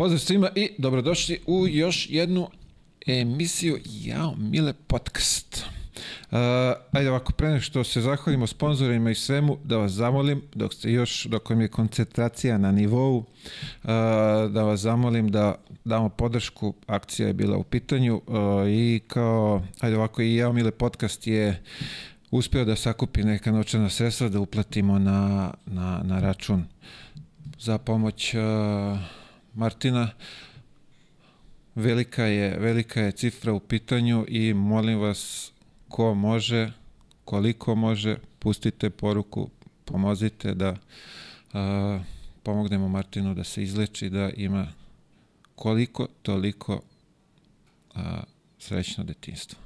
Pozdrav svima i dobrodošli u još jednu emisiju Jao Mile Podcast. Uh, ajde ovako, pre nego što se zahvalimo sponsorima i svemu, da vas zamolim, dok ste još, dok vam je koncentracija na nivou, uh, da vas zamolim da damo podršku, akcija je bila u pitanju uh, i kao, ajde ovako, i Jao Mile Podcast je uspeo da sakupi neka novčana sredstva da uplatimo na, na, na račun za pomoć uh, Martina. Velika je, velika je cifra u pitanju i molim vas ko može, koliko može, pustite poruku, pomozite da uh, pomognemo Martinu da se izleči, da ima koliko toliko uh, srećno detinstvo.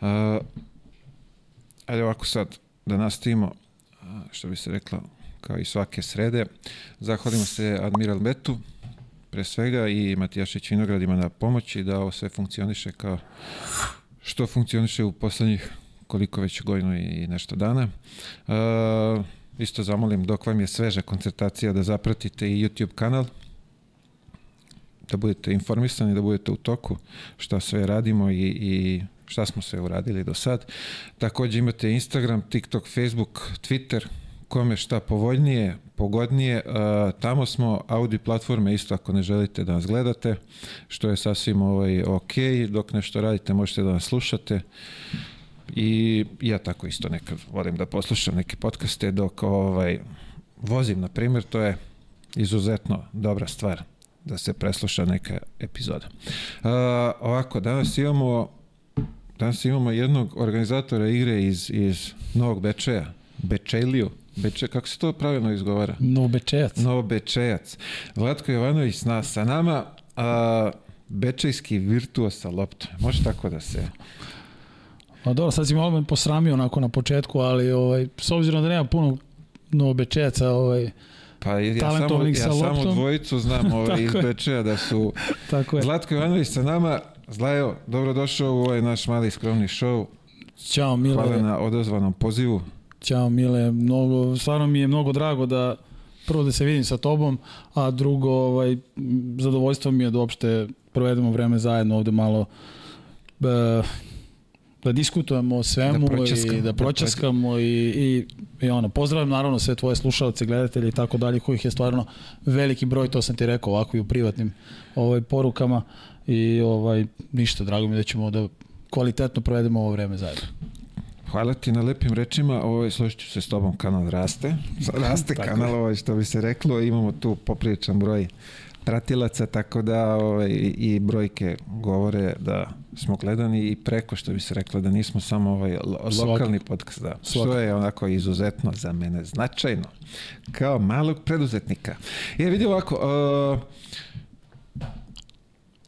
Uh, ajde ovako sad da nastavimo, što bi se rekla, kao i svake srede. Zahvalimo se Admiral Betu, pre svega, i Matijašić Vinogradima na pomoći da ovo sve funkcioniše kao što funkcioniše u poslednjih koliko već godinu i nešto dana. Uh, isto zamolim dok vam je sveža koncertacija da zapratite i YouTube kanal, da budete informisani, da budete u toku šta sve radimo i, i šta smo sve uradili do sad. Takođe imate Instagram, TikTok, Facebook, Twitter, kome šta povoljnije, pogodnije. Tamo smo audio platforme isto ako ne želite da nas gledate, što je sasvim ovaj, ok. Dok nešto radite možete da nas slušate. I ja tako isto nekad volim da poslušam neke podcaste dok ovaj, vozim, na primjer, to je izuzetno dobra stvar da se presluša neka epizoda. Uh, ovako, danas imamo Danas imamo jednog organizatora igre iz, iz Novog Bečeja, Bečejliju. Beče, kako se to pravilno izgovara? Novobečejac. Novobečejac. Vlatko Jovanović sa, sa nama, a, bečejski virtuos sa loptom. Može tako da se... Pa dobro, sad si malo me posramio onako na početku, ali ovaj, s obzirom da nema puno novobečejaca, ovaj, Pa ja samo, ja samo dvojicu znam ovaj, iz Bečeja da su Tako je. Zlatko Jovanović sa nama, Zlajo, dobrodošao u ovaj naš mali skromni show. Ćao Mile. Hvala na odozvanom pozivu. Ćao Mile, mnogo, stvarno mi je mnogo drago da prvo da se vidim sa tobom, a drugo ovaj, zadovoljstvo mi je da uopšte provedemo vreme zajedno ovde malo e, da diskutujemo o svemu da i da pročaskamo i, i, i ono, pozdravljam naravno sve tvoje slušalce, gledatelje i tako dalje, kojih je stvarno veliki broj, to sam ti rekao ovako i u privatnim ovaj, porukama i ovaj, ništa, drago mi da ćemo da kvalitetno provedemo ovo vreme zajedno. Hvala ti na lepim rečima, ovaj, složit ću se s tobom, kanal raste, raste kanal, ovaj, što bi se reklo, imamo tu popriličan broj pratilaca, tako da ovaj, i brojke govore da smo gledani i preko, što bi se reklo, da nismo samo ovaj lokalni podcast, da, što je onako izuzetno za mene značajno, kao malog preduzetnika. Je, vidi ovako, uh,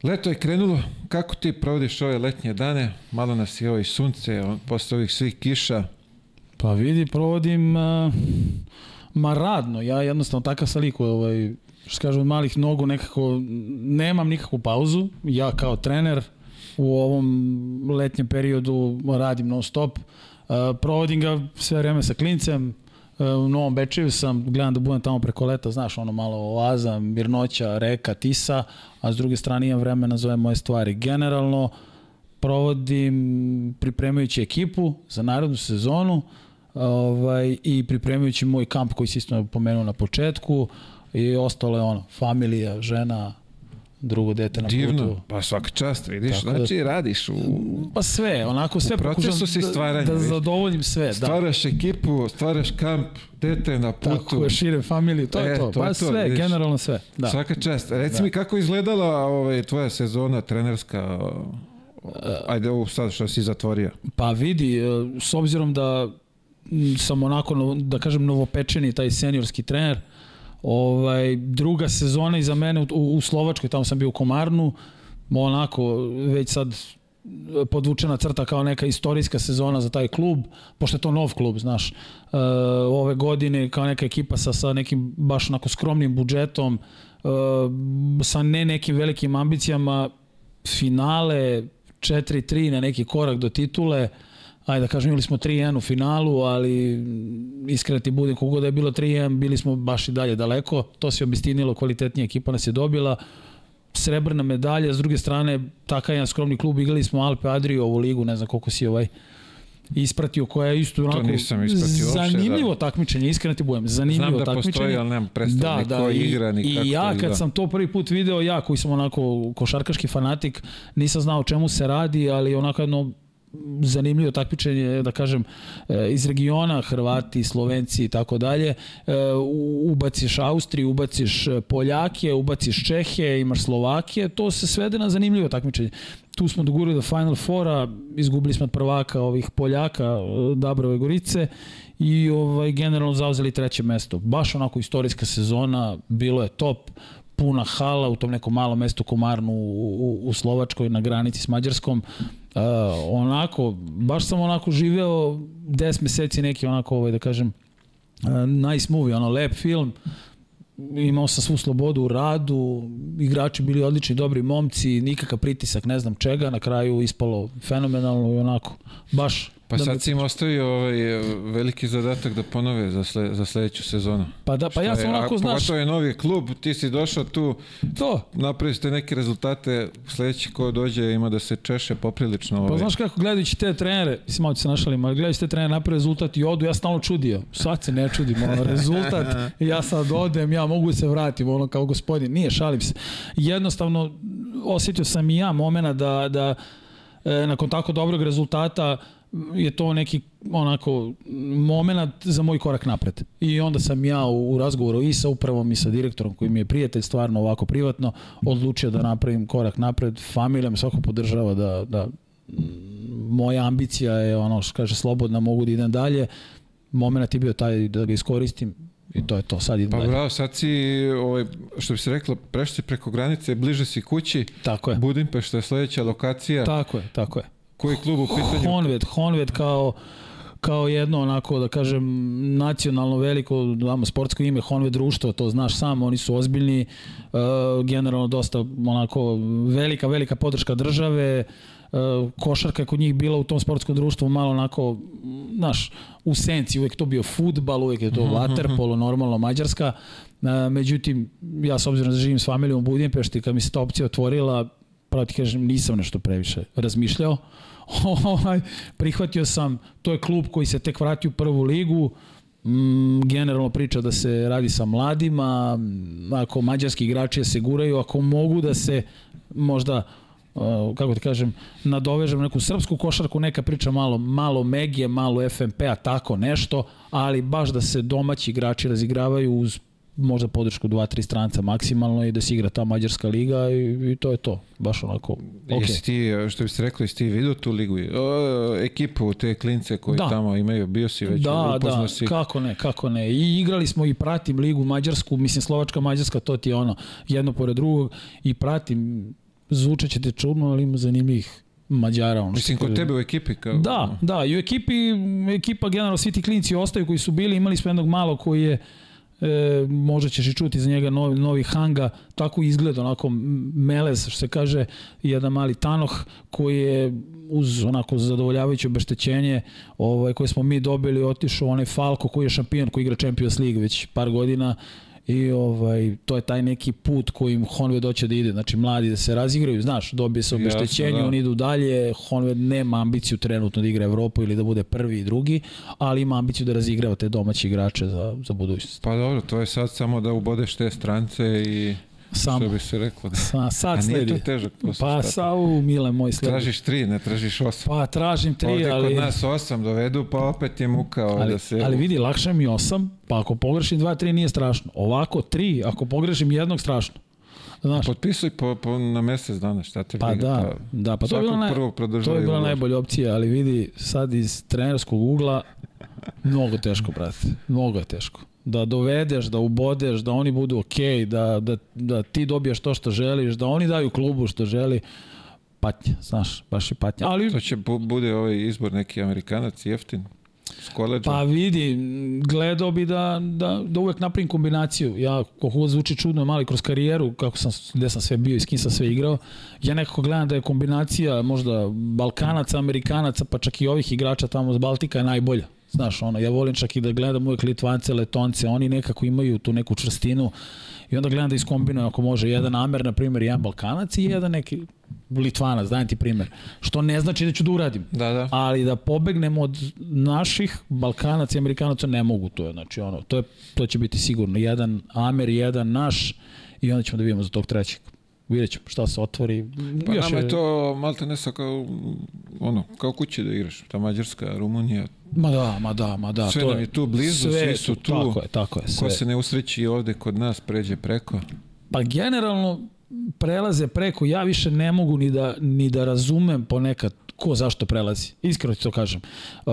Leto je krenulo, kako ti provodiš ove letnje dane? Malo nas je ovo i sunce, posle ovih svih kiša. Pa vidi, provodim uh, ma radno, ja jednostavno takav sam ovaj, što kažem, od malih nogu nekako, nemam nikakvu pauzu, ja kao trener u ovom letnjem periodu radim non stop, uh, provodim ga sve vreme sa klincem, u Novom Bečeju sam, gledam da budem tamo preko leta, znaš, ono malo oaza, mirnoća, reka, tisa, a s druge strane imam vremena za ove moje stvari. Generalno, provodim pripremajući ekipu za narodnu sezonu ovaj, i pripremajući moj kamp koji si isto pomenuo na početku i ostalo je ono, familija, žena, drugo dete na Divno. putu. pa svaka čast, vidiš, Tako da- znači da, radiš u... Pa sve, onako sve procesu si stvaranja. Da, da zadovoljim sve, stvaraš da. ekipu, stvaraš kamp, dete na putu. Tako je, šire familiju, to e, je to. to pa to, sve, vidiš. generalno sve. Da. Svaka čast. Reci da. mi kako izgledala ovaj, tvoja sezona trenerska Ajde ovo sad što si zatvorio. Pa vidi, e, s obzirom da sam onako, da kažem, novopečeni taj seniorski trener, Ovaj, druga sezona iza mene u, u Slovačkoj, tamo sam bio u Komarnu, onako već sad podvučena crta kao neka istorijska sezona za taj klub, pošto je to nov klub, znaš. E, ove godine kao neka ekipa sa, sa nekim baš onako skromnim budžetom, e, sa ne nekim velikim ambicijama, finale 4-3 na neki korak do titule, ajde da kažem, imali smo 3-1 u finalu, ali iskreno ti budem, kogo da je bilo 3-1, bili smo baš i dalje daleko. To se obistinilo, kvalitetnija ekipa nas je dobila. Srebrna medalja, s druge strane, takav jedan skromni klub, igrali smo Alpe Adrio ovu ligu, ne znam koliko si ovaj ispratio koja je isto onako nisam ispratio uopšte, zanimljivo da. takmičenje, iskreno ti budem, zanimljivo Znam da takmičenje. postoji, ali nemam predstav da, da, igra, ni i, kako I ja kad da. sam to prvi put video, ja koji sam onako košarkaški fanatik, nisam znao o čemu se radi, ali onako jedno zanimljivo takmičenje, da kažem, e, iz regiona, Hrvati, Slovenci i tako dalje, e, ubaciš Austriju, ubaciš Poljake, ubaciš Čehe, imaš Slovakije, to se svede na zanimljivo takmičenje. Tu smo dogurili do Final Fora, izgubili smo od prvaka ovih Poljaka, Dabrove Gorice i ovaj, generalno zauzeli treće mesto. Baš onako istorijska sezona, bilo je top, puna hala u tom nekom malom mestu Komarnu u, u, u Slovačkoj na granici s Mađarskom. Uh, onako, baš sam onako živeo 10 meseci neki onako, ovaj, da kažem, uh, nice movie, ono, lep film, imao sam svu slobodu u radu, igrači bili odlični, dobri momci, nikakav pritisak, ne znam čega, na kraju ispalo fenomenalno i onako, baš Pa da sad si im ostavio ovaj veliki zadatak da ponove za, sle, za sledeću sezonu. Pa da, pa ja sam onako, znaš... to je novi klub, ti si došao tu, to. napravi ste neke rezultate, sledeći ko dođe ima da se češe poprilično. Pa ovaj. znaš kako, gledajući te trenere, mislim, malo se našalim, ali gledajući te trenere napravi rezultat i odu, ja stalno čudio. Sad se ne čudim, ono, rezultat, ja sad odem, ja mogu se vratim, ono, kao gospodin. Nije, šalim se. Jednostavno, osjetio sam i ja momena da, da e, nakon tako dobrog rezultata je to neki onako moment za moj korak napred. I onda sam ja u, u razgovoru i sa upravom i sa direktorom koji mi je prijatelj stvarno ovako privatno odlučio da napravim korak napred. Familija me svako podržava da, da moja ambicija je ono što kaže slobodna mogu da idem dalje. Moment je bio taj da ga iskoristim i to je to, sad idem pa, dalje. Pa bravo, sad si, ovaj, što bi se reklo, prešli preko granice, bliže si kući. Tako je. Budimpešta je sledeća lokacija. Tako je, tako je. Koji klub u pitanju? Honved, Honved kao kao jedno onako da kažem nacionalno veliko damo sportsko ime Honved društvo, to znaš sam, oni su ozbiljni, uh, generalno dosta onako velika velika podrška države, uh, košarka je kod njih bila u tom sportskom društvu malo onako, znaš, u senci, uvek to bio futbal, uvek je to waterpolo, normalno Mađarska. Uh, međutim, ja s obzirom da živim s familijom u Budimpešti, kad mi se ta opcija otvorila, pravo ti kažem, nisam nešto previše razmišljao. prihvatio sam, to je klub koji se tek vratio u prvu ligu, mm, generalno priča da se radi sa mladima, ako mađarski igrači se guraju, ako mogu da se možda Uh, kako ti kažem, nadovežem neku srpsku košarku, neka priča malo, malo Megije, malo FNP-a, tako nešto, ali baš da se domaći igrači razigravaju uz možda podršku dva, tri stranca maksimalno i da se igra ta mađarska liga i, i to je to. Baš onako, okay. Jesi ti, što biste rekli, jesi ti vidio tu ligu? O, ekipu, te klince koji da. tamo imaju, bio si već da, upoznao da, si. kako ne, kako ne. I igrali smo i pratim ligu mađarsku, mislim Slovačka, Mađarska, to ti je ono, jedno pored drugog i pratim, zvučat će te čudno, ali ima zanimljivih Mađara. Ono Mislim, kod tebe u ekipi? Kao... Da, da, i u ekipi, ekipa generalno, svi ti klinci ostaju koji su bili, imali smo jednog malo koji je e, možda ćeš i čuti za njega novi, novi hanga, tako izgleda, onako melez, što se kaže, jedan mali tanoh koji je uz onako zadovoljavajuće obeštećenje ovaj, koje smo mi dobili, otišao onaj Falko koji je šampion, koji igra Champions League već par godina, i ovaj to je taj neki put kojim Honved hoće da ide, znači mladi da se razigraju, znaš, dobije se obeštećenje, da. oni idu dalje, Honved nema ambiciju trenutno da igra Evropu ili da bude prvi i drugi, ali ima ambiciju da razigrava te domaće igrače za, za budućnost. Pa dobro, to je sad samo da ubodeš te strance i Samo. Što bi se reklo. Da. Sa, sad A nije to težak posao. Pa sa u mile moj sledi. Tražiš tri, ne tražiš osam. Pa tražim tri, Ovde ali... kod nas osam dovedu, pa opet je muka ali, da se... Ali vidi, lakše mi osam, pa ako pogrešim dva, tri nije strašno. Ovako tri, ako pogrešim jednog strašno. Znaš, Potpisuj po, po, na mesec dana, šta te pa briga. da, da, pa to je bila, naj, to je bila najbolja opcija, ali vidi, sad iz trenerskog ugla, mnogo teško, brate, mnogo je teško da dovedeš, da ubodeš, da oni budu okej, okay, da, da, da ti dobijaš to što želiš, da oni daju klubu što želi, patnja, znaš, baš je patnja. Ali... To će bu, bude ovaj izbor neki Amerikanac jeftin. s koleđa. Pa vidi, gledao bi da, da, da uvek napravim kombinaciju. Ja, koliko god zvuči čudno, mali kroz karijeru, kako sam, gde sam sve bio i s kim sam sve igrao, ja nekako gledam da je kombinacija možda Balkanaca, Amerikanaca, pa čak i ovih igrača tamo z Baltika je najbolja. Znaš, ono, ja volim čak i da gledam uvek Litvance, Letonce, oni nekako imaju tu neku čvrstinu i onda gledam da iskombinujem ako može jedan Amer, na primjer, jedan Balkanac i jedan neki Litvanac, dajem ti primjer. Što ne znači da ću da uradim. Da, da. Ali da pobegnem od naših Balkanaca i Amerikanaca ne mogu to je. Znači, ono, to, je, to će biti sigurno. Jedan Amer, jedan naš i onda ćemo da vidimo za tog trećeg. Vidjet ćemo šta se otvori. Pa nama je to malte ne kao, ono, kao kući da igraš. Ta Mađarska, Rumunija, Ma da, ma da, ma da. sve to nam je tu blizu, sve svi su tu. Tako je, tako je. Sve. Ko se ne usreći ovde kod nas, pređe preko. Pa generalno prelaze preko, ja više ne mogu ni da, ni da razumem ponekad ko zašto prelazi. Iskreno ti to kažem. Uh,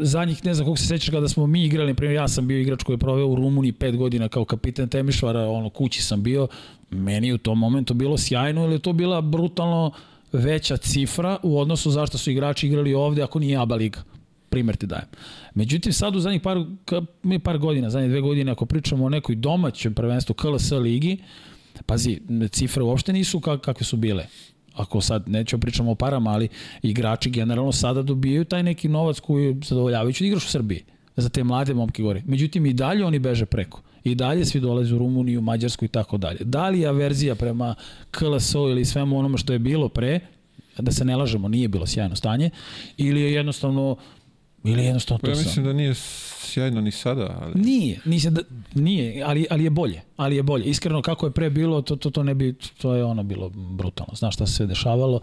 zadnjih, ne znam koliko se sećaš kada smo mi igrali, primjer ja sam bio igrač koji je proveo u Rumuniji pet godina kao kapitan Temišvara, ono kući sam bio, meni u tom momentu bilo sjajno, ili to bila brutalno veća cifra u odnosu zašto su igrači igrali ovde ako nije ABA liga primer ti dajem. Međutim, sad u zadnjih par, mi par godina, zadnje dve godine, ako pričamo o nekoj domaćem prvenstvu KLS ligi, pazi, cifre uopšte nisu kak, kakve su bile. Ako sad nećemo pričamo o parama, ali igrači generalno sada dobijaju taj neki novac koji je zadovoljavajući da igraš u Srbiji za te mlade momke gore. Međutim, i dalje oni beže preko. I dalje svi dolaze u Rumuniju, Mađarsku i tako dalje. Da li je averzija prema KLS-u ili svemu onome što je bilo pre, da se ne lažemo, nije bilo sjajno stanje, ili je jednostavno Ili jednostavno to Ja mislim da nije sjajno ni sada, ali... Nije, mislim da, nije, ali, ali je bolje. Ali je bolje. Iskreno kako je pre bilo, to, to, to ne bi, to je ono bilo brutalno. Znaš šta se sve dešavalo,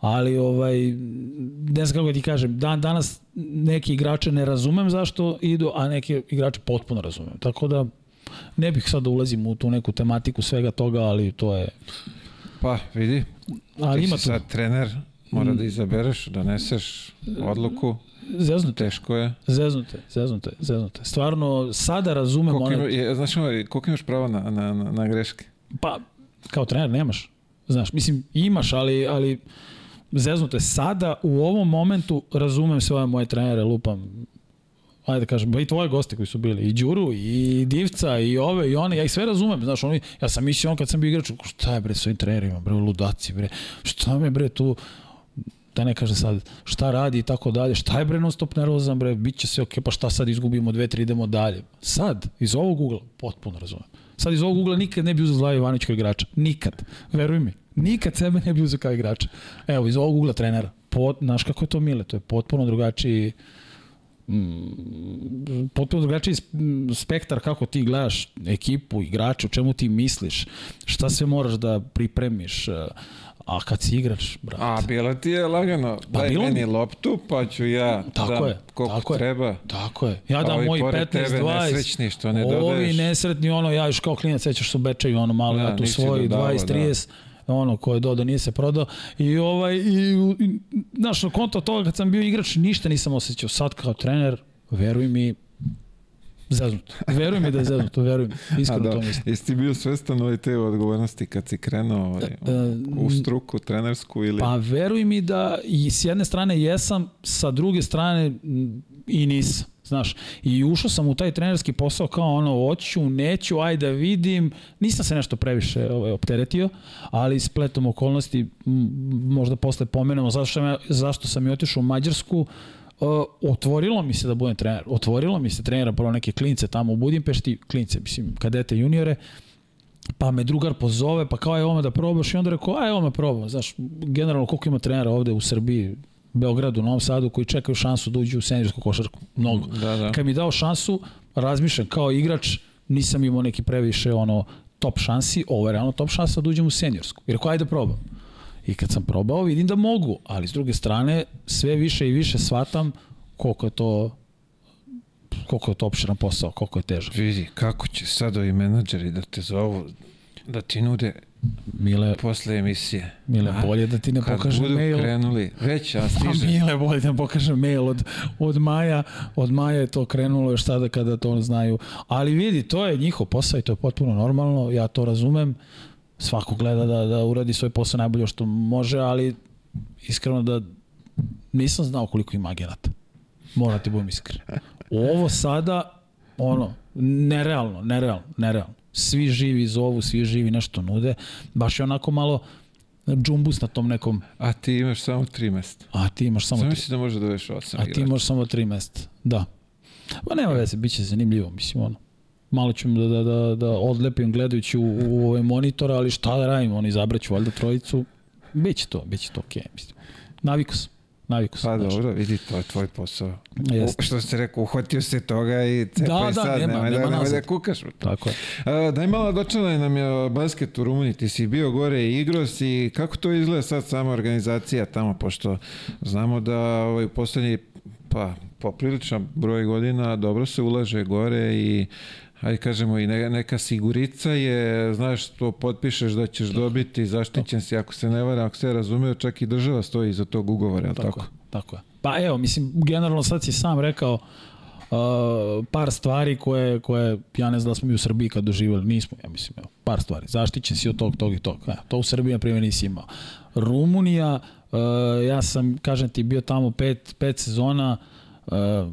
ali ovaj, ne znam kako ti kažem, dan, danas neki igrače ne razumem zašto idu, a neki igrače potpuno razumem. Tako da ne bih sad da ulazim u tu neku tematiku svega toga, ali to je... Pa, vidi, ali ti ima si tu. sad trener, mora da izabereš, doneseš odluku, Zeznute, teško je. zeznute, zeznute, zeznute. Stvarno, sada razumem Koliko ima, je, znaš, ono, koliko imaš pravo na, na, na, na greške? Pa, kao trener nemaš. Znaš, mislim, imaš, ali, ali zeznute. Sada, u ovom momentu, razumem sve ove moje trenere, lupam, ajde da kažem, i tvoje goste koji su bili, i Đuru, i Divca, i ove, i one, ja ih sve razumem, znaš, oni, ja sam mislio on kad sam bio igrač, šta je bre s ovim trenerima, bre, ludaci, bre, šta me bre tu, da ne kaže sad šta radi i tako dalje, šta je bre non nervozan bre, bit će sve ok, pa šta sad izgubimo dve, tri, idemo dalje. Sad, iz ovog ugla, potpuno razumem. Sad iz ovog ugla nikad ne bi uzeo Zlaja Ivanović kao igrača. Nikad. Veruj mi. Nikad sebe ne bi uzeo kao igrača. Evo, iz ovog ugla trenera. Pot, znaš kako je to mile, to je potpuno drugačiji mm, potpuno drugačiji sp- spektar kako ti gledaš ekipu, igrače, o čemu ti misliš, šta sve moraš da pripremiš, a kad si igrač, brate. A, bilo ti je lagano, Pa daj bilo mi- meni loptu, pa ću ja Tako dam je, koliko tako je. treba. Tako je. Ja dam ovi moji pored 15, tebe 20. nesrećni što ne Ovi dodaješ. nesretni, ono, ja još kao klinac sećaš se u Bečeju, ono malo, Da, ja tu nisi svoj dodavao, 20, da. 30, ono ko je dodao nije se prodao i ovaj i, i znaš na konto toga kad sam bio igrač ništa nisam osjećao sad kao trener veruj mi zeznut veruj mi da je zeznut veruj mi iskreno da, to mislim jesi ti bio svestan ovaj te odgovornosti kad si krenuo ovaj, u struku trenersku ili... Pa veruj mi da i s jedne strane jesam, sa druge strane i nisam. Znaš, i ušao sam u taj trenerski posao kao ono, hoću, neću, ajde da vidim. Nisam se nešto previše ovaj, opteretio, ali spletom okolnosti, možda posle pomenemo zašto sam ja, zašto sam i otišao u Mađarsku, uh, otvorilo mi se da budem trener. Otvorilo mi se trenera prvo neke klince tamo u Budimpešti, klince, mislim, kadete, juniore, pa me drugar pozove, pa kao je ovo da probaš i onda rekao, aj ovo me probam, znaš, generalno koliko ima trenera ovde u Srbiji, Beogradu, Novom Sadu, koji čekaju šansu da uđu u seniorsku košarku, mnogo. Da, da. Kad mi dao šansu, razmišljam kao igrač, nisam imao neki previše ono top šansi, ovo je realno top šansa da uđem u seniorsku. I rekao, ajde probam. I kad sam probao, vidim da mogu, ali s druge strane, sve više i više shvatam koliko je to koliko je to opširan posao, koliko je težak. Vidi, kako će sad ovi menadžeri da te zovu, da ti nude Mile, posle emisije. Mile, A, bolje da ti ne Kad pokažem budu mail. krenuli, već, a Pa stiže. Mile, bolje da pokažem mail od, od Maja. Od Maja je to krenulo još sada kada to znaju. Ali vidi, to je njihov posao i to je potpuno normalno. Ja to razumem. Svako gleda da, da uradi svoj posao najbolje što može, ali iskreno da nisam znao koliko ima agenata. Moram ti budem iskren. Ovo sada, ono, nerealno, nerealno, nerealno. Svi živi zovu, svi živi nešto nude. Baš je onako malo džumbus na tom nekom... A ti imaš samo tri mesta. A ti imaš samo... Sam tri. misli da može da veš osam A ti imaš samo tri mesta. Da. Pa nema veze, bit će zanimljivo, mislim, ono. Malo ću da, da, da, da odlepim gledajući u, u ovaj monitor, ali šta da radim, oni izabraću valjda trojicu. Biće to, biće to okej, okay, mislim. Naviku sam. Naviku sam. Pa znaš. dobro, vidi, to je tvoj posao. Jeste. Što se rekao, uhvatio se toga i cepaj Da, da, sad, nema- nemoj, nema da, nemoj nazad. da kukaš. Tako je. A, daj malo dočelaj nam je basket u Rumuniji, ti si bio gore i igro si, kako to izgleda sad sama organizacija tamo, pošto znamo da ovaj, u poslednji, pa popriličan broj godina dobro se ulaže gore i ajde kažemo i ne- neka sigurica je, znaš, to potpišeš da ćeš dobiti, zaštićen si, ako se ne vara, ako se razumeo, čak i država stoji iza tog ugovora, je Tako, tako? je, tako je. Pa evo, mislim, generalno sad si sam rekao uh, par stvari koje, koje, ja ne znam da smo mi u Srbiji kad doživjeli, nismo, ja mislim, evo, par stvari. Zaštićen si od tog, tog i tog. E, to u Srbiji, na primjer, nisi imao. Rumunija, uh, ja sam, kažem ti, bio tamo pet, pet sezona, uh,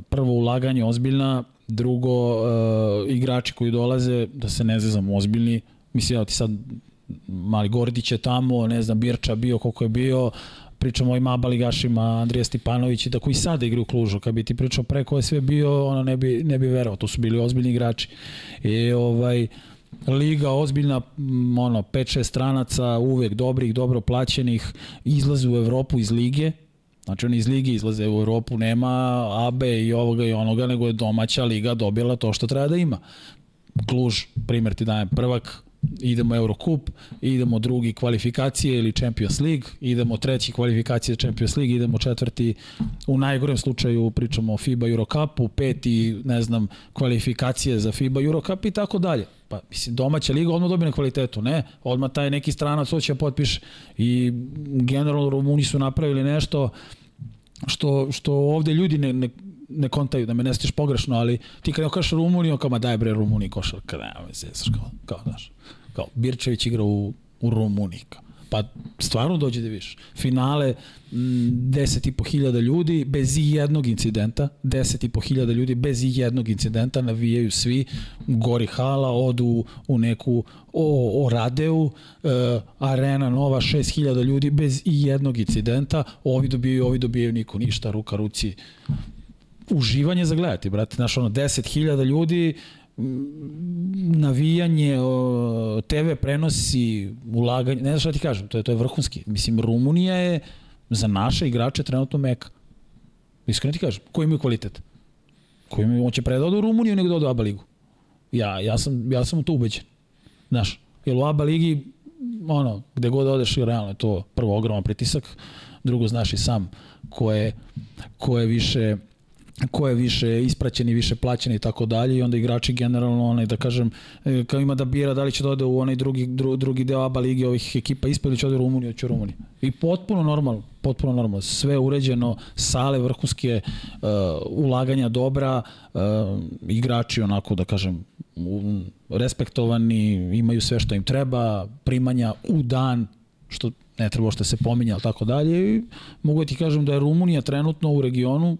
prvo ulaganje ozbiljna, drugo, uh, igrači koji dolaze, da se ne zezam, ozbiljni, mislim, evo ti sad Mali Gordić je tamo, ne znam, Birča bio koliko je bio, pričamo o ovim ABA ligašima, Andrija Stipanović i da koji sada igra u Klužu, kad bi ti pričao pre ko je sve bio, ono ne bi, ne bi verovao, to su bili ozbiljni igrači. I ovaj, liga ozbiljna, ono, 5-6 stranaca, uvek dobrih, dobro plaćenih, izlaze u Evropu iz lige, Znači oni iz ligi izlaze u Evropu, nema AB i ovoga i onoga, nego je domaća liga dobila to što treba da ima. Kluž, primjer ti dajem prvak, idemo Eurocup, idemo drugi kvalifikacije ili Champions League, idemo treći kvalifikacije Champions League, idemo četvrti, u najgorem slučaju pričamo o FIBA Eurocupu, peti, ne znam, kvalifikacije za FIBA Eurocup i tako dalje. Pa, mislim, domaća liga odmah dobije na kvalitetu, ne? Odmah taj neki stranac hoće da potpiše. I generalno Rumuni su napravili nešto što, što ovde ljudi ne, ne, ne kontaju, da me ne stiš pogrešno, ali ti kada kažeš Rumuniju, kao ma daj bre Rumuniji košarka, nema me zezaš, kao, kao, znaš, kao Birčević igra u, u Rumuniji, kao. Pa stvarno dođe da vidiš. Finale m, 10.500 hiljada ljudi bez i jednog incidenta, 10.500 hiljada ljudi bez i jednog incidenta, navijaju svi, gori hala, odu u neku o, o Radeu, e, arena nova, 6.000 ljudi bez i jednog incidenta, ovi dobijaju, ovi dobijaju, niko ništa, ruka ruci, uživanje za gledati, brate, znaš, ono, 10.000 ljudi, navijanje, TV prenosi, ulaganje, ne znam šta ti kažem, to je, to je vrhunski. Mislim, Rumunija je za naše igrače trenutno meka. Iskreno ti kažem, koji imaju kvalitet? Koji imaju, on će pre u Rumuniju nego da ode u ABA ligu. Ja, ja, sam, ja sam u to ubeđen. Znaš, jer u ABA ligi, ono, gde god odeš, realno je to prvo ogroman pritisak, drugo znaš i sam ko je, ko je više ko je više ispraćen i više plaćen i tako dalje i onda igrači generalno onaj da kažem e, kao ima da bira da li će da ode u onaj drugi dru, drugi deo ABA lige ovih ekipa ispod ili će da ode u Rumuniju, će u Rumuniju. I potpuno normalno, potpuno normalno, sve uređeno, sale vrhunske, uh, ulaganja dobra, uh, igrači onako da kažem respektovani, imaju sve što im treba, primanja u dan, što ne treba što se pominja, ali tako dalje. I mogu da ti kažem da je Rumunija trenutno u regionu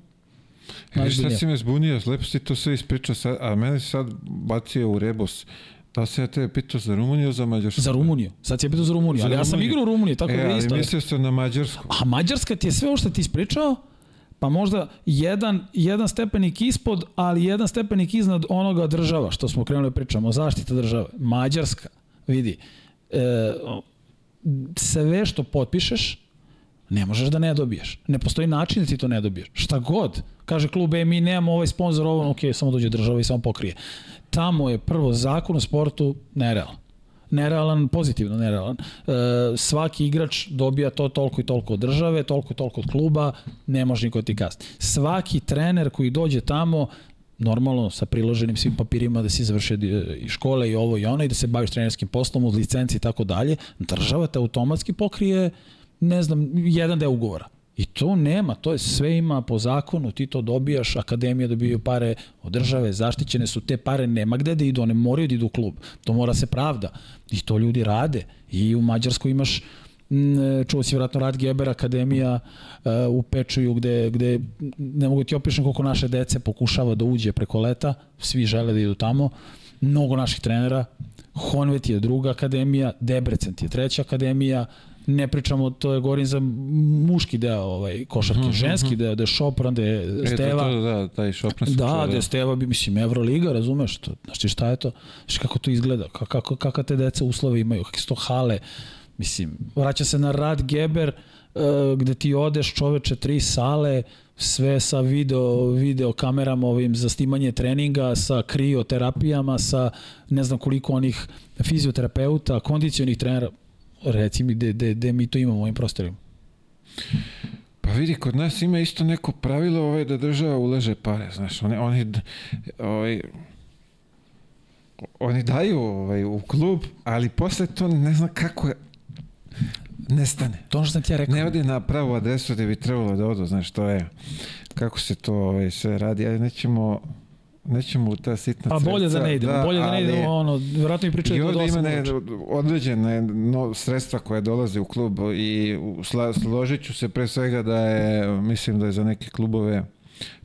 E, viš šta najzbiljnija. si me zbunio, lepo si to sve ispričao, sad, a mene sad bacio u rebus. Da se ja tebe pitao za Rumuniju za Mađarsku? Za Rumuniju. Sad si je pitao za Rumuniju, Za ali ja sam Rumuniju. igrao u Rumuniji, tako e, da je ali isto. mislio sam na Mađarsku. A Mađarska ti je sve ovo što ti ispričao, pa možda jedan, jedan stepenik ispod, ali jedan stepenik iznad onoga država, što smo krenuli da pričamo, zaštita države. Mađarska, vidi, e, sve što potpišeš, ne možeš da ne dobiješ. Ne postoji način da ti to ne dobiješ. Šta god. Kaže klub, e, mi nemamo ovaj sponsor, ovo, ok, samo dođe država i samo pokrije. Tamo je prvo zakon o sportu nerealan nerealan, pozitivno nerealan. E, svaki igrač dobija to toliko i toliko od države, toliko i toliko od kluba, ne može niko ti kasni. Svaki trener koji dođe tamo, normalno sa priloženim svim papirima da si završio e, i škole i ovo i ono i da se baviš trenerskim poslom uz licenci i tako dalje, država te automatski pokrije ne znam, jedan deo ugovora. I to nema, to je sve ima po zakonu, ti to dobijaš, akademija dobijaju pare od države, zaštićene su te pare, nema gde da idu, one moraju da idu u klub. To mora se pravda. I to ljudi rade. I u Mađarskoj imaš čuo si vratno Rad Geber Akademija uh, u Pečuju gde, gde ne mogu ti opišem koliko naše dece pokušava da uđe preko leta, svi žele da idu tamo, mnogo naših trenera, Honvet je druga akademija, Debrecen je treća akademija, ne pričamo, to je govorim za muški deo ovaj, košarke, mm -hmm. ženski deo, da je Šopran, da je Steva. E, to, to, da, taj Šopran da, čuo, da, da je Steva, mislim, Evroliga, razumeš, to, znači šta je to, znači kako to izgleda, kako, kako te deca uslove imaju, kakve su to hale, mislim, vraća se na rad Geber, uh, gde ti odeš čoveče tri sale, sve sa video, video kamerama ovim za snimanje treninga, sa krioterapijama, sa ne znam koliko onih fizioterapeuta, kondicionih trenera, reci mi gde, mi to imamo u ovim prostorima. Pa vidi, kod nas ima isto neko pravilo ovaj, da država uleže pare, znaš, oni, oni, ovaj, oni daju ovaj, u klub, ali posle to ne znam kako je, nestane. To ono što sam ti ja rekao. Ne odi na pravu adresu gde bi trebalo da odu, znaš, to je, kako se to ovaj, sve radi, ali nećemo, nećemo u ta sitna Pa bolje da ne idemo, da, bolje da ne idemo, ono, vjerojatno mi pričaju da ovde ima ne, određene no, sredstva koje dolaze u klub i složit ću se pre svega da je, mislim da je za neke klubove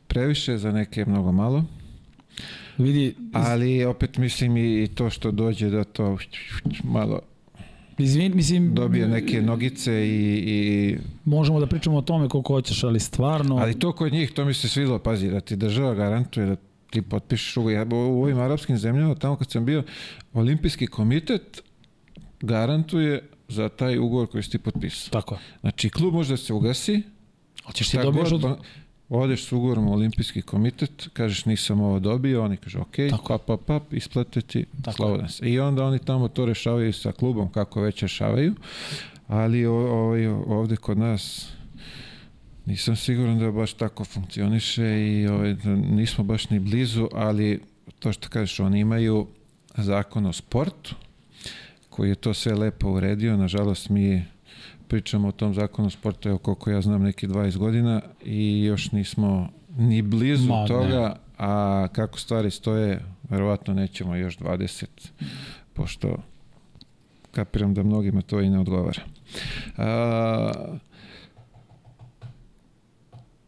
previše, za neke mnogo malo. Vidi, ali opet mislim i to što dođe da to malo Izvin, mislim... Dobije neke nogice i, i... Možemo da pričamo o tome koliko hoćeš, ali stvarno... Ali to kod njih, to mi se svidilo, pazi, da ti država garantuje da ti potpišeš ugovor. Ja, u ovim arapskim zemljama, tamo kad sam bio, olimpijski komitet garantuje za taj ugovor koji si ti potpisao. Tako Znači, klub može da se ugasi, Hoćeš ti dobiješ od... Odeš s ugovorom u olimpijski komitet, kažeš nisam ovo dobio, oni kažu ok, Tako. pap, pap, pap, isplate ti, slobodan se. I onda oni tamo to rešavaju sa klubom kako već rešavaju, ali ovaj, ovde kod nas nisam siguran da baš tako funkcioniše i ovaj, da nismo baš ni blizu, ali to što kažeš, oni imaju zakon o sportu, koji je to sve lepo uredio, nažalost mi pričamo o tom zakonu sporta, evo koliko ja znam, neki 20 godina i još nismo ni blizu Ma, toga, ne. a kako stvari stoje, verovatno nećemo još 20, pošto kapiram da mnogima to i ne odgovara. A,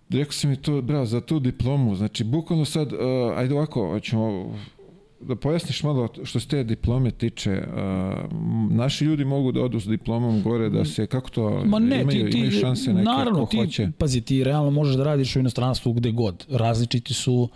rekao si mi to, bravo, za tu diplomu, znači bukvalno sad, uh, ajde ovako, ćemo da pojasniš malo što se te diplome tiče, uh, naši ljudi mogu da odu s diplomom gore, da se, kako to, Ma ne, imaju, ti, ti, imaju šanse neke naravno, ko ti, hoće? Pazi, ti realno možeš da radiš u inostranstvu gde god. Različiti su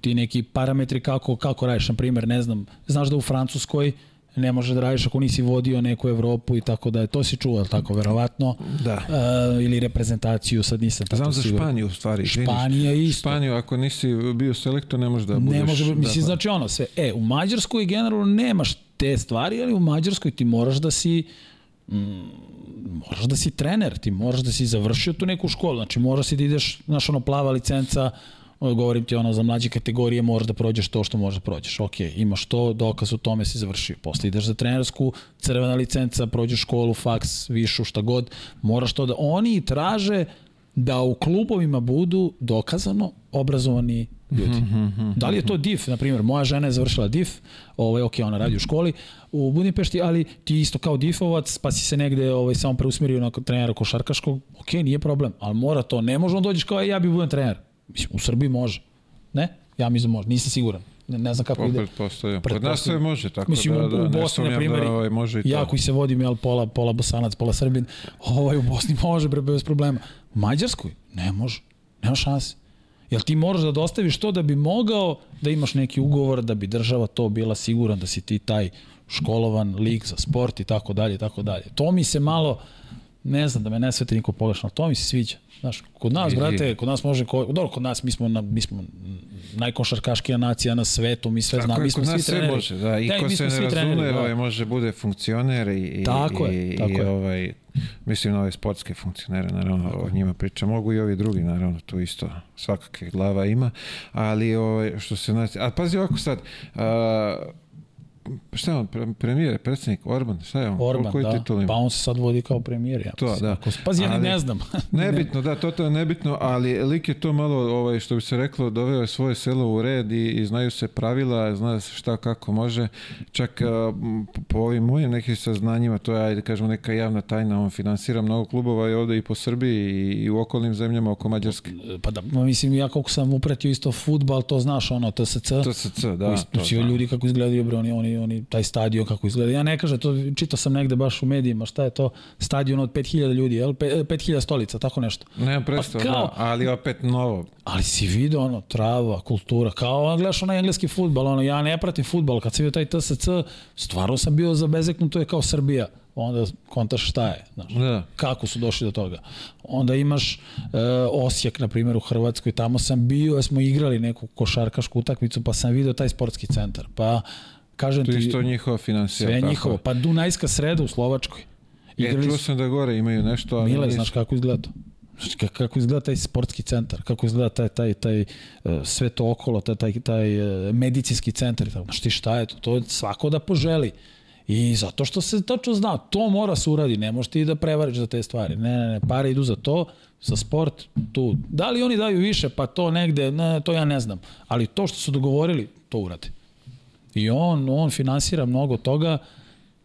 ti neki parametri kako, kako radiš, na primjer, ne znam, znaš da u Francuskoj uh, ne može da radiš ako nisi vodio neku Evropu i tako da je. To si čuo, tako verovatno? Da. Uh, ili reprezentaciju, sad nisam tako Znam za Španiju u stvari. Španija isto. Španiju, ako nisi bio selektor, ne može da budeš... Ne može, mislim, da, znači ono sve. E, u Mađarskoj generalno nemaš te stvari, ali u Mađarskoj ti moraš da si mm, moraš da si trener, ti moraš da si završio tu neku školu, znači moraš si da ideš, znaš ono plava licenca, govorim ti ono za mlađe kategorije možeš da prođeš to što možeš da prođeš. Ok, imaš to, dokaz u tome si završio. Posle ideš za trenersku, crvena licenca, prođeš školu, faks, višu, šta god. Moraš to da... Oni traže da u klubovima budu dokazano obrazovani ljudi. Da li je to DIF, na primjer, moja žena je završila DIF, ovaj, ok, ona radi u školi u Budimpešti, ali ti isto kao DIF-ovac, pa si se negde ovaj, samo preusmerio na trenera košarkaškog, ok, nije problem, ali mora to, ne može on dođeš kao, e, ja bih budem trener. Mislim, u Srbiji može. Ne? Ja mislim da može. Nisam siguran. Ne, ne znam kako Opet ide. Postoje. Kod nas sve može, tako mislim, da, da u Bosni, na primjer, da ovaj može i to. Ja koji se vodim, jel, pola, pola bosanac, pola srbin, ovaj u Bosni može bre, bez problema. U Mađarskoj? Ne može. Nema šanse. Jel ti moraš da dostaviš to da bi mogao da imaš neki ugovor, da bi država to bila siguran da si ti taj školovan lik za sport i tako dalje tako dalje. To mi se malo, ne znam da me ne sveti niko pogrešno, to mi se sviđa. Znaš, kod nas, brate, kod nas može, ko, dobro, kod nas mi smo, na, mi smo najkošarkaškija nacija na svetu, mi sve znamo, mi smo svi treneri. Tako može, da, i da, ko se ne razume, da. ovaj, može bude funkcioner i, i, tako i, je, tako i, je. ovaj, mislim na ove sportske funkcionere, naravno, tako. o njima priča, mogu i ovi drugi, naravno, tu isto svakakvih glava ima, ali ovaj, što se nacija, a pazi ovako sad, a, šta je on, pre- premijer, predsjednik, Orban, šta je on? Orban, Koji da. titul ima? Pa on se sad vodi kao premijer. Ja. To, da. Ako- Pazi, ja ne znam. Nebitno, da, to je nebitno, ali lik je to malo, ovaj, što bi se reklo, doveo je svoje selo u red i, i znaju se pravila, zna se šta kako može. Čak m, po- ovim mojim nekim saznanjima, to je, ajde kažemo, neka javna tajna, on finansira mnogo klubova i ovde i po Srbiji i, i u okolnim zemljama oko Mađarske. Pa da, mislim, ja koliko sam upratio isto futbal, to znaš, ono, TSC. TSC, da, Svi to znam. ljudi kako izgledaju, bre, oni, oni, oni, taj stadion kako izgleda. Ja ne kažem, to čitao sam negde baš u medijima, šta je to, stadion od 5000 ljudi, jel? Pe- 5000 stolica, tako nešto. Nemam predstavu, Pa kao- da, ali opet novo. Ali si vidio ono, trava, kultura, kao ono, gledaš onaj engleski futbal, ono, ja ne pratim futbal, kad sam vidio taj TSC, stvarno sam bio zabezeknut, to je kao Srbija, onda kontaš šta je, znaš. Da. kako su došli do toga. Onda imaš e, Osijek, na primjer, u Hrvatskoj, tamo sam bio, smo igrali neku košarkašku utakmicu, pa sam video taj sportski centar. Pa, kažem To je isto njihova financija. sve tako njihovo. je. Pa Dunajska sreda u Slovačkoj. E, Igrali čuo su sam da gore imaju nešto, ali Mile, znaš kako izgleda to? Znaš ka- kako izgleda taj sportski centar, kako izgleda taj, taj, taj e, sve to okolo, taj, taj, taj e, medicinski centar. Znaš ti šta je to? To je svako da poželi. I zato što se tačno zna, to mora se uradi, ne možeš ti da prevariš za te stvari. Ne, ne, ne, pare idu za to, za sport, tu. Da li oni daju više, pa to negde, ne, to ja ne znam. Ali to što su dogovorili, to urade. I on, on finansira mnogo toga,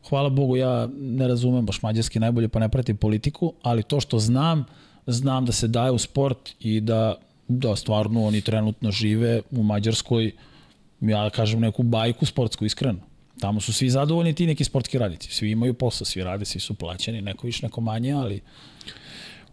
hvala Bogu, ja ne razumem baš mađarski najbolje, pa ne pratim politiku, ali to što znam, znam da se daje u sport i da, da stvarno oni trenutno žive u Mađarskoj, ja kažem neku bajku sportsku, iskreno. Tamo su svi zadovoljni ti neki sportski radnici. Svi imaju posao, svi rade, svi su plaćeni, neko više, neko manje, ali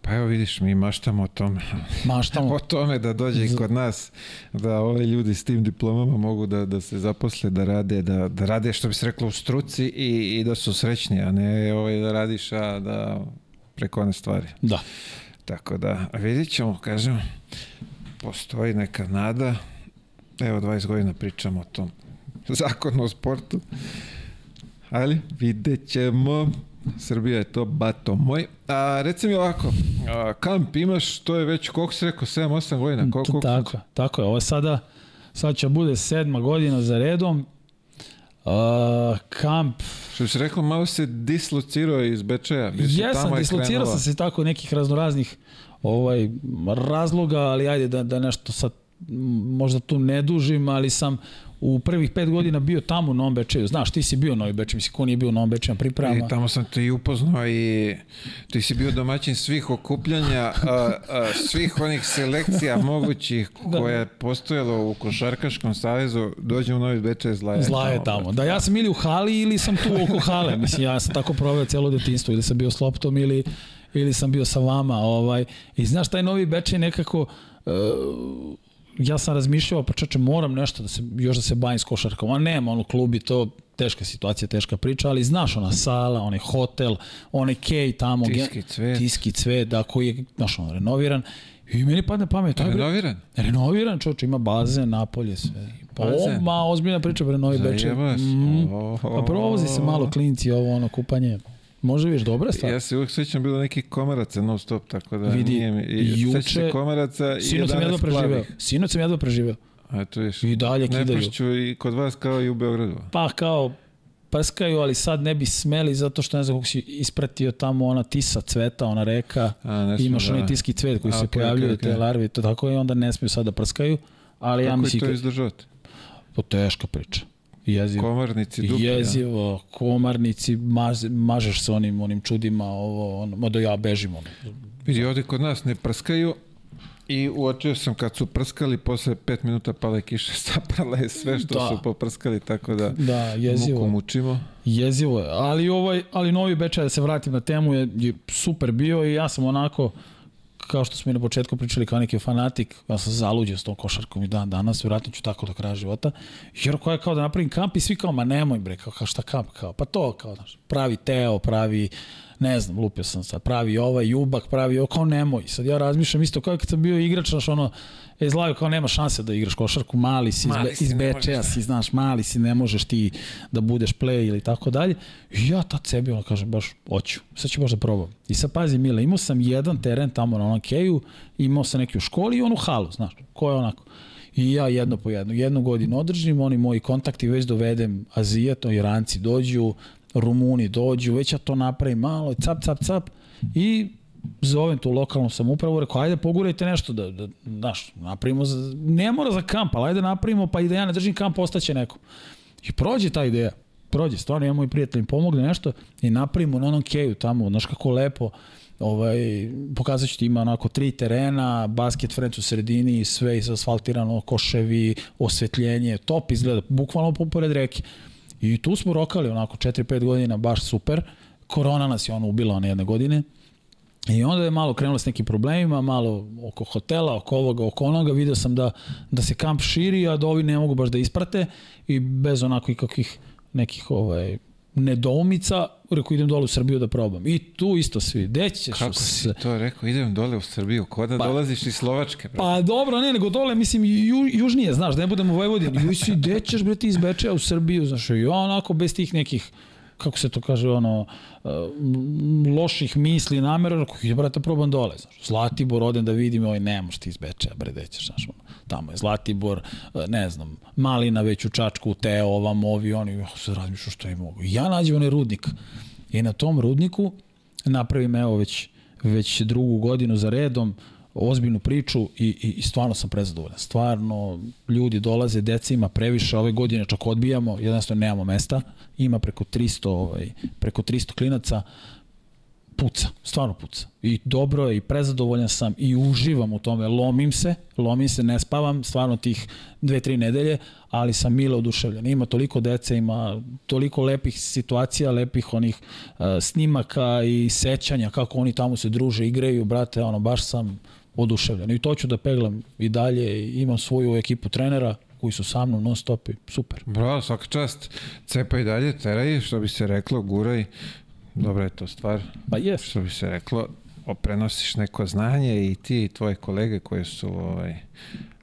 Pa evo vidiš, mi maštamo o tome. maštamo. o tome da dođe i kod nas, da ovi ljudi s tim diplomama mogu da, da se zaposle, da rade, da, da rade što bi se reklo u struci i, i da su srećni, a ne ovaj, da radiš, a da preko one stvari. Da. Tako da, vidit ćemo, kažem, postoji neka nada, evo 20 godina pričamo o tom zakonu o sportu, ali vidjet ćemo. Srbija je to bato moj. A, reci mi ovako, a, kamp imaš, to je već, koliko si rekao, 7-8 godina? Koliko, koliko, Tako, tako je. Ovo sada, sad će bude sedma godina za redom. Uh, kamp, Što se rekao, malo se dislocirao iz Bečeja. Si jesam, dislocirao sam se tako nekih raznoraznih ovaj, razloga, ali ajde da, da nešto sad možda tu ne dužim, ali sam u prvih pet godina bio tamo u Novom Bečeju. Znaš, ti si bio u Novom Bečeju, mislim, ko nije bio u Novom Bečeju na pripremama. I tamo sam te i upoznao i ti si bio domaćin svih okupljanja, a, a, svih onih selekcija mogućih koje je postojalo u Košarkaškom savezu, dođem u Novi Bečej, zla je Zla je tamo. Da, ja sam ili u hali ili sam tu oko hale. Mislim, ja sam tako proveo cijelo detinstvo. Ili sam bio s loptom ili, ili sam bio sa vama. Ovaj. I znaš, taj novi Bečej nekako... Uh, ja sam razmišljao, pa čeče, moram nešto da se, još da se bavim s košarkom. A nema, ono, klub i to, teška situacija, teška priča, ali znaš, ona sala, onaj hotel, onaj kej tamo. Tiski cvet. Tiski cvet, da, koji je, znaš, ono, renoviran. I meni padne pamet. aj, bre, Renoviran? Renoviran, čovječ, ima bazen, napolje, sve. Bazen? O, ma, ozbiljna priča, bre, Novi Bečej. Zajebaš? Mm. Pa provozi se malo klinci, ovo, ono, kupanje. Može viš, dobra stvar. Ja se uvijek sećam bilo nekih komaraca non stop, tako da Vidi, nije mi... I, juče- komaraca i Sinoć sam 11 jedva preživeo. Sinoć sam jedva preživeo. A to viš. I dalje Ne kidaju. pršću i kod vas kao i u Beogradu. Pa kao, prskaju, ali sad ne bi smeli zato što ne znam kako si ispratio tamo ona tisa cveta, ona reka, A, ne imaš smiju, onaj da. tiski cvet koji A, se okej, pojavljuje, okej, okej. te larve, to tako i onda ne smiju sad da prskaju, ali ja Kako je mislim, to izdržati? to teška priča. Jezivo. Komarnici dupi. ja. Jezivo, komarnici, maž, mažeš se onim, onim čudima, ovo, ono, ma da ja bežim. Ono. Vidi, ovde kod nas ne prskaju i uočio sam kad su prskali, posle pet minuta pala je kiša, saprala je sve što Da. su poprskali, tako da Da, jezivo. muku mučimo. Jezivo je, ali ovaj, ali Novi Bečaj, da se vratim na temu, je, je super bio i ja sam onako, kao što smo i na početku pričali kao neki fanatik, ja sam zaluđen s tom košarkom i dan danas, vjerojatno ću tako do kraja života, jer koja je kao da napravim kamp i svi kao, ma nemoj bre, kao, kao šta kamp, kao, pa to kao, znaš, pravi Teo, pravi, ne znam, lupio sam sad, pravi ovaj, Jubak, pravi ovo, kao nemoj. Sad ja razmišljam isto kao kad sam bio igrač, znaš, ono, e, zlaju, kao nema šanse da igraš košarku, mali si, Mali iz, si, iz Bečeja si, znaš, mali si, ne možeš ti da budeš play ili tako dalje. I ja tad sebi, ono, kažem, baš, hoću, sad ću baš da probam. I sad pazi, Mile, imao sam jedan teren tamo na onom keju, imao sam neki u školi i onu halu, znaš, ko je onako. I ja jedno po jedno. Jednu godinu održim, oni moji kontakti već dovedem Azijato, Iranci dođu, Rumuni dođu, već ja to napravim malo, cap, cap, cap i zovem tu lokalnu samoupravu, rekao, ajde pogurajte nešto, da, da, znaš, napravimo, za, ne mora za kamp, ali ajde napravimo, pa i da ja ne držim kamp, ostaće neko. I prođe ta ideja, prođe, stvarno ja moj prijatelj mi pomogne nešto i napravimo na onom keju tamo, znaš kako lepo, ovaj, pokazat ću ti ima onako tri terena, basket frenč u sredini, sve asfaltirano, koševi, osvetljenje, top izgleda, bukvalno pored reke. I tu smo rokali onako 4-5 godina, baš super. Korona nas je ono ubila one jedne godine. I onda je malo krenulo s nekim problemima, malo oko hotela, oko ovoga, oko onoga, video sam da, da se kamp širi, a da ovi ne mogu baš da isprate i bez onako ikakvih nekih ovaj, nedoumica, rekao idem dole u Srbiju da probam. I tu isto svi, gde ćeš? Kako si to rekao, idem dole u Srbiju, ko da pa, dolaziš iz Slovačke? Bro. Pa dobro, ne, nego dole, mislim, ju, južnije, znaš, da ne budemo u Vojvodini. Ju si, gde ćeš, bre, ti iz Bečeja u Srbiju, znaš, i onako, bez tih nekih kako se to kaže, ono, uh, loših misli, namera, kako je, brate, probam dole, znaš. Zlatibor, odem da vidim, oj, ne možeš ti iz Bečeja, bre, dećeš, znaš, ono. Tamo je Zlatibor, uh, ne znam, Malina već u Čačku, Teo, ovam, ovi, oni, oh, se razmišljaju što je mogu. Ja nađem onaj rudnik i na tom rudniku napravim, evo, već, već drugu godinu za redom, ozbiljnu priču i, i, i stvarno sam prezadovoljan. Stvarno, ljudi dolaze, deca ima previše, ove godine čak odbijamo, jednostavno nemamo mesta, ima preko 300, ovaj, preko 300 klinaca, puca, stvarno puca. I dobro je, i prezadovoljan sam, i uživam u tome, lomim se, lomim se, ne spavam, stvarno tih dve, tri nedelje, ali sam milo oduševljen. Ima toliko dece, ima toliko lepih situacija, lepih onih uh, snimaka i sećanja, kako oni tamo se druže, igraju, brate, ono, baš sam oduševljen. I to ću da peglam i dalje, imam svoju ekipu trenera, koji su sa mnom non stop i super. Bravo, svaka čast. Cepa i dalje, teraj, što bi se reklo, guraj. Dobra je to stvar. Pa je. Što bi se reklo, prenosiš neko znanje i ti i tvoje kolege koje su ovaj,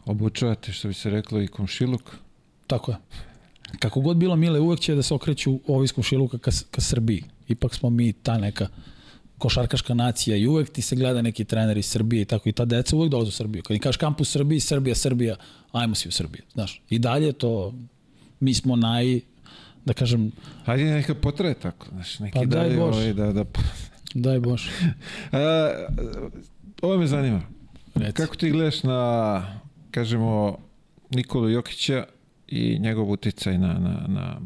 obučavate, što bi se reklo, i komšiluk. Tako je. Kako god bilo Mile, uvek će da se okreću ovi iz komšiluka ka, ka Srbiji. Ipak smo mi ta neka košarkaška nacija i uvek ti se gleda neki trener iz Srbije i tako i ta deca uvek dolaze u Srbiju. Kad im kažeš kampus Srbiji, Srbija, Srbija, ajmo svi u Srbiju, znaš. I dalje to, mi smo naj, da kažem... Hajde neka potraje tako, znaš, neki pa daj Bož. Ovaj, da, da... daj Bož. A, ovo me zanima. Reci. Kako ti gledaš na, kažemo, Nikolu Jokića i njegov uticaj na, na, na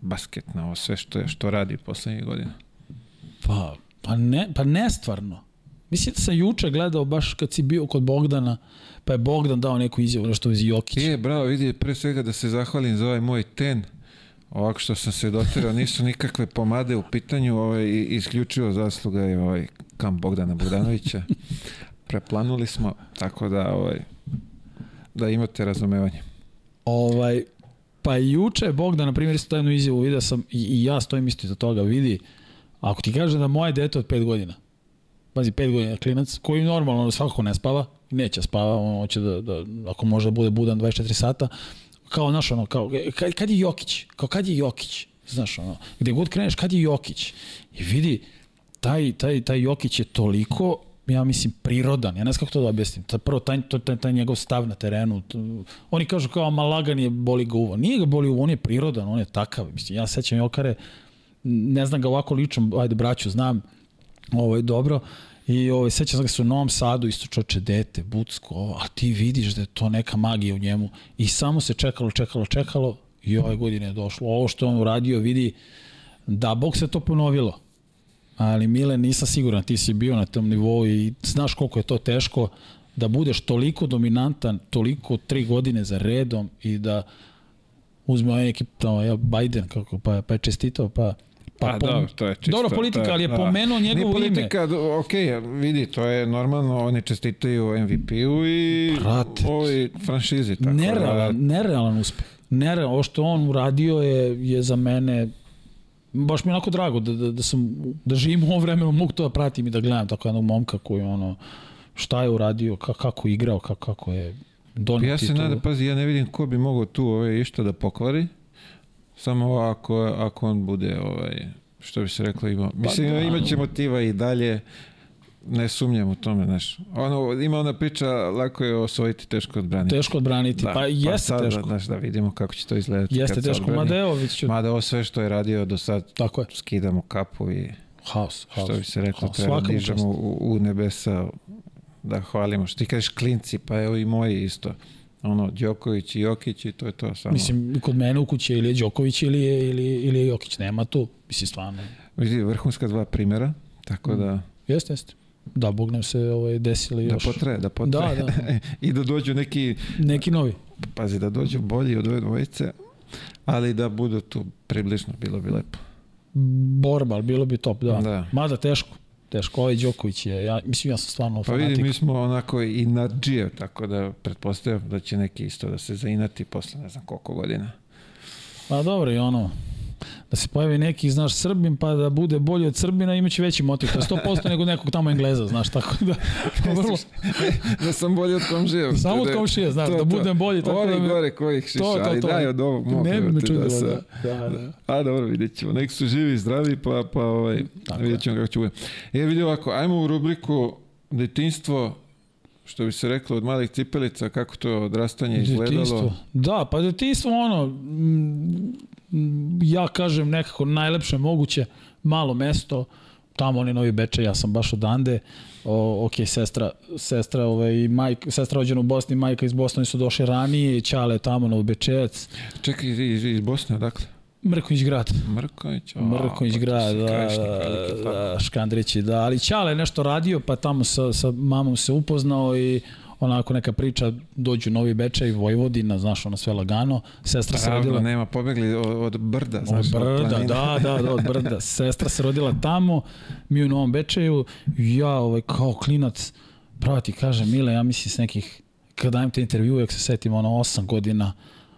basket, na ovo sve što, je, što radi poslednjih godina? Pa, pa, ne, pa nestvarno. Mislim da sam juče gledao baš kad si bio kod Bogdana, pa je Bogdan dao neku izjavu nešto iz Jokića. Je, bravo, vidi, pre svega da se zahvalim za ovaj moj ten, ovako što sam se dotirao, nisu nikakve pomade u pitanju, ovaj, isključivo zasluga je ovaj kamp Bogdana Bogdanovića. Preplanuli smo, tako da ovaj, da imate razumevanje. Ovaj, pa juče Bogdan, na primjer, isto tajnu izjavu, vidio sam i, i ja stojim isto za toga, vidi, Ako ti kaže da moje dete od 5 godina, pazi, 5 godina klinac, koji normalno svakako ne spava, neće spava, on hoće da, da ako može da bude budan 24 sata, kao, znaš, ono, kao, kad, kad je Jokić? Kao, kad je Jokić? Znaš, ono, gde god kreneš, kad je Jokić? I vidi, taj, taj, taj Jokić je toliko ja mislim prirodan, ja ne znam kako to da objasnim. Ta, prvo taj, taj, taj njegov stav na terenu. To, oni kažu kao malagan je boli ga uvo. Nije ga boli uvo, on je prirodan, on je takav. Mislim, ja sećam Jokare, ne znam ga ovako lično, ajde braću, znam, ovo je dobro, I ovaj, sećam se u Novom Sadu, isto čoče dete, Bucko, a ti vidiš da je to neka magija u njemu. I samo se čekalo, čekalo, čekalo i ove godine je došlo. Ovo što on uradio, vidi, da Bog se to ponovilo. Ali Mile, nisam siguran, ti si bio na tom nivou i znaš koliko je to teško da budeš toliko dominantan, toliko tri godine za redom i da uzme ovaj neki tamo, ja, Biden, kako, pa, pa je čestitao, pa Pa, pa dobro, to je čisto. Dobro, politika, ali je da. pomenuo njegovo ime. politika, ime. ok, vidi, to je normalno, oni čestitaju MVP-u i Brate, ovoj franšizi. Tako nerealan, da, nerealan uspeh. Nerealan, ovo što on uradio je, je za mene baš mi je onako drago da, da, da, sam, da živim u ovom vremenu, mogu to da pratim i da gledam tako jednog momka koji ono, šta je uradio, kako, kako igrao, kako, kako je donio Ja se nadam, pazi, ja ne vidim ko bi mogao tu ovaj, išta da pokvari, Samo ako, ako on bude, ovaj, što bi se reklo, ima, mislim, pa, da, imaće motiva i dalje, ne sumnjam u tome, znaš. Ono, ima ona priča, lako je osvojiti, teško odbraniti. Teško odbraniti, Da, pa jeste sad, teško. Znaš, da vidimo kako će to izgledati. Jeste teško, mada evo ću... Mada ovo sve što je radio do sad, Tako je, skidamo kapu i haos, haos. što bi se reklo, haos. treba mu dižemo čast. u, u nebesa da hvalimo. Što ti kažeš klinci, pa evo i moji isto. Ono, Đoković i Jokić i to je to samo. Mislim, kod mene u kući ili je Đoković ili je, ili, ili je Jokić, nema tu. Mislim, stvarno. Vidi, vrhunska dva primjera, tako da, Jeste, jeste. Da, Bog nam se ovaj, desili da još potraje, da potraje. Da, da. I da dođu neki, neki novi. pazi, da dođu bolji od ove dvojice, ali da budu tu približno, bilo bi lepo. Borba, bilo bi top, da. Da. Mada teško. Teško, ovaj Đoković je, ja, mislim, ja sam stvarno Pa fanatik. vidi, mi smo onako i nadžije, tako da pretpostavljam da će neki isto da se zainati posle ne znam koliko godina. Pa dobro, i ono, da se pojavi neki, znaš, Srbin, pa da bude bolji od Srbina, imaće veći motiv. To je 100% nego nekog tamo Engleza, znaš, tako da, vrlo, da sam bolji od komšije. samo od komšije, znaš, da budem bolji, tako Ovi da gore kojih šiša, to, to, ali to. daj od ovog mog. ne bi me ti čudilo, se- da, da, da. A dobro, vidjet ćemo. Nek su živi i zdravi, pa, pa ovaj, Tako vidjet ćemo kako će bude. E, vidi ovako, ajmo u rubriku detinstvo, što bi se reklo od malih cipelica, kako to odrastanje izgledalo. Detinjstvo. Da, pa detinjstvo ono, ja kažem nekako najlepše moguće, malo mesto, tamo oni novi Beče, ja sam baš odande, o, ok, sestra, sestra, ovaj, majka, sestra rođena u Bosni, majka iz Bosne, oni su došli ranije, Ćale tamo na Bečejac, Čekaj, iz, iz, iz Bosne, odakle? Mrković grad. Mrković? O, Mrković to grad, da, da, veliki, tako. da, Škandrići, da, ali Ćale nešto radio, pa tamo sa, sa mamom se upoznao i onako neka priča, dođu Novi Bečej, Vojvodina, znaš, ono sve lagano, sestra se Ravno, rodila... nema, pobegli od, od brda, Od znaš, od brda, planine. da, da, da, od brda. Sestra se rodila tamo, mi u Novom Bečeju, ja ovaj, kao klinac, pravo ti kažem, Mile, ja mislim s nekih, kad dajem te intervju, uvijek se setim, ono, osam godina,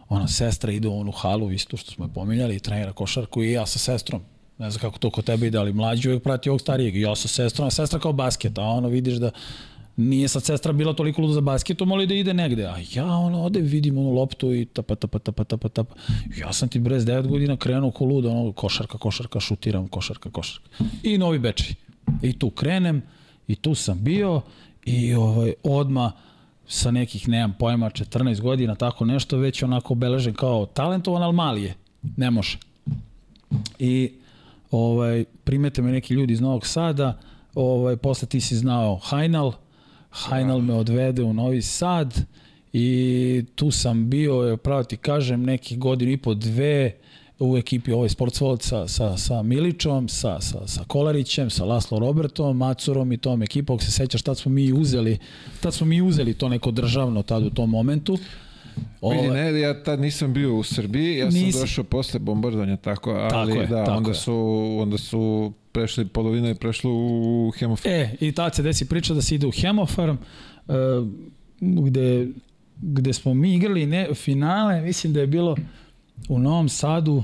ona sestra ide u onu halu, isto što smo je pominjali, trenira košarku i ja sa sestrom. Ne znam kako to kod tebe ide, ali mlađi uvijek prati ovog starijeg. Ja sa sestrom, a sestra kao basket, a ono vidiš da nije sad sestra bila toliko luda za basketom, ali da ide negde. A ja ono, ode vidim onu loptu i tapa, tapa, tapa, tapa, tapa. Ja sam ti brez 9 godina krenuo ko luda, ono, košarka, košarka, šutiram, košarka, košarka. I Novi Bečej. I tu krenem, i tu sam bio, i ovaj, odma sa nekih, nemam pojma, 14 godina, tako nešto, već onako obeležen kao talentovan, ali mali je. Ne može. I ovaj, primete me neki ljudi iz Novog Sada, ovaj, posle ti si znao Hajnal, Hajnal me odvede u Novi Sad i tu sam bio, pravo ti kažem, neki godinu i po dve u ekipi ovaj sportsvolt sa, sa, sa Miličom, sa, sa, sa Kolarićem, sa Laslo Robertom, Macurom i tom ekipom, ako se sećaš, tad smo mi uzeli, tad smo mi uzeli to neko državno tad u tom momentu. Vidi, Ovaj, ne, ja tad nisam bio u Srbiji, ja sam došao posle bombardovanja, tako, ali Tako je, da, tako onda je. su, onda su prešli, polovina je prešla u hemofarm. E, i tad se desi priča da se ide u Hemofarm, uh, gde, gde smo mi igrali ne, finale, mislim da je bilo u Novom Sadu,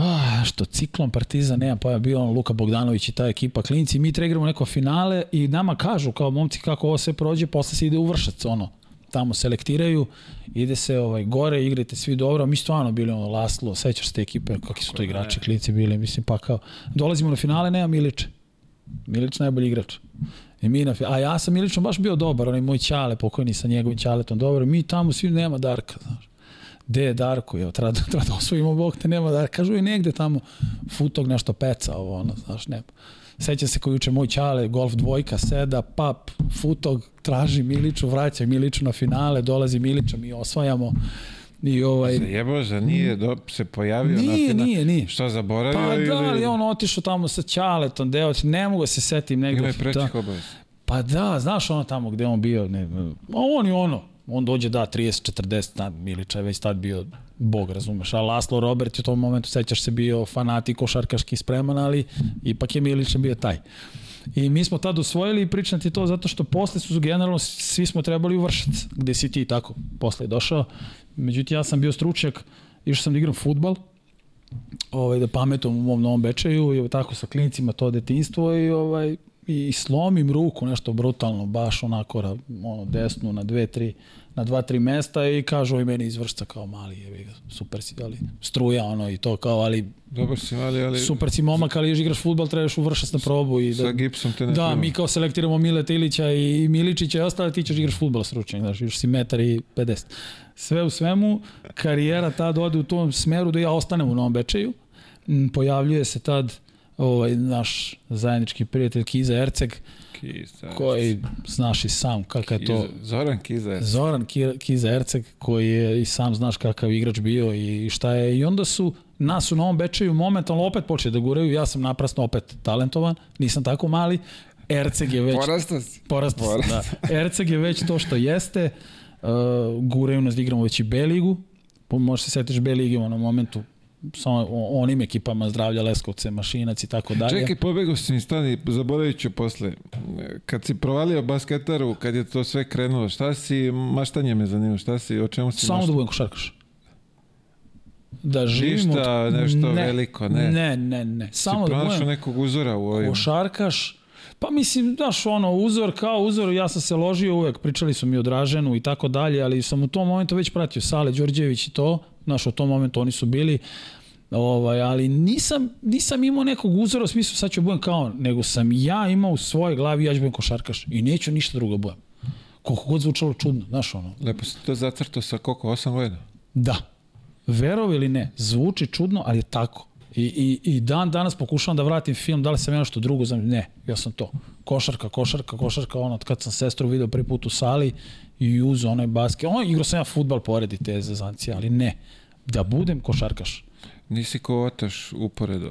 Ah, što Ciklon, Partizan, nema je bio on Luka Bogdanović i ta ekipa klinci, mi igramo neko finale i nama kažu kao momci kako ovo sve prođe, posle se ide u Vršac, ono, tamo selektiraju, ide se ovaj gore, igrate svi dobro, mi stvarno bili ono Laslo, sećaš se te ekipe, kakvi su to igrači, klinci bili, mislim pa kao, dolazimo na finale, nema Miliče, Milić najbolji igrač. I mi na, a ja sam Milićom baš bio dobar, onaj moj ćale, pokojni sa njegovim ćaletom, dobro, mi tamo svi nema Darka, znaš. Gde je Darko? Evo, treba, da- treba da osvojimo Bog te nema Darka. Kažu i negde tamo futog nešto peca, ovo, ono, znaš, ne. Sećam se koji juče moj ćale, golf dvojka, seda, pap, futog, traži Miliću, vraća Miliću na finale, dolazi Milića, mi osvajamo. I ovaj, Jebo, za nije do, se pojavio na Nije, fina- nije, nije. Šta, zaboravio pa ili... da, ali on otišao tamo sa Ćaletom, deo, ne mogu da se setim negde. Ima je da. prečih obaveza. Pa da, znaš ono tamo gde on bio, ne, a on je ono, on dođe da 30, 40, da, Milića je već tad bio bog, razumeš, a Laslo Robert u tom momentu, sećaš se, bio fanatik košarkaški spreman, ali ipak je Milić bio taj. I mi smo tad usvojili i pričam ti to zato što posle su generalno svi smo trebali u Vršac, gde si ti tako posle je došao. Međutim, ja sam bio stručnjak, išao sam da igram futbal, ovaj, da pametom u mom novom Bečeju i tako sa klincima to detinstvo i ovaj, i slomim ruku nešto brutalno, baš onako ono, desnu na dve, tri, na dva, tri mesta i kažu oj meni izvršca kao mali, je super si, ali struja ono i to kao, ali Dobar si mali, ali super si momak, ali još igraš futbol, trebaš uvršati na probu i sa da, gipsom te ne da, treba. mi kao selektiramo Mileta Ilića i Miličića i ostale, ti ćeš igraš futbol stručnjak, znaš, još si metar i 50. Sve u svemu, karijera tad ode u tom smeru da ja ostanem u Novom Bečeju. Pojavljuje se tad ovaj, naš zajednički prijatelj Kiza Erceg, Kiza. koji znaš i sam kakav je to... Zoran Kiza je. Zoran Ki- Kiza Erceg koji je i sam znaš kakav igrač bio i šta je i onda su nas u Novom Bečeju momentalno opet počeli da guraju, ja sam naprasno opet talentovan, nisam tako mali, Erceg je već Porastao si. porastao da. Erceg je već to što jeste, uh, guraju nas da igramo već i B ligu, možeš se setiš B lige u onom momentu sa o- onim ekipama zdravlja Leskovce, Mašinac i tako dalje. Čekaj, pobegao si mi stani, zaboravit ću posle. Kad si provalio basketaru, kad je to sve krenulo, šta si, maštanje me zanima, šta si, o čemu si Samo da budem košarkaš. Da živim Ništa, od... nešto veliko, ne. Ne, ne, ne. Samo si da budem nekog uzora u ovim. košarkaš. Pa mislim, znaš, ono, uzor kao uzor, ja sam se ložio uvek, pričali su mi o Draženu i tako dalje, ali sam u tom momentu već pratio Sale Đorđević i to, znaš, u tom momentu oni su bili, ovaj, ali nisam, nisam imao nekog uzora u smislu sad ću budem kao, nego sam ja imao u svojoj glavi, ja ću budem košarkaš i neću ništa drugo budem. Koliko god zvučalo čudno, znaš, ono, Lepo si to zacrtao sa koliko, 8 godina? Da. Verovi ili ne, zvuči čudno, ali je tako. I, i, I dan danas pokušavam da vratim film, da li sam ja nešto drugo, znam, ne, ja sam to. Košarka, košarka, košarka, ono, od kad sam sestru video prvi put u sali i uz onaj basket, ono, igrao sam ja futbal pored i te zezancije, ali ne, da budem košarkaš. Nisi ko otaš uporedo.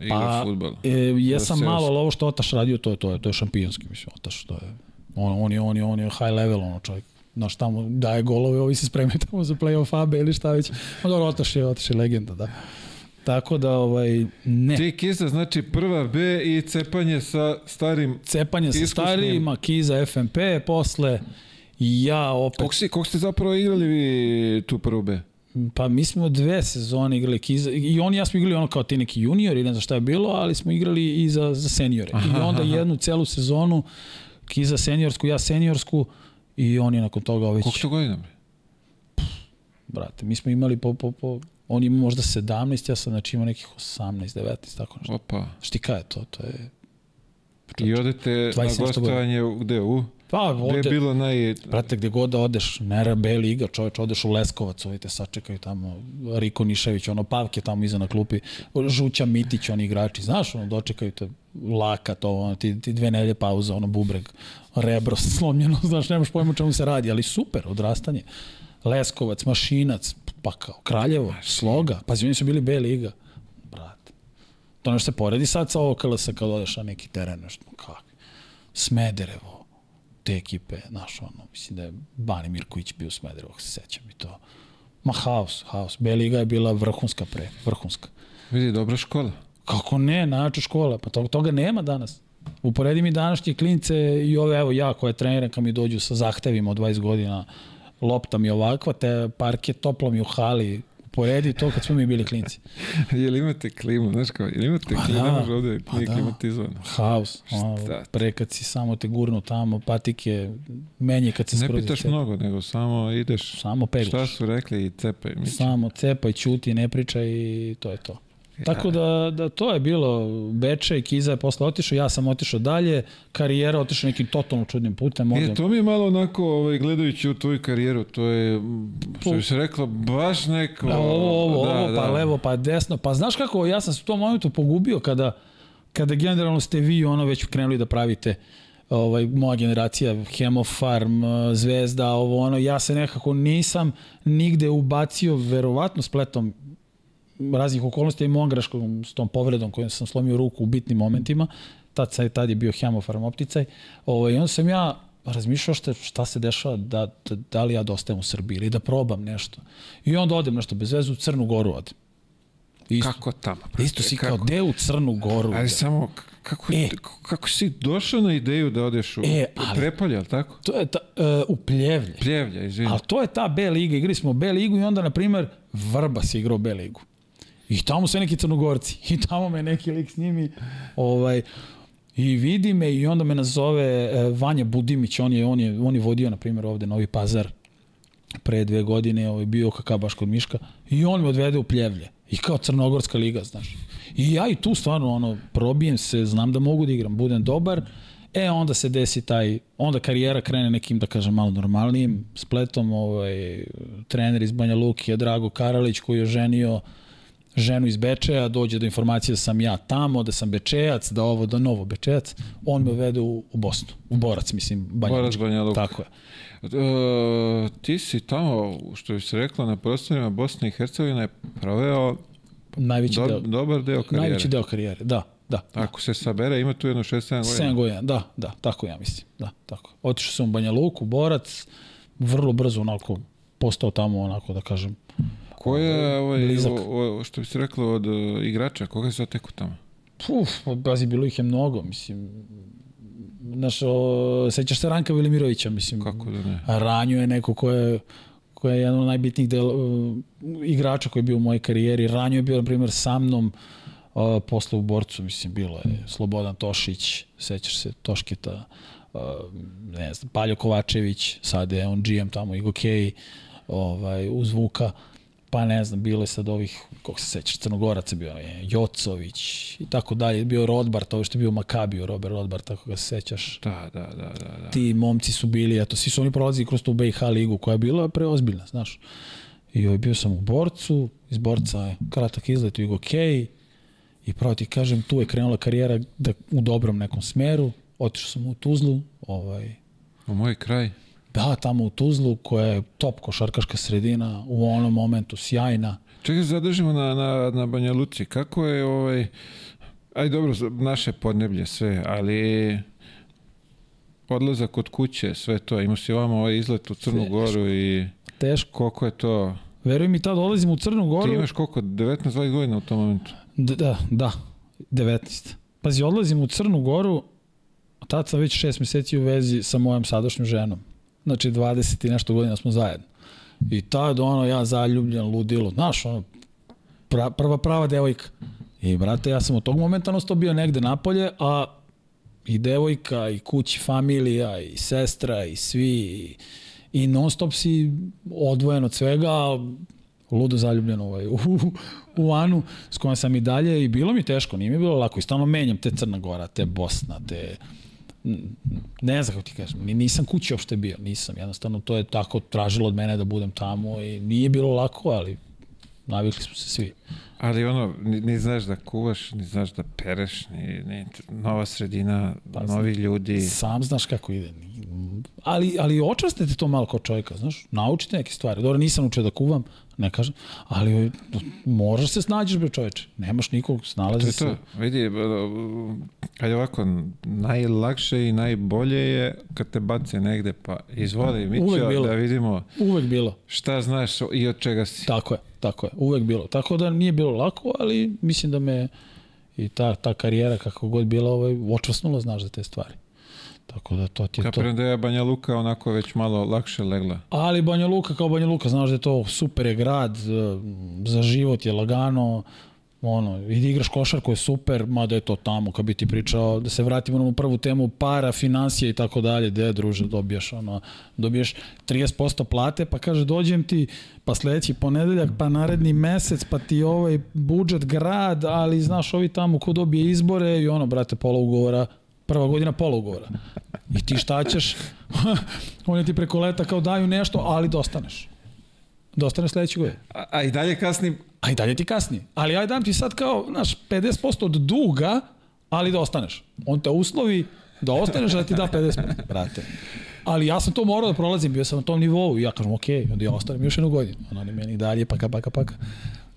Igra Pa, futbol. e, jesam Da malo, ali ovo što Otaš radio, to je, to je, to je šampionski, mislim, Otaš, to je, on, on je, on je, on je high level, ono, čovjek, znaš, tamo daje golove, ovi se spremaju tamo za play-off AB ili šta već, no dobro, Otaš je, Otaš je legenda, da. Tako da, ovaj, ne. Ti Kiza, znači prva B i cepanje sa starim... Cepanje sa iskusnim. starijima, Kiza FMP, posle ja opet, Koliko, si, koliko ste zapravo igrali vi tu prvu B? Pa mi smo dve sezone igrali Kiza, i oni i ja smo igrali ono kao ti neki juniori, ne znam šta je bilo, ali smo igrali i za, za seniore. I onda jednu celu sezonu, Kiza seniorsku, ja seniorsku, i oni nakon toga već, Koliko to godina? Bre? brate, mi smo imali po, po, po on ima možda 17, ja sam znači imao nekih 18, 19, tako nešto. Opa. Štika je to, to je... I odete 27 na gostovanje gde? U? Pa, Gde je ovde, bilo naj... Brate, gde god da odeš, Nera B liga, čoveč, odeš u Leskovac, ovi te sačekaju tamo, Riko Nišević, ono, Pavke tamo iza na klupi, Žuća Mitić, oni igrači, znaš, ono, dočekaju te laka to, ono, ti, ti dve nelje pauza, ono, bubreg, rebro slomljeno, znaš, nemaš pojma čemu se radi, ali super, odrastanje. Leskovac, Mašinac, pa kao, Kraljevo, Sloga, pazi, oni su bili B liga, brate. To nešto se poredi sad sa OKLS kad odeš na neki teren, nešto, kako. Smederevo, te ekipe, znaš, ono, mislim da je Bani Mirković bio u Smederevo, ako se sećam i to. Ma haos, haos. B liga je bila vrhunska pre, vrhunska. Vidi, dobra škola. Kako ne, najjača škola, pa toga, toga nema danas. Uporedi mi današnje klince i ove, evo ja koje treniram kad mi dođu sa zahtevima od 20 godina, lopta mi ovakva, te parke toplo mi u hali, uporedi to kad smo mi bili klinci. Jel imate klimu, znaš kao, jel imate Pa klimu, da, ne može ovde, pa nije da. klimatizovano. Haos. Ono, pre kad si samo te gurnu tamo, patike, menje kad se Ne skroz pitaš mnogo, nego samo ideš, Samo peglaš. šta su rekli i cepaj. Mi Samo cepaj, ćuti, ne pričaj i to je to. Tako da, da to je bilo Beče i Kiza je posle otišao, ja sam otišao dalje, karijera otišao nekim totalno čudnim putem. Ovde, E, to mi je malo onako, ovaj, gledajući u tvoju karijeru, to je, što bi se reklo, baš neko... Da, ovo, ovo, da, ovo, pa da. levo, pa desno. Pa znaš kako, ja sam se u tom momentu pogubio kada, kada generalno ste vi ono već krenuli da pravite ovaj, moja generacija, Hemofarm, Zvezda, ovo ono, ja se nekako nisam nigde ubacio, verovatno spletom raznih okolnosti i mojom greškom s tom povredom kojom sam slomio ruku u bitnim momentima, tad, tad je bio Hemofarm opticaj, ovaj, i onda sam ja razmišljao šta, šta se dešava, da, da, da li ja da ostajem u Srbiji ili da probam nešto. I onda odem nešto bez veze u Crnu Goru odem. Isto, Kako tamo? isto si kao, kako? gde u Crnu Goru? Ali samo, k- kako, E. kako si došao na ideju da odeš u E, ali- Prepolje, ali tako? To je ta, uh, u Pljevlje. Pljevlja, izvini. Ali to je ta B liga, igrali smo B ligu i onda, na primer, Vrbas je igrao B ligu. I tamo su neki crnogorci. I tamo me neki lik s njimi. Ovaj, I vidi me i onda me nazove e, Vanja Budimić, on je, on je, on je vodio, na primjer, ovde Novi Pazar pre dve godine, ovaj, bio kakav baš kod Miška, i on me odvede u Pljevlje. I kao Crnogorska liga, znaš. I ja i tu stvarno, ono, probijem se, znam da mogu da igram, budem dobar, E, onda se desi taj, onda karijera krene nekim, da kažem, malo normalnijim spletom, ovaj, trener iz Banja Luki je Drago Karalić koji je ženio ženu iz Bečeja, dođe do informacije da sam ja tamo, da sam Bečejac, da ovo, da novo Bečejac, on me uvede u, u Bosnu, u Borac, mislim, Banja Borac, Banja Luka. Tako je. E, ti si tamo, što bi se rekla, na prostorima Bosne i Hercegovine proveo najveći do, deo, dobar deo karijere. Najveći deo karijere, da. Da. Ako se sabere, ima tu jedno 6-7 godina. 7 godina, da, da, tako ja mislim. Da, tako. Otišao sam u Banja Luku, Borac, vrlo brzo onako postao tamo onako da kažem. Ko je ovaj, o, o, što bi se reklo od uh, igrača, koga se zateku tamo? Puf, bazi bilo ih je mnogo, mislim. Znaš, o, sećaš se Ranka Velimirovića, mislim. Kako da ne? Ranju je neko ko je ko je jedan od najbitnijih del, uh, igrača koji je bio u mojoj karijeri. Ranju je bio, na primjer, sa mnom uh, posle u borcu, mislim, bilo je Slobodan Tošić, sećaš se Tošketa, uh, ne znam, Paljo Kovačević, sad je on GM tamo, Igo Kej, ovaj, uz Vuka, pa ne znam, bilo je sad ovih, kako se sećaš, Crnogoraca bio je, Jocović i tako dalje, bio Rodbart, ovo što je bio Makabio, Robert Rodbart, tako ga se sećaš. Da, da, da, da, da. Ti momci su bili, eto, svi su oni prolazili kroz tu BiH ligu koja je bila preozbiljna, znaš. I ovaj, bio sam u borcu, iz borca je kratak izlet u Igo Kej, I pravo ti kažem, tu je krenula karijera da, u dobrom nekom smeru. Otišao sam u Tuzlu. Ovaj, u moj kraj? Da, tamo u Tuzlu, koja je top košarkaška sredina, u onom momentu sjajna. Čekaj, zadržimo na, na, na Banja Luci. Kako je ovaj... Aj dobro, naše podneblje sve, ali odlazak kod kuće, sve to. Imao si ovamo ovaj izlet u Crnu Teško. Goru i... Teško. Koliko je to... Veruj mi, tad odlazim u Crnu Goru... Ti imaš koliko? 19-20 godina u tom momentu? Da, da, 19. Pazi, odlazim u Crnu Goru, tad sam već šest meseci u vezi sa mojom sadašnjom ženom. Znači, 20 i nešto godina smo zajedno. I tad, ono, ja zaljubljen, ludilo, znaš, ono, pra, prva prava devojka. I, brate, ja sam od tog momenta nosto bio negde napolje, a i devojka, i kući, familija, i sestra, i svi, i, i non stop si odvojen od svega, ludo zaljubljen ovaj, u, u Anu, s kojom sam i dalje i bilo mi teško, nije mi bilo lako i stalno menjam te Crna Gora, te Bosna, te ne znam kako ti kažem, nisam kući uopšte bio, nisam, jednostavno to je tako tražilo od mene da budem tamo i nije bilo lako, ali navikli smo se svi. Ali ono, ni, ni znaš da kuvaš, ni znaš da pereš, ni, ni nova sredina, pa, novi ljudi. Sam znaš kako ide. Ali, ali očaste te to malo kao čovjeka, znaš, naučite neke stvari. Dobro, nisam učio da kuvam, ne kažem, ali moraš se snađeš, bre čoveče. Nemaš nikog, snalazi se. To je to. Vidi, ajde ovako, najlakše i najbolje je kad te bace negde, pa izvoli, mi ću da vidimo Uvek bilo. šta znaš i od čega si. Tako je, tako je, uvek bilo. Tako da nije bilo lako, ali mislim da me i ta, ta karijera kako god bila ovaj, očvrsnula, znaš za te stvari. Tako da to ti je Kapiram to. da je Banja Luka onako već malo lakše legla. Ali Banja Luka kao Banja Luka, znaš da je to super je grad, za život je lagano, ono, i da igraš košarku je super, mada je to tamo, kad bi ti pričao, da se vratimo na prvu temu, para, financije i tako dalje, gde druže, dobijaš, ono, dobiješ 30% plate, pa kaže, dođem ti, pa sledeći ponedeljak, pa naredni mesec, pa ti ovaj budžet grad, ali znaš, ovi tamo ko dobije izbore i ono, brate, pola ugovora, prva godina pola ugovora. I ti šta ćeš? Oni ti preko leta kao daju nešto, ali dostaneš. Dostaneš sledeće godine. A, a i dalje kasni? A i dalje ti kasni. Ali aj dam ti sad kao, znaš, 50% od duga, ali da ostaneš. On te uslovi da ostaneš, da ti da 50%. Brate. Ali ja sam to morao da prolazim, bio sam na tom nivou i ja kažem, ok, onda ja ostanem još jednu godinu. Oni meni dalje, paka, paka, paka.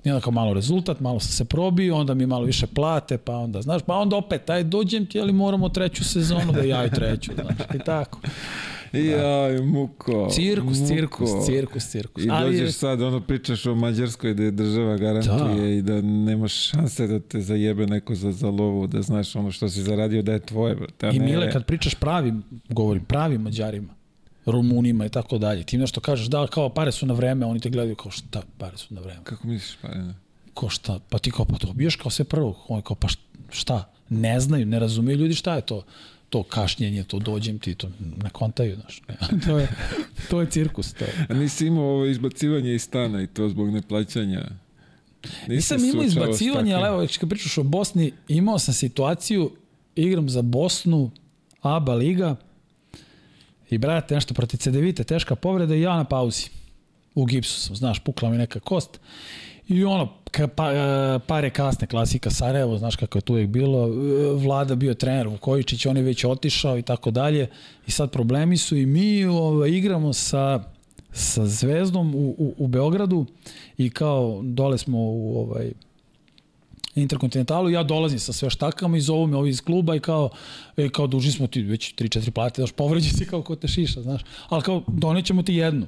I onda kao malo rezultat, malo sam se probio, onda mi malo više plate, pa onda, znaš, pa onda opet, aj dođem ti, ali moramo treću sezonu da ja i treću, znaš, i tako. I Jaj, muko. Cirkus, muko. cirkus, cirkus, cirkus. I Ali dođeš sad, ono pričaš o Mađarskoj da je država garantuje da. i da nemaš šanse da te zajebe neko za, za lovu, da znaš ono što si zaradio da je tvoje. Brate, I. Mile, kad pričaš pravim, govorim, pravim Mađarima, Rumunima i tako dalje. Ti nešto kažeš, da, kao pare su na vreme, oni te gledaju kao šta, pare su na vreme. Kako misliš pare na? Ko šta? Pa ti kao, pa dobiješ kao sve prvo. On kao, pa šta? Ne znaju, ne razumeju ljudi šta je to to kašnjenje, to dođem ti, to ne kontaju, znaš. to, je, to je cirkus. To je. A nisi imao ovo izbacivanje iz stana i to zbog neplaćanja? Nisi Nisam imao izbacivanje, ali evo, kad pričaš o Bosni, imao sam situaciju, igram za Bosnu, ABA liga, i brate, nešto protiv CDVite, teška povreda i ja na pauzi. U gipsu sam, znaš, pukla mi neka kost. I ono, ka, pa, e, pare kasne, klasika Sarajevo, znaš kako je tu uvijek bilo, e, vlada bio trener Vukojičić, on je već otišao i tako dalje. I sad problemi su i mi ovaj, igramo sa, sa Zvezdom u, u, u Beogradu i kao dole smo u ovaj, Interkontinentalu, ja dolazim sa sve štakama i zovu me ovi iz kluba i kao, e, kao duži smo ti već 3-4 plate, daš povređi si kao ko te šiša, znaš. Ali kao, donećemo ti jednu.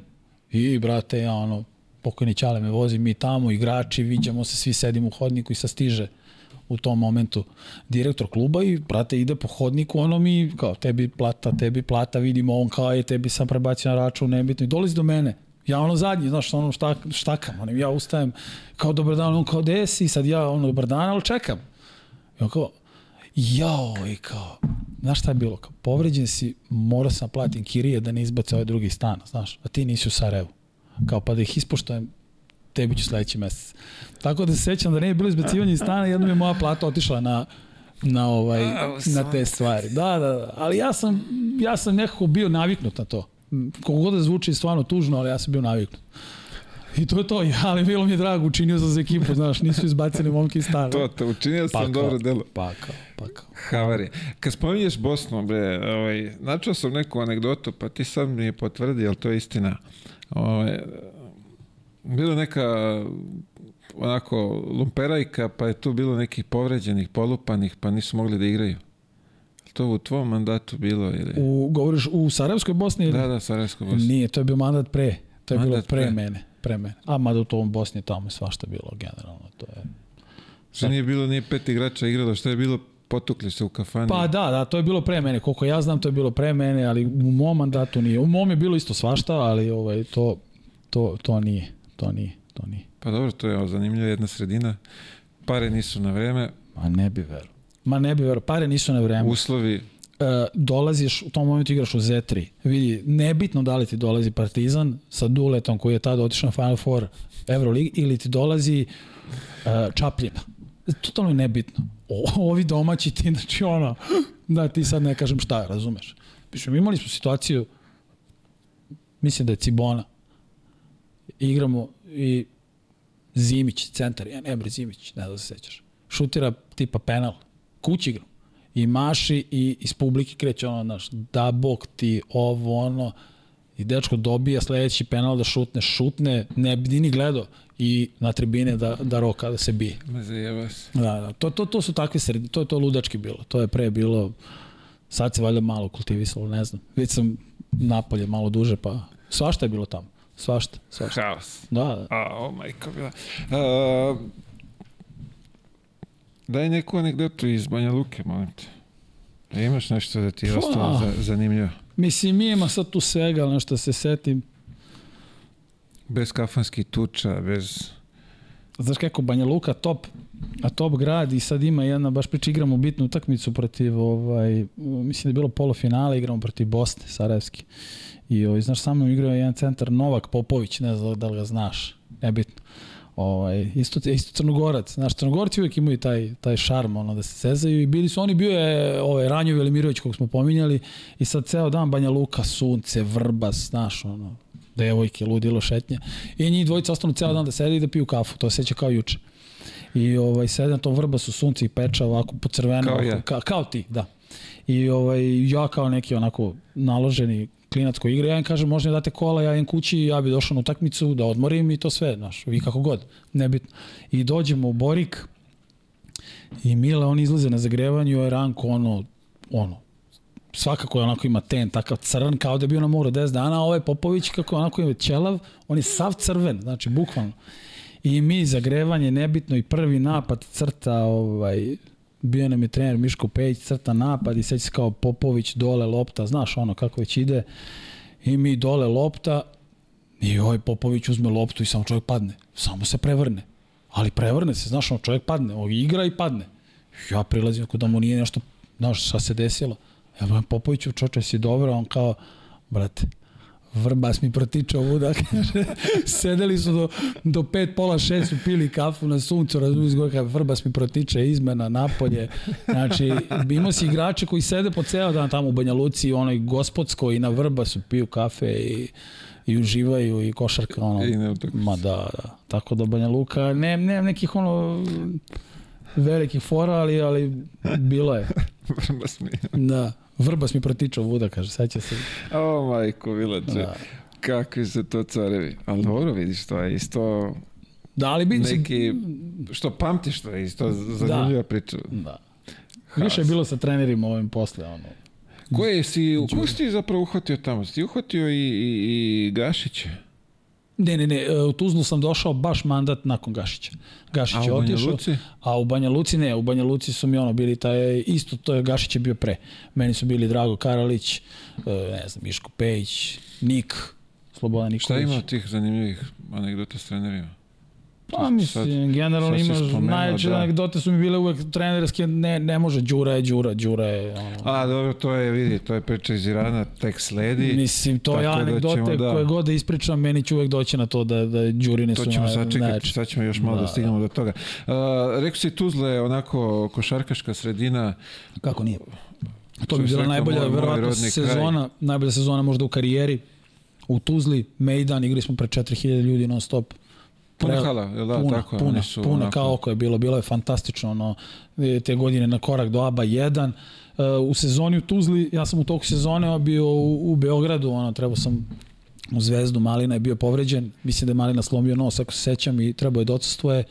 I, brate, ja ono, pokojni Ćale me vozi, mi tamo, igrači, viđamo se, svi sedimo u hodniku i sa stiže u tom momentu direktor kluba i brate ide po hodniku, ono mi kao tebi plata, tebi plata, vidimo on kao je, tebi sam prebacio na račun, nebitno i dolazi do mene. Ja ono zadnji, znaš, ono štak, štakam, ono, ja ustajem kao dobar dan, on kao desi, sad ja ono dobar dan, ali čekam. I on kao, jao, i kao, znaš šta je bilo, kao, povređen si, morao sam platim kirije da ne izbace ovaj drugi stan, znaš, a ti nisi u Sarajevu kao pa da ih ispoštojem tebi ću sledeći mesec. Tako da se sećam da ne je bilo izbacivanje iz stana, jednom je moja plata otišla na na ovaj na te stvari. Da, da, da, ali ja sam ja sam nekako bio naviknut na to. Koliko god da zvuči stvarno tužno, ali ja sam bio naviknut. I to je to, ali bilo mi je drago, učinio sam za ekipu, znaš, nisu izbacili momke iz stana. to, to, učinio sam pakao, dobro delo. Pakao, pakao. Havari. Kad spominješ Bosnu, bre, ovaj, načao sam neku anegdotu, pa ti sad mi je potvrdi, ali to je istina. Ovaj, bila neka onako lumperajka, pa je tu bilo nekih povređenih, polupanih, pa nisu mogli da igraju. To u tvom mandatu bilo ili? U, govoriš u Sarajevskoj Bosni? Ili? Da, da, Sarajevskoj Bosni. Nije, to je bio mandat pre. To je mandat bilo pre, pre mene. Pre mene. A mada u tom Bosni tamo je svašta bilo generalno. To je... Što nije bilo ni pet igrača igralo, što je bilo potukli se u kafani. Pa da, da, to je bilo pre mene. Koliko ja znam, to je bilo pre mene, ali u mom mandatu nije. U mom je bilo isto svašta, ali ovaj, to, to, to nije. To nije. To nije. Pa dobro, to je zanimljiva jedna sredina. Pare nisu na vreme. Ma ne bi veru. Ma ne bi veru. Pare nisu na vreme. Uslovi Uh, dolaziš, u tom momentu igraš u Z3. Vidi, nebitno da li ti dolazi Partizan sa Duletom koji je tada otišao na Final Four Euroleague ili ti dolazi uh, Čapljina. Totalno je nebitno o, ovi domaći ti, znači ono, da ti sad ne kažem šta, razumeš. Pišem, imali smo situaciju, mislim da je Cibona, igramo i Zimić, centar, ja ne bre Zimić, ne da se sećaš. Šutira tipa penal, kući igram. I maši i iz publike kreće ono, znaš, da bok ti ovo, ono, i dečko dobija sledeći penal da šutne, šutne, ne bi ni gledao i na tribine da, da roka, da se bije. Ma zajeba se. Da, da. To, to, to su takve sredine, to je to ludački bilo. To je pre bilo, sad se valjda malo kultivisalo, ne znam. Već sam napolje malo duže, pa svašta je bilo tamo. Svašta, svašta. Haos. Da, da. A, oh majko bila. A, daj neku anegdotu iz Banja Luke, molim te. Da imaš nešto da ti je ostalo za, zanimljivo? Mislim, ima sad tu svega, ali nešto se setim. Bez kafanskih tuča, bez... Znaš kako, Banja Luka top, a top grad i sad ima jedna, baš prič igramo bitnu utakmicu protiv, ovaj, mislim da je bilo polofinale, igramo protiv Bosne, Sarajevski. I ovaj, znaš, sa mnom igrao jedan centar Novak Popović, ne znam da li ga znaš, nebitno. Ovaj, isto, isto Crnogorac, znaš, Crnogorci uvijek imaju taj, taj šarm, ono, da se sezaju i bili su, oni bio je ovaj, Ranjo Velimirović, kog smo pominjali, i sad ceo dan Banja Luka, sunce, vrbas, znaš, ono, devojke, ludilo, šetnje. I njih dvojica ostanu ceo dan da sede i da piju kafu, to se seća kao juče. I ovaj, sede na tom vrbasu, sunce i peča ovako po crveno, kao, ja. ka, kao ti, da. I ovaj, ja kao neki onako naloženi klinac koji igra, ja im kažem možda date kola, ja idem kući, ja bi došao na utakmicu da odmorim i to sve, znaš, vi kako god, nebitno. I dođemo u Borik i Mile, on izlaze na zagrevanju, je Ranko ono, ono, svakako je onako ima ten, takav crn, kao da je bio na moru 10 dana, a ovaj Popović kako onako je ćelav, on je sav crven, znači bukvalno. I mi zagrevanje nebitno i prvi napad crta ovaj bio nam je trener Miško Pejić, crta napad i sad kao Popović dole lopta, znaš ono kako već ide. I mi dole lopta i ovaj Popović uzme loptu i samo čovjek padne. Samo se prevrne. Ali prevrne se, znaš, ono čovjek padne, on igra i padne. Ja prilazim kod da mu nije nešto, znaš šta se desilo. Ja vam Popoviću, čoče, si dobro, on kao, brate, Vrbas mi protiče ovuda, kaže, sedeli su do, do pet, pola šest, su pili kafu na suncu, razumiješ gore, kaže, Vrbas mi protiče izmena, napolje, znači, imao si igrače koji sede po ceo dan tamo u Banja Luci, onoj gospodsko i na Vrbasu piju kafe i, i uživaju i košarka, ono, I ne ma da, da, tako da Banja Luka, ne, ne nekih ono, velikih fora, ali, ali bilo je. Vrbas mi. Da, Vrbas mi protiče ovuda, kaže, seća se. O, majko, Milače. Da. Kakvi su to carevi. Ali dobro, vidiš, to je isto Da, ali bi neki, što pamtiš, to je isto zanimljiva priča. Da. Više je bilo sa trenerima ovim posle, ono. Koje si, ko si ti zapravo uhvatio tamo? Si ti uhvatio i, i, i Gašića? Ne, ne, ne, e, u Tuzlu sam došao baš mandat nakon Gašića. Gašić A je otišao. A u Banja Luci ne, u Banja Luci su mi ono bili taj, isto to je Gašić je bio pre. Meni su bili Drago Karalić, e, ne znam, Miško Pejić, Nik, Slobodan Nikolić. Šta ima tih zanimljivih anegdota s trenerima? Pa mislim, generalno imaš, spomenuo, najjače da. anegdote su mi bile uvek trenerske, ne, ne može, Đura je Đura, Đura je, ono, A, dobro, to je, vidi, to je priča iz Irana, tek sledi. Mislim, to je da anegdote ćemo, da. koje god da ispričam, meni će uvek doći na to da, da Đurine To su ćemo na- sačekati, najjače. sad ćemo još malo da, Da, stignemo do toga. Uh, rekao si Tuzla je onako košarkaška sredina, Kako nije? To bi bila najbolja, moj- verovatno, sezona, najbolja sezona možda u karijeri. U Tuzli, Mejdan, igrali smo pred 4000 ljudi non stop. Puna hala, da, puna, tako? puna, su puna onako- kao oko je bilo, bilo je fantastično, ono, te godine na korak do ABA 1. E, u sezoni u Tuzli, ja sam u toku sezone bio u, u Beogradu, ono, trebao sam u Zvezdu, Malina je bio povređen, mislim da je Malina slomio nos, ako se sećam, i trebao je da odsustuje.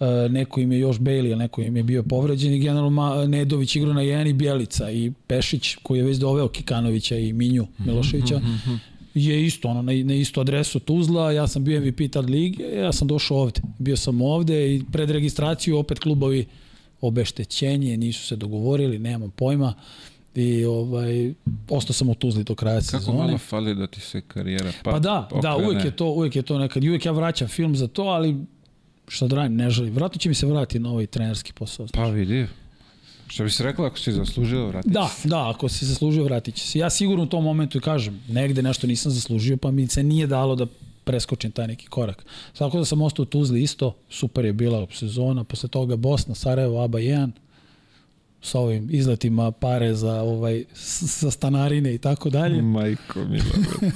E, neko im je još Bailey, ali neko im je bio povređen i generalno Nedović igrao na jedan i Bjelica i Pešić koji je već doveo Kikanovića i Minju Miloševića je isto ono na, na istu adresu Tuzla, ja sam bio MVP tad lige, ja sam došao ovde. Bio sam ovde i pred registraciju opet klubovi obeštećenje, nisu se dogovorili, nemam pojma. I ovaj ostao sam u Tuzli do kraja Kako sezone. malo fali da ti se karijera pa, Pa da, da, okrene. uvek je to, uvek je to nekad. Uvek ja vraćam film za to, ali šta da radim, ne želim. Vratno će mi se vratiti na ovaj trenerski posao. Pa vidi, što bi se rekla ako si zaslužio, vrati Da, se. da, ako si zaslužio, vratit će se. Ja sigurno u tom momentu kažem, negde nešto nisam zaslužio, pa mi se nije dalo da preskočim taj neki korak. Tako da sam ostao u Tuzli isto, super je bila sezona, posle toga Bosna, Sarajevo, ABA 1, sa ovim izletima pare za ovaj sa stanarine i tako dalje. Majko mila,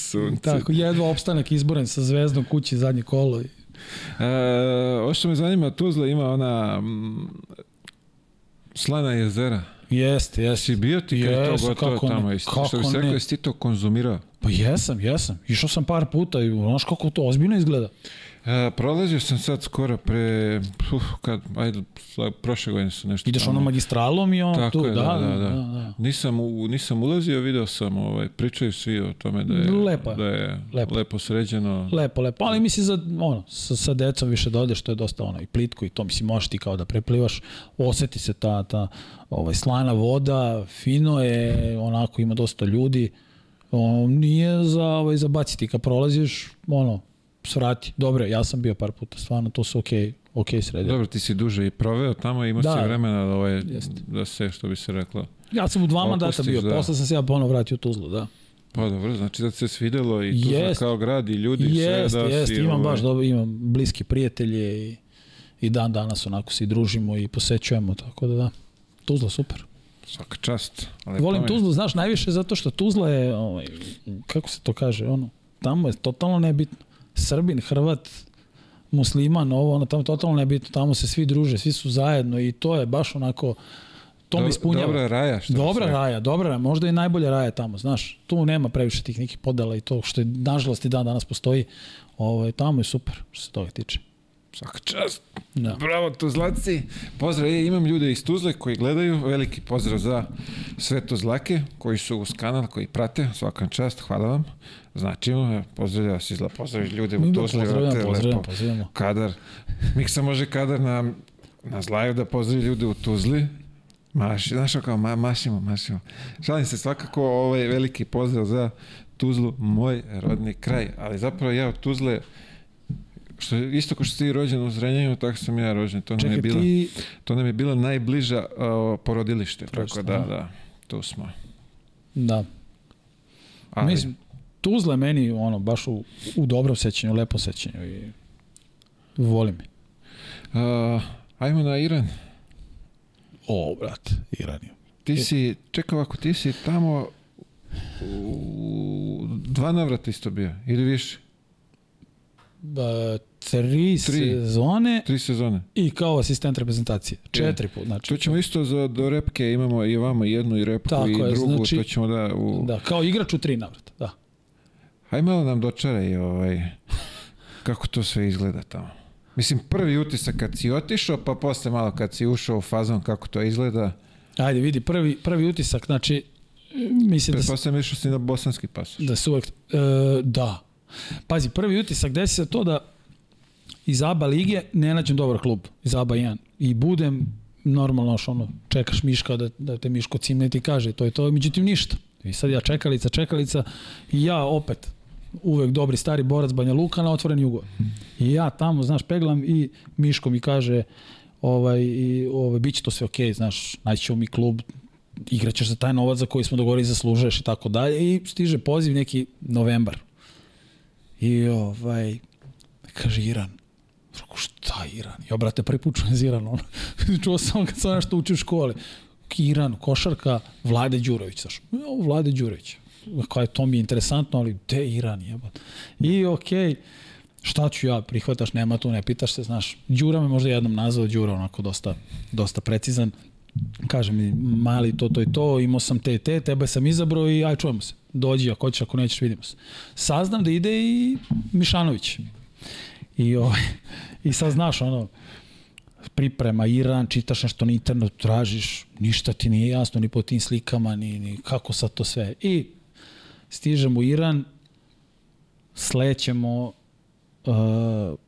sunce. Tako, jedva opstanak izboren sa Zvezdom kući zadnje kolo. E, ovo što me zanima, Tuzla ima ona slana jezera. Jeste, jeste. Si bio ti kad je to gotovo kako ne, tamo isto? Što bi kako se rekao, jesi ti to konzumirao? Pa jesam, jesam. Išao sam par puta i znaš kako to ozbiljno izgleda. E, prolazio sam sad skoro pre, uf, kad, ajde, prošle godine su nešto Ideš tamo. ono magistralom i on Tako tu, je, da, da, da, da. da, da. Nisam, u, nisam ulazio, video sam, ovaj, pričaju svi o tome da je, Lepo da je Lepo. lepo. sređeno. Lepo, lepo, ali mislim za, ono, sa, sa decom više da odeš, to je dosta ono, i plitko i to, mislim, možeš ti kao da preplivaš, oseti se ta, ta ovaj, slana voda, fino je, onako ima dosta ljudi, ono, nije za, ovaj, za baciti, kad prolaziš, ono, svrati, dobro, ja sam bio par puta, stvarno, to su okej, okay, okej okay sredili. Dobro, ti si duže i proveo tamo, imao Da. si vremena da, ovaj, da se, što bi se reklo. Ja sam u dva mandata bio, da. posle sam se ja ponovo vratio u Tuzlu, da. Pa dobro, znači da se svidelo i Tuzla Jest. kao grad i ljudi, Jeste, sve da jeste, si... imam ovaj, baš dobro, imam bliske prijatelje i, i dan danas onako se i družimo i posećujemo, tako da da. Tuzla super. Svaka čast. Lepo Volim. Tuzlu, znaš, najviše zato što Tuzla je, ovaj, kako se to kaže, ono, tamo je totalno nebitno. Srbin, Hrvat, musliman, ovo, ono, tamo totalno nebitno, tamo se svi druže, svi su zajedno i to je baš onako, to Do- ispunjava. Dobra raja, što Dobra reklo. raja, dobra raja, možda i najbolja raja tamo, znaš. Tu nema previše tih nekih podela i to što je, nažalost, i dan danas postoji. Ovaj, tamo je super, što se toga tiče. Svaka čast. Da. Bravo Tuzlaci. Pozdrav, e, imam ljude iz Tuzle koji gledaju. Veliki pozdrav za sve Tuzlake koji su uz kanal, koji prate. Svaka čast, hvala vam. Značimo, pozdravlja vas izla, pozdraviš ljude u Da, Tuzli. pozdravljamo, pozdravljamo, pozdravljamo. Kadar. Miksa može kadar na, na zlaju da pozdravi ljude u Tuzli. Maš, znaš kao, ma, mašimo, mašimo. Šalim se svakako ovaj veliki pozdrav za Tuzlu, moj rodni kraj. Ali zapravo ja od Tuzle Što isto kao što ti rođen u Zrenjaninu, tako sam ja rođen. To nam je bila, ti... to nam je bila najbliža uh, porodilište. Tako Prosto, da, a? da, tu smo. Da. Ali, Mislim, Tuzla meni ono, baš u, u dobrom sećanju, u lepom sećanju i volim je. uh, ajmo na Iran. O, brat, Iran je. Ti si, čekaj ovako, ti si tamo u dva navrata isto bio, ili više? Ba, tri, sezone Tri sezone. i kao asistent reprezentacije. Četiri put, znači. To ćemo isto za, do repke, imamo i vamo jednu i repku Tako i je, drugu, znači- to ćemo da... U... Da, kao igrač u tri navrata, da. Hajde malo nam dočaraj ovaj, kako to sve izgleda tamo. Mislim, prvi utisak kad si otišao, pa posle malo kad si ušao u fazon kako to izgleda. Ajde, vidi, prvi, prvi utisak, znači, mislim da, Pretpostavljam išao si na bosanski pasoš. da se uvek... E, da. Pazi, prvi utisak desi se to da iz ABA lige ne nađem dobar klub, iz ABA 1. I budem normalno, što ono, čekaš Miška da, da te Miško cimne ti kaže, to je to, međutim ništa. I sad ja čekalica, čekalica i ja opet uvek dobri stari borac Banja Luka na otvoren jugo. I ja tamo, znaš, peglam i Miško mi kaže ovaj, i, ovaj, bit će to sve okej, okay, znaš, naći ćemo mi klub, igraćeš za taj novac za koji smo dogovorili zaslužuješ i tako dalje i stiže poziv neki novembar. I ovaj, kaže Iran. Rekao, šta Iran? Ja, brate, prvi put čujem za Iran. Ono. Čuo sam kad sam nešto učio u školi. Iran, košarka, Vlade Đurović. Znaš, ja, Vlade Đurović. Kao je, to mi je interesantno, ali gde je Iran? Jeba? I okej, okay, šta ću ja, prihvataš, nema tu, ne pitaš se, znaš. Đura me možda jednom nazvao, Đura onako dosta, dosta precizan. Kaže mi, mali to, to i to, imao sam te te, tebe sam izabrao i aj čujemo se. Dođi, ako hoćeš, ako nećeš, vidimo se. Saznam da ide i Mišanović. I, ovaj, I sad znaš, ono, priprema Iran, čitaš nešto na internetu, tražiš, ništa ti nije jasno ni po tim slikama, ni, ni kako sad to sve. I stižemo u Iran, slećemo uh,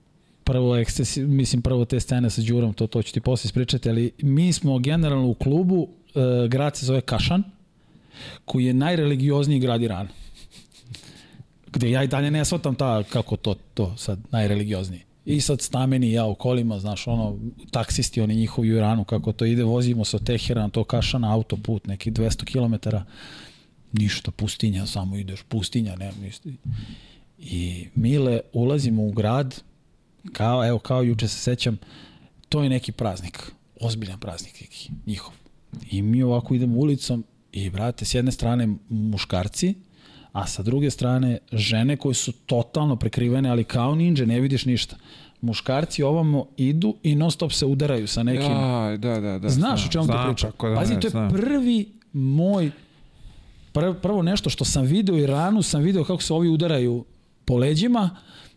prvo eksces, mislim prvo te scene sa Đurom, to, to ću ti posle ispričati, ali mi smo generalno u klubu, uh, grad se zove Kašan, koji je najreligiozniji grad Irana. Gde ja i dalje ne shvatam ta, kako to, to sad najreligiozniji. I sad stameni ja u kolima, znaš, ono, taksisti, oni njihovi u Iranu, kako to ide, vozimo se od Teherana, to Kašana, autoput, nekih 200 km, ništa, pustinja, samo ideš, pustinja, ne, ništa. I Mile, ulazimo u grad, kao, evo, kao juče se sećam, to je neki praznik, ozbiljan praznik neki, njihov. I mi ovako idemo ulicom i, brate, s jedne strane muškarci, a sa druge strane žene koje su totalno prekrivene, ali kao ninja, ne vidiš ništa. Muškarci ovamo idu i non stop se udaraju sa nekim... Ja, da, da, da. Znaš o čemu znam, pričam? da Pazi, to je znam. prvi moj prvo, prvo nešto što sam video u Iranu, sam video kako se ovi udaraju po leđima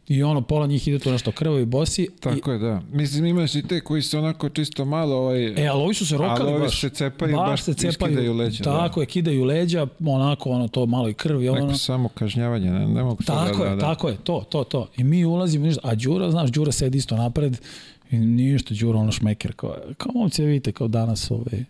i ono, pola njih ide tu nešto krvo i bosi. Tako je, da. Mislim, imaš i te koji se onako čisto malo... Ovaj, E, ali ovi su se rokali ali ovi baš. se cepaju, baš se cepaju. iskidaju leđa, da. Tako je, kidaju leđa, onako, ono, to malo i krvi. Ono, Neko samo kažnjavanje, ne, ne mogu Tako da, je, da, tako je, to, to, to. I mi ulazimo, ništa, a Đura, znaš, Đura sedi isto napred i ništa, Đura ono šmeker, kao, kao momci, vidite, kao danas, ovaj,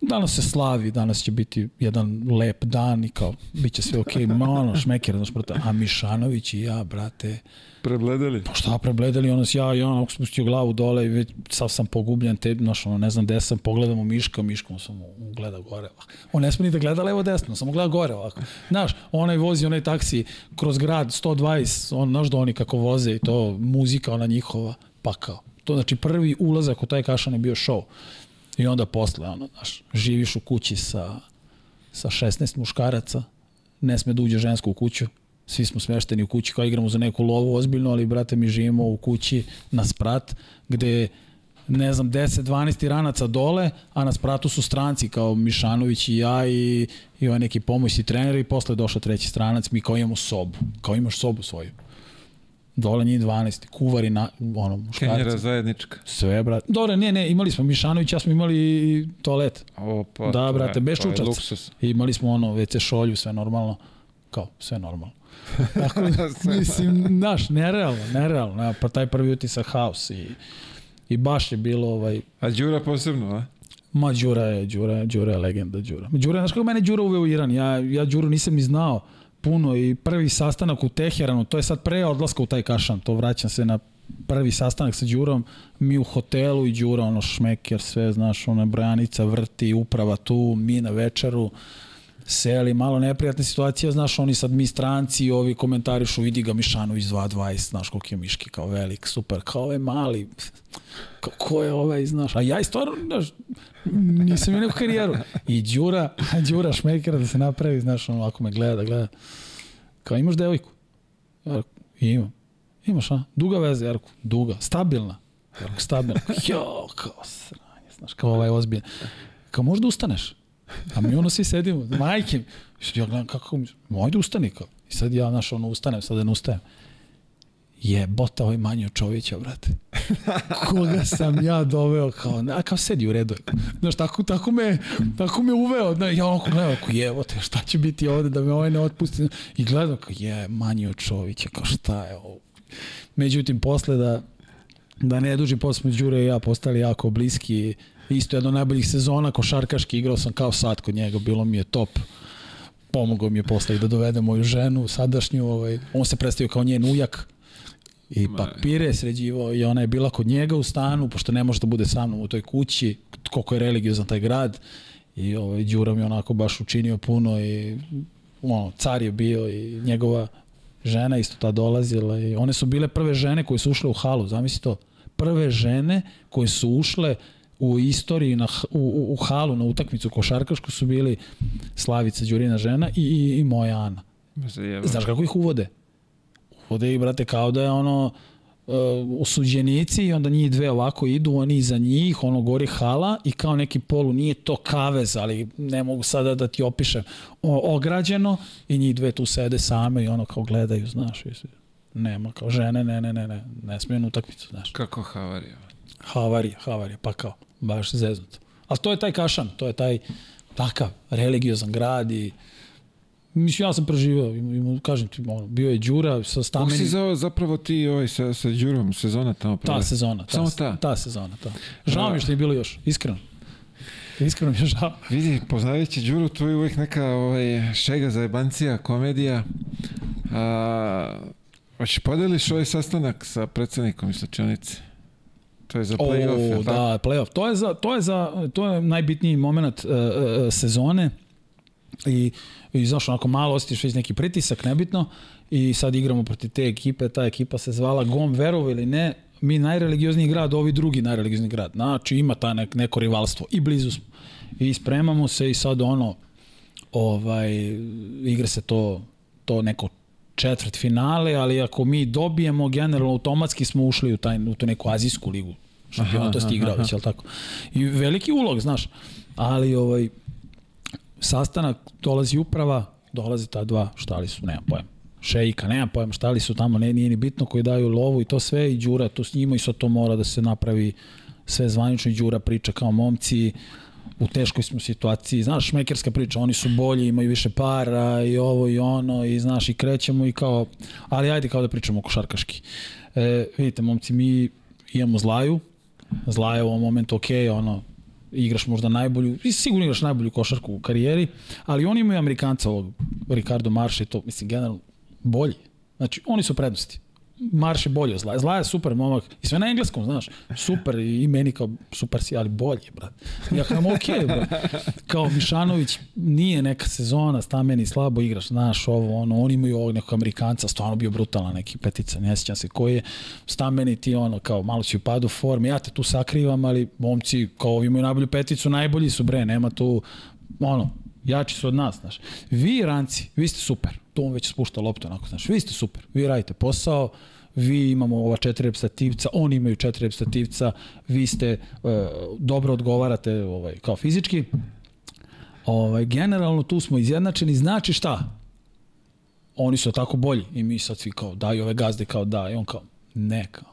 danas se slavi, danas će biti jedan lep dan i kao, bit će sve okej, okay. ma ono, šmeker, znaš, brate, a Mišanović i ja, brate, Prebledali. pa šta prebledali, ono, ja, ja onako spustio glavu dole i već sav sam pogubljen, te, znaš, ono, ne znam gde sam, pogledamo Miška, Miškom sam gleda gore, ovako. On ne sme ni da gleda levo desno, samo gleda gore ovako. Znaš, onaj vozi onaj taksi kroz grad 120, on, znaš da oni kako voze i to, muzika ona njihova, pa kao. To znači prvi ulazak u taj kašan je bio show. I onda posle, ono, znaš, živiš u kući sa, sa 16 muškaraca, ne sme da uđe žensko u kuću, svi smo smešteni u kući kao igramo za neku lovu ozbiljno, ali brate mi živimo u kući na sprat gde ne znam 10 12 iranaca dole, a na spratu su stranci kao Mišanović i ja i i ovaj neki pomoćni trener i posle je došao treći stranac, mi kao imamo sobu, kao imaš sobu svoju. Dole njih 12, kuvari na ono Kenjera muškarci. zajednička. Sve brate. Dobro, ne, ne, imali smo Mišanović, ja smo imali i toalet. O, pa, Da, to brate, je- bez čučavca. Imali smo ono WC šolju, sve normalno. Kao, sve normalno. Tako da, mislim, znaš, nerealno, nerealno. Ja, pa taj prvi utisak haos i, i baš je bilo ovaj, A Đura posebno, a? ma Đura je, Đura, je- Đura je legenda, Đura. Đura, znaš kako mene Đura uveo u Iran? Ja, ja Đuru nisam ni znao puno i prvi sastanak u Teheranu, to je sad pre odlaska u taj kašan, to vraćam se na prvi sastanak sa Đurom, mi u hotelu i Đura, ono šmeker, sve, znaš, ona brojanica vrti, uprava tu, mi na večeru, seli, malo neprijatna situacija, znaš, oni sad mi stranci, ovi komentarišu, vidi ga Mišanović 2.20, znaš koliko je Miški, kao velik, super, kao ovaj mali, kao, ko je ovaj, znaš, a ja i stvarno, znaš, nisam imao neku karijeru. I Đura, Đura šmekera da se napravi, znaš, on ovako me gleda, gleda, kao imaš devojku? Ja, imam. Imaš, a? Duga veza, Jarko? Duga. Stabilna? Jarko, stabilna. Jo, kao sranje, znaš, kao ovaj ozbiljan. Kao možda ustaneš? A mi ono svi sedimo, majke mi. Ja gledam kako moj da ustani kao. I sad ja, znaš, ono, ustanem, sad da ne ustajem. Je, bota ovaj manji od Čovića, brate. Koga sam ja doveo kao, a kao sedi u redu. Znaš, tako, tako, me, tako me uveo. Znaš, ja onako gledam, ako je, evo te, šta će biti ovde da me ovaj ne otpusti. I gledam kao, je, manji od kao šta je ovo. Međutim, posle da, da ne duži, posle Đure i ja postali jako bliski isto jedna od najboljih sezona košarkaški, igrao sam kao sad kod njega, bilo mi je top. Pomogao mi je posle da dovede moju ženu, sadašnju, ovaj, on se predstavio kao njen ujak, i papire sređivao i ona je bila kod njega u stanu, pošto ne može da bude sa mnom u toj kući, koliko je religiozan taj grad. I ovaj, Đura mi onako baš učinio puno i ono, car je bio i njegova žena isto ta dolazila i one su bile prve žene koje su ušle u halu, zamisli to. Prve žene koje su ušle u istoriji na, u, u, u halu na utakmicu košarkašku su bili Slavica Đurina žena i, i, i moja Ana. Znaš kako ih uvode? Uvode ih, brate, kao da je ono uh, osuđenici i onda njih dve ovako idu, oni iza njih, ono gori hala i kao neki polu, nije to kavez, ali ne mogu sada da ti opišem, o, ograđeno i njih dve tu sede same i ono kao gledaju, znaš, i nema kao žene, ne, ne, ne, ne, ne smiju na utakmicu, znaš. Kako havarija? Havarija, havarija, pa kao baš zeznuto. Ali to je taj Kašan, to je taj takav religiozan grad i Mislim, ja sam preživao, im, kažem ti, ono, bio je Đura sa stamenim... Kako si za, zapravo ti ovaj, sa, sa Đurom sezona tamo prve? Ta sezona. Ta, Samo ta? Ta sezona, ta. Žao mi što je bilo još, iskreno. Iskreno mi je žao. Vidi, poznavajući Đuru, tu je uvek neka ovaj, šega za jebancija, komedija. A, hoćeš podeliš ovaj sastanak sa predsednikom iz Slačionice? To je za play-off, oh, Da, play-off. To je, za, to, je za, to je najbitniji moment uh, uh, sezone i, i znaš, onako malo osjetiš već neki pritisak, nebitno, i sad igramo protiv te ekipe, ta ekipa se zvala GOM, verovo ili ne, mi najreligiozniji grad, ovi drugi najreligiozniji grad. Znači, ima ta nek, neko rivalstvo i blizu smo. I spremamo se i sad ono, ovaj, igra se to, to neko četvrt finale, ali ako mi dobijemo, generalno automatski smo ušli u, taj, u tu neku azijsku ligu. Šampionatost igrao već, ali tako. I veliki ulog, znaš. Ali ovaj, sastanak, dolazi uprava, dolaze ta dva, šta li su, nemam pojem. Šejka, nemam pojem šta li su tamo, ne, nije ni bitno koji daju lovu i to sve i Đura to s njima i sad to mora da se napravi sve zvanično i Đura priča kao momci, u teškoj smo situaciji, znaš, šmekerska priča, oni su bolji, imaju više para i ovo i ono i znaš i krećemo i kao, ali ajde kao da pričamo košarkaški. E, vidite, momci, mi imamo Zlaju, Zlaja u ovom momentu ok, ono, igraš možda najbolju, i sigurno igraš najbolju košarku u karijeri, ali oni imaju Amerikanca ovog, Ricardo Marša i to, mislim, generalno bolji. Znači, oni su prednosti. Marš je bolje od Zlaja. Zlaja je super momak. I sve na engleskom, znaš. Super i meni kao super si, ali bolje, brat. Ja kao, okay, brat. Kao Mišanović nije neka sezona, stameni slabo igraš, znaš, ovo, ono, oni imaju ovog nekog Amerikanca, stvarno bio brutalan neki petica, ne sjećam se koji je. Stameni ti, ono, kao, malo si u padu forme, ja te tu sakrivam, ali momci, kao, ovi imaju najbolju peticu, najbolji su, bre, nema tu, ono, jači su od nas, znaš. Vi, ranci, vi ste super. To on već spušta loptu, onako, znaš. Vi ste super. Vi radite posao, vi imamo ova četiri reprezentativca, oni imaju četiri reprezentativca, vi ste, uh, dobro odgovarate ovaj, kao fizički. Ovaj, generalno tu smo izjednačeni, znači šta? Oni su tako bolji i mi sad svi kao daju ove gazde kao da i on kao ne kao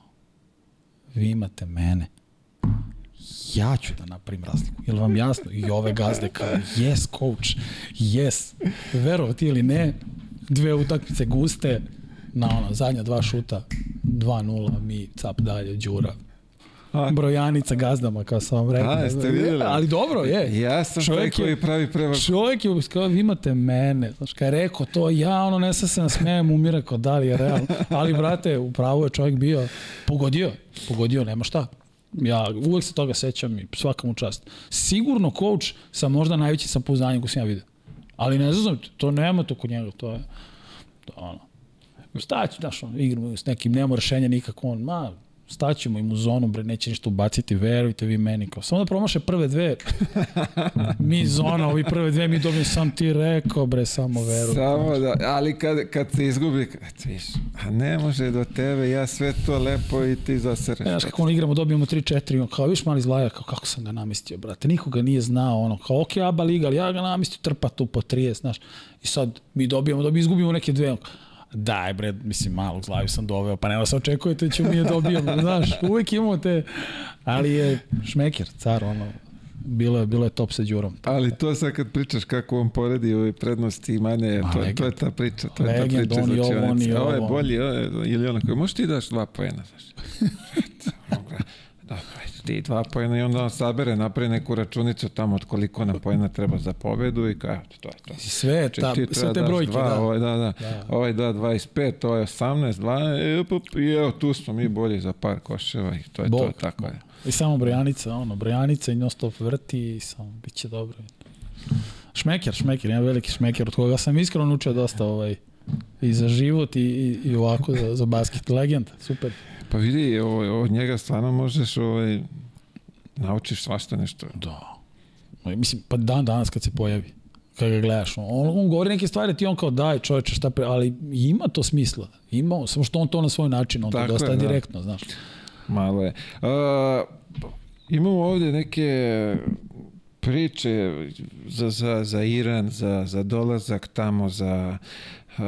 vi imate mene ja ću da napravim razliku. Je li vam jasno? I ove gazde kao, yes coach, yes. Verovati ili ne, dve utakmice guste, na ono, zadnja dva šuta, 2-0, mi cap dalje, Đura. Brojanica gazdama, kao sam vam rekao. A, jeste vidjeli? Ali dobro, je. Ja sam čovjek taj koji pravi prevak. Čovjek je, kao, vi imate mene. Znaš, kad je rekao to, ja ono ne se nasmejem, umira kao da li je realno. Ali, brate, upravo je čovjek bio, pogodio, pogodio, nema šta. Ja uvek se toga sećam i svaka mu čast. Sigurno coach sa možda najvećim samopouzdanjem koji sam ja vidio. Ali ne znam, to nema to kod njega, to je to ono. Šta ću, znaš, on, igramo s nekim, nema rešenja nikako, on, ma, staćemo im u zonu, bre, neće ništa ubaciti, verujte vi meni, kao, samo da promaše prve dve, mi zona, ovi prve dve, mi dobijem, sam ti rekao, bre, samo veruj. Samo da, ali kad, kad se izgubi, viš, a ne može do tebe, ja sve to lepo i ti zasereš. Znaš, kako on igramo, dobijemo 3-4, on kao, viš mali zlaja, kao, kako sam ga namistio, brate, nikoga nije znao, ono, kao, ok, aba liga, ali ja ga namistio, trpa tu po 30, znaš, i sad mi dobijemo, da bi izgubimo neke dve, on, daj bre, mislim, malog zlaju sam doveo, pa nema se očekujete da ćemo mi je dobijemo, znaš, uvek imamo te, ali je šmeker, car, ono, bilo je, bilo je top sa Đurom. Ali to sad kad pričaš kako on poredi ove prednosti i manje, to, legend. to je ta priča. To je legend, ta priča on i ovo, on i ovo. Ovo je bolji, ovo je, ili ono koji, možeš ti daš dva pojena, znaš. da, ti dva pojena i onda on sabere, napravi neku računicu tamo od koliko nam pojena treba za pobedu i kao, to je to. Sve, ta, sve te brojke, dva, da. Ovaj da, da, da. Ovaj da 25, ovaj 18, 12, i evo tu smo mi bolji za par koševa i to je Bog. to, tako je. I samo brojanica, ono, brojanica i non stop vrti i samo, bit će dobro. Šmeker, šmeker, jedan veliki šmeker od koga sam iskreno učio dosta ovaj, i za život i, i, i ovako za, za basket. Legend, super. Pa vidi, ovaj, od njega stvarno možeš ovaj, naučiš svašta nešto. Da. Mislim, pa dan danas kad se pojavi kad ga gledaš, on, on govori neke stvari, ti on kao daj čoveče šta pre, ali ima to smisla, ima, samo što on to na svoj način, on Tako to dosta je, da. direktno, znaš. Malo je. Uh, imamo ovde neke priče za, za, za Iran, za, za dolazak tamo, za uh,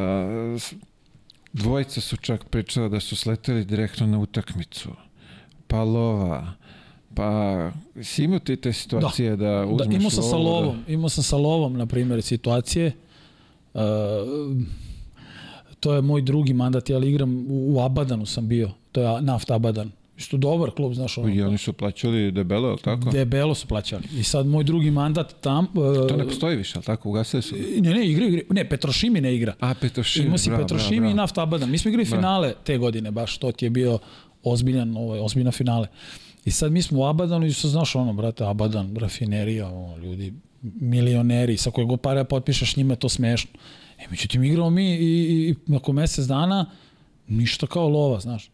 dvojica su čak pričala da su sleteli direktno na utakmicu. Pa lova, Pa, si imao ti te situacije da, da uzmeš da, imao sam lovu, sa lovom, da... imao sam sa lovom, na primjer, situacije. Uh, to je moj drugi mandat, ja igram u, u Abadanu sam bio, to je Naft Abadan. Isto dobar klub, znaš. Ono, I oni su plaćali debelo, tako? Debelo su plaćali. I sad moj drugi mandat tam... Uh, to ne postoji više, ali tako? Ugasili su? Ne, ne, igra, igra. Ne, Petrošimi ne igra. A, Petrošimi, Ima si Petrošimi bravo, i Naft Abadan. Mi smo igrali bravo. finale te godine, baš to ti je bio ozbiljan, ovaj, ozbiljna finale. I sad mi smo u Abadanu i su, znaš, ono, brate, Abadan, rafinerija, ono, ljudi, milioneri, sa koje god pare potpišeš njima je to smešno. E, međutim, igramo mi i, i, i nakon mesec dana ništa kao lova, znaš.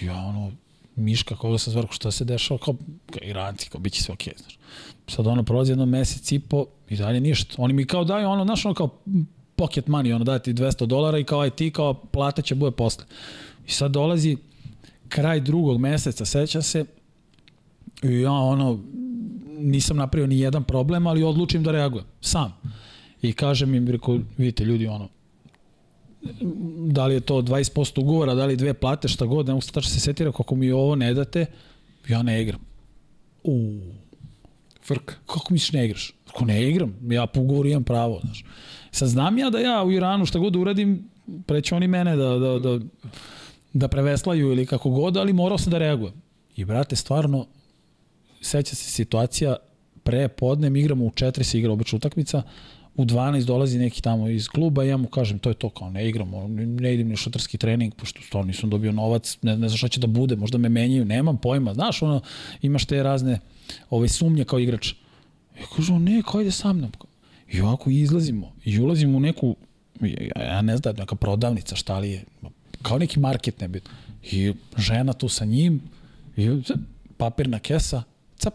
Ja, ono, Miška koga sam zvrku, šta se dešava, kao, kao Iranci, kao, bit će sve okej, okay, znaš. Sad ono, prolazi jedno mesec i po i dalje ništa. Oni mi kao daju, ono, znaš, ono, kao pocket money, ono, dati 200 dolara i kao, aj ti, kao, plata će bude posle. I sad dolazi kraj drugog meseca, seća se, i ja, ono, nisam napravio ni jedan problem, ali odlučim da reagujem, sam. I kažem im, reko, vidite, ljudi, ono, da li je to 20% ugovora, da li dve plate, šta god, ne mogu se se setira, kako mi ovo ne date, ja ne igram. U. Frk. Kako misliš ne igraš? Ako ne igram, ja po ugovoru imam pravo, znaš. Sad znam ja da ja u Iranu šta god uradim, preće oni mene da, da, da, da preveslaju ili kako god, ali morao sam da reagujem. I brate, stvarno, seća se situacija, pre podnem igramo u 4 se igra obična utakmica, u 12 dolazi neki tamo iz kluba i ja mu kažem to je to kao ne igramo, ne idem ni šutarski trening pošto to nisam dobio novac, ne, ne znam šta će da bude, možda me menjaju, nemam pojma, znaš ono, imaš te razne ove sumnje kao igrač. Ja kažem, ne, kao ide sa mnom. I ovako izlazimo i ulazimo u neku, ja, ne znam, neka prodavnica, šta li je, kao neki market ne nebitno. I žena tu sa njim, i papirna kesa, cap,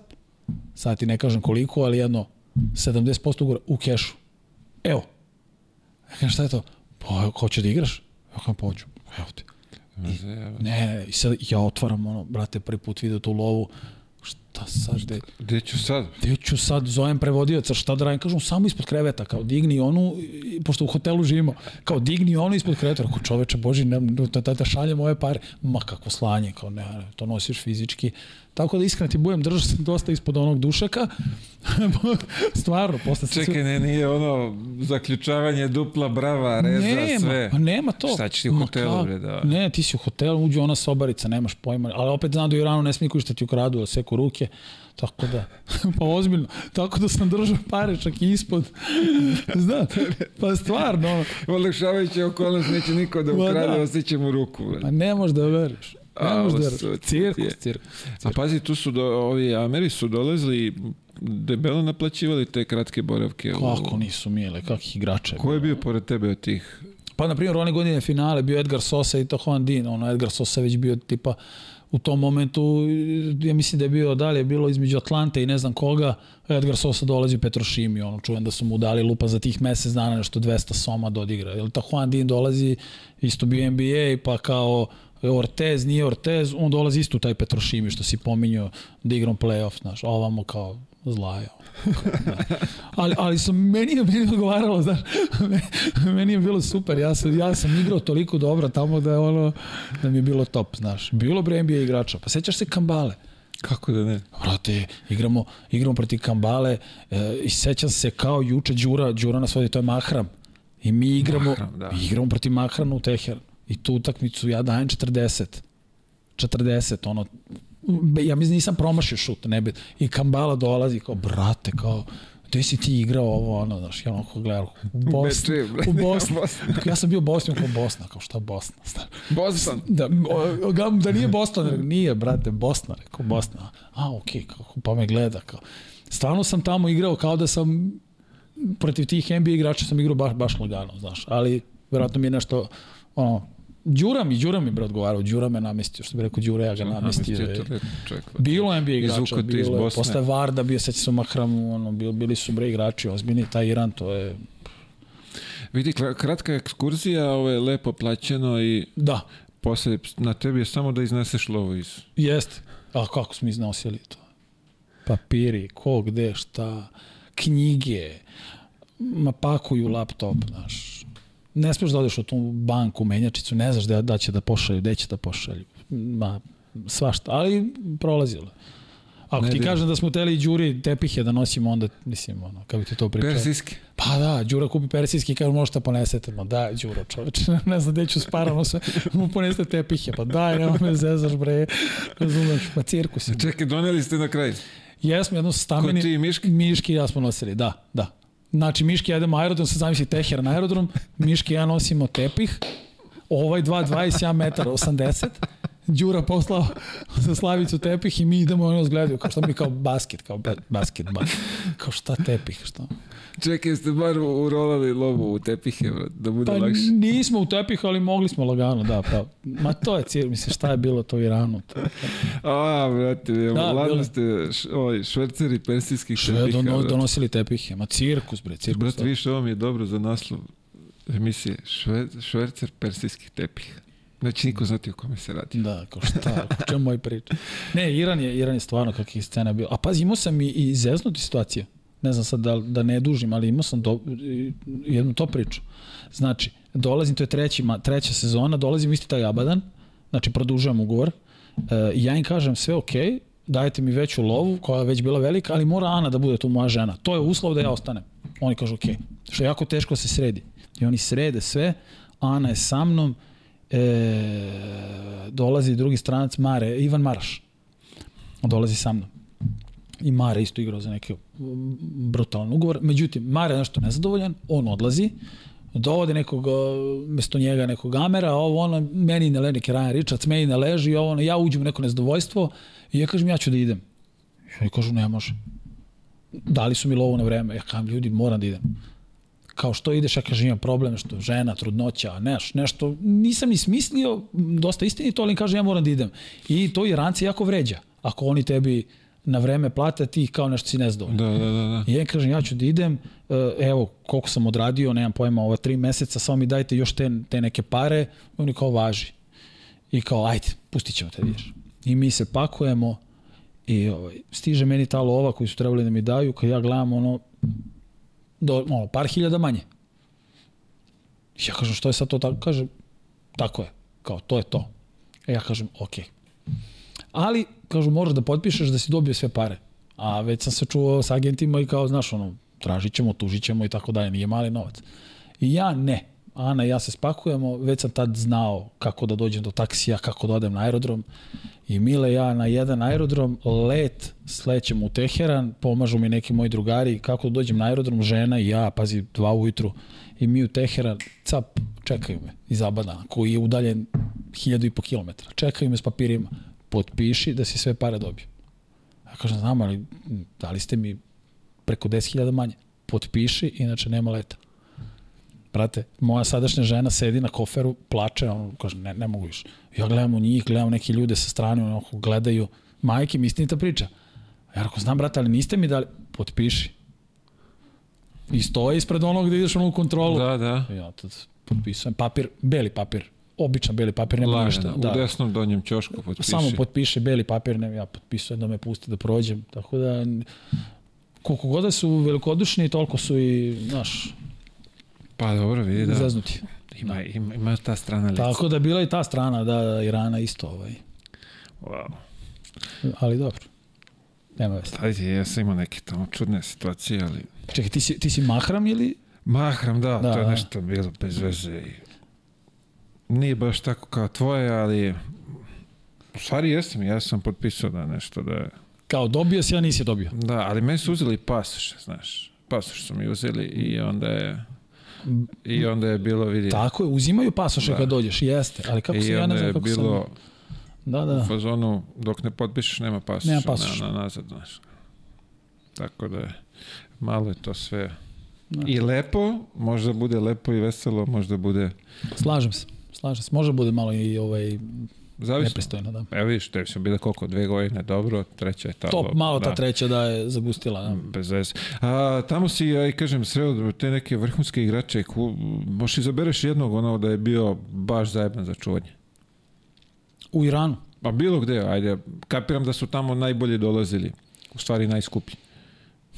sad ti ne kažem koliko, ali jedno 70% ugora u kešu. Evo. Ja kažem, šta je to? Pa, hoće da igraš? Ja kažem, pođu. Evo ti. I, ne, i sad ja otvaram ono, brate, prvi put vidio tu lovu, šta sad, gde, Gde ću sad? gde ću sad, zovem prevodioca, šta da radim, kažem, samo ispod kreveta, kao digni onu, i- pošto u hotelu živimo, kao digni onu ispod kreveta, ako čoveče, boži, ne, da, da, da šaljem ove pare, ma kako slanje, kao ne, to nosiš fizički, tako da iskreno ti budem, držao sam dosta ispod onog dušaka, stvarno, posle sam Čekaj, ne, nije ono zaključavanje dupla brava, reza, nema, sve. pa nema to. Šta ćeš ti u Ma hotelu, bre, da? Ne, ti si u hotelu, uđe ona sobarica, nemaš pojma, ali opet znam da u Iranu ne smije koji šta ti ukradu, da seku ruke, tako da, pa ozbiljno, tako da sam držao pare čak i ispod, zna, pa stvarno, ono, Olakšavajuća okolnost, neće niko da Ma ukrade, da. osjećam u ruku. bre. pa ne možeš da veriš. Ne A, možeš da veriš. Cirkus, cirkus. A pazi, tu su do, ovi Ameri su dolazili debelo naplaćivali te kratke boravke. u- Kako nisu mile, kakih igrača. je Ko je bio pored tebe od tih? Pa, na primjer, one godine finale bio Edgar Sosa i to Juan Din. Ono, Edgar Sosa je već bio tipa u tom momentu, ja mislim da je bio dalje, bilo između Atlante i ne znam koga, Edgar Sosa dolazi u Petrošimi, ono, čujem da su mu dali lupa za tih mesec dana nešto 200 soma da odigra. Ili ta Juan Din dolazi, isto bio NBA, pa kao Ortez, nije Ortez, on dolazi isto u taj Petrošimi, što si pominjao da igram playoff, znaš, ovamo kao zlaja. Da. Ali, ali sam, meni je meni je odgovaralo, znaš, meni je bilo super, ja sam, ja sam igrao toliko dobro tamo da je ono, da mi je bilo top, znaš. Bilo bre NBA igrača, pa sećaš se Kambale? Kako da ne? Brate, igramo, igramo protiv Kambale e, i sećam se kao juče Đura, Đura nas vodi, to je Mahram. I mi igramo, Mahram, da. igramo protiv Mahrana u Teher. I tu utakmicu ja dajem 40. 40, ono, ja mislim nisam promašio šut, ne bi. I Kambala dolazi kao, brate, kao, gde si ti igrao ovo, ono, znaš, ja onako gledam, u Bosni, u Bosni. Ja sam bio u Bosni, kao Bosna, kao šta Bosna, znaš. Boston. Da, o, ga- da nije Boston, nije, brate, Bosna, rekao, Bosna. A, okej, okay, pa me gleda, kao. Stvarno sam tamo igrao kao da sam protiv tih NBA igrača sam igrao baš, baš lagano, znaš, ali verovatno mi je nešto, ono, Đura mi, Đura mi bre odgovarao, Đura me namestio, što bi rekao Đura, ja ga namestio. Namestio je. Bilo NBA igrača, bilo je, posle Varda bio, seća se u Mahramu, ono, bil, bili su bre igrači, ozbiljni, taj Iran, to je, Vidi, kratka ekskurzija, ovo je lepo plaćeno i da, posle na tebi je samo da izneseš lovo iz... Jeste. A kako smo iznosili to? Papiri, ko, gde, šta, knjige, ma pakuju laptop, znaš. Ne smeš da odeš u tu banku, menjačicu, ne znaš da, da će da pošalju, gde će da pošalju. Ma, svašta, ali prolazilo. Ako Ne ti kažem da smo teli Đuri tepihe da nosimo, onda, mislim, ono, kako ti to pričao? Persijski. Pa da, Đura kupi persijski i kaže možete ponesete. Ma da, Đuro čoveče, ne znam gde ću sparano sve, mu poneste tepihe. Pa daj, nema me zezaš bre, razumeš, pa cirkus. Čekaj, doneli ste na kraj. Jesmo jedno stambeni... Ko ti i Miški? Miški i ja smo nosili, da, da. Znači, Miški jedemo aerodrom, sad zamisli Teher na aerodrom, Miški ja nosimo tepih, ovaj 2,20, ja 1,80 Đura poslao za Slavicu tepih i mi idemo, oni nas gledaju, kao šta mi kao basket, kao ba, basket, ba, kao šta tepih, šta? Čekaj, ste bar urolali lovu u tepihe, da bude Pa lakše. nismo u tepih, ali mogli smo lagano, da, pa, ma to je cir, mislim, šta je bilo to u Iranu, to, A, brate, da, Da, ladno ste š, ovaj, šverceri persijskih Sve tepiha. dono, donosili tepihe, ma cirkus, bre, cirkus. Brate, da. više ovo mi je dobro za naslov emisije. Šve, švercer persijskih tepiha. Znači, niko znati o kome se radi. Da, kao šta, o čemu moj priča. Ne, Iran je, Iran je stvarno kakvih scena bilo. A pazi, imao sam i, i zeznuti situacije. Ne znam sad da, da ne dužim, ali imao sam do, jednu to priču. Znači, dolazim, to je treći, ma- treća sezona, dolazim isti taj Abadan, znači produžujem ugovor, e, ja im kažem sve ok, dajte mi veću lovu, koja je već bila velika, ali mora Ana da bude tu moja žena. To je uslov da ja ostanem. Oni kažu ok, što je jako teško da se sredi. I oni srede sve, Ana je sa mnom, e, dolazi drugi stranac Mare, Ivan Maraš. On dolazi sa mnom. I Mare isto igrao za neki brutalan ugovor. Međutim, Mare je nešto nezadovoljan, on odlazi, dovode nekog, mesto njega nekog Amera, ovo ono, meni ne leži neki Ryan Richards, meni ne leži, ovo ono, ja uđem u neko nezadovoljstvo i ja kažem ja ću da idem. I oni kažu ne može. Dali su mi lovu na vreme. Ja kažem ljudi moram da idem kao što ideš, ja kažem imam problem, što žena, trudnoća, neš, nešto, nisam ni smislio, dosta istinito, ali im kažem ja moram da idem. I to Iranci jako vređa. Ako oni tebi na vreme plate, ti kao nešto si nezdovoljan. Da, da, da. da. I ja kažem, ja ću da idem, e, evo, koliko sam odradio, nemam pojma, ova tri meseca, samo mi dajte još te, te neke pare, oni kao važi. I kao, ajde, pustit ćemo te ideš. I mi se pakujemo I ovaj, stiže meni ta lova koju su trebali da mi daju, kad ja gledam ono, do, ono, par hiljada manje. Ja kažem, što je sad to tako? Kaže, tako je, kao, to je to. E ja kažem, okej. Okay. Ali, kažu, moraš da potpišeš da si dobio sve pare. A već sam se čuo s agentima i kao, znaš, ono, tražit ćemo, tužit ćemo i tako dalje, nije mali novac. I ja ne. Ana i ja se spakujemo, već sam tad znao kako da dođem do taksija, kako da odem na aerodrom. I Mile ja na jedan aerodrom, let, slećem u Teheran, pomažu mi neki moji drugari, kako da dođem na aerodrom, žena i ja, pazi, dva ujutru, i mi u Teheran, cap, čekaju me iz Abadana, koji je udaljen hiljadu i po kilometra. Čekaju me s papirima, potpiši da si sve pare dobio. Ja kažem, znam, ali dali ste mi preko 10.000 manje. Potpiši, inače nema leta. Brate, moja sadašnja žena sedi na koferu, plače, on kaže, ne, ne mogu više. Ja gledam u njih, gledam neke ljude sa strane, onako gledaju, majke mi istinita priča. Ja rekao, znam, brate, ali niste mi dali, potpiši. I stoje ispred onog gde ideš ono u kontrolu. Da, da. Ja tad potpisujem. Papir, beli papir. Običan beli papir, nema ništa. Da. U desnom donjem ćošku potpiši. Samo potpiše beli papir, ne, ja potpisujem da me pusti da prođem. Tako da, koliko god da su velikodušni, toliko su i, znaš, Pa dobro, vidi da. zaznuti. Ima, ima, ima ta strana lica. Tako da bila i ta strana, da, da Irana isto, ovaj. Wow. Ali dobro. Nema veze. Ajde, ja sam imao neke tamo čudne situacije, ali... Čekaj, ti si, ti si mahram ili? Mahram, da, Da, to je da. nešto bilo bez veze. i Nije baš tako kao tvoje, ali... U stvari jesam, ja sam potpisao da nešto da... je- Kao dobio si, a nisi dobio. Da, ali meni su uzeli pasoš, znaš. Pasoš su mi uzeli i onda je... I onda je bilo, vidi... Tako je, uzimaju pasoše Da. kad dođeš, jeste. Ali kako se I ja onda ne znam je kako bilo sam... Da, da, u fazonu, dok ne potpišeš, nema pasoša, Nema pasoša. Na, na, nazad, znaš. Tako da je, malo je to sve Da. i lepo, možda bude lepo i veselo, možda bude, Slažem se. Slažem se. Može bude malo i ovaj zavisno. nepristojno, da. Evo vidiš, te su bile koliko, dve godine, dobro, treća je ta. Top, malo ta da. treća da je zagustila. Da. Bez veze. A, tamo si, ja i kažem, sreo te neke vrhunske igrače, ku, možeš izabereš jednog ono da je bio baš zajeban za čuvanje. U Iranu. Pa bilo gde, ajde, kapiram da su tamo najbolje dolazili, u stvari najskuplji.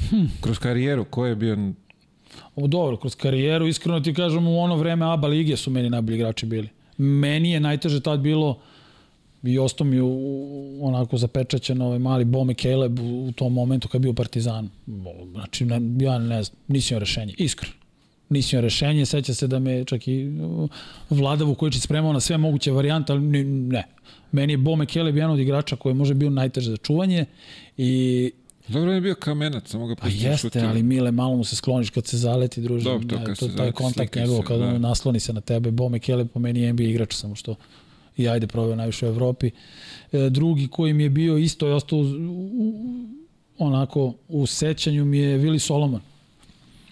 Hm. Kroz karijeru, ko je bio O, dobro, kroz karijeru, iskreno ti kažem, u ono vreme ABA lige su meni najbolji igrači bili. Meni je najteže tad bilo i ostao mi u, onako zapečaćen ovaj mali Bome Caleb u, u tom momentu kad je bio. O, Znači, ne, ja ne znam, nisam imao rešenje, iskreno. Nisam imao rešenje, seća se da me čak i uh, Vlada Vukojičić spremao na sve moguće varijante, ali ni- ne. Meni je Bome Caleb jedan od igrača koji je možda bio najteže za čuvanje i Dobro je bio kamenac, samo ga Pa pustio jeste, ali Mile, malo mu se skloniš kad se zaleti, druže. Dobro, to Ne, kad to, se taj zaleti, kontakt njegov, kad da. on nasloni se na tebe, Bome Kele po meni je NBA igrač, samo što i ajde proveo najviše u Evropi. E, drugi koji mi je bio isto je ostao u, u, onako u sećanju mi je Vili Solomon.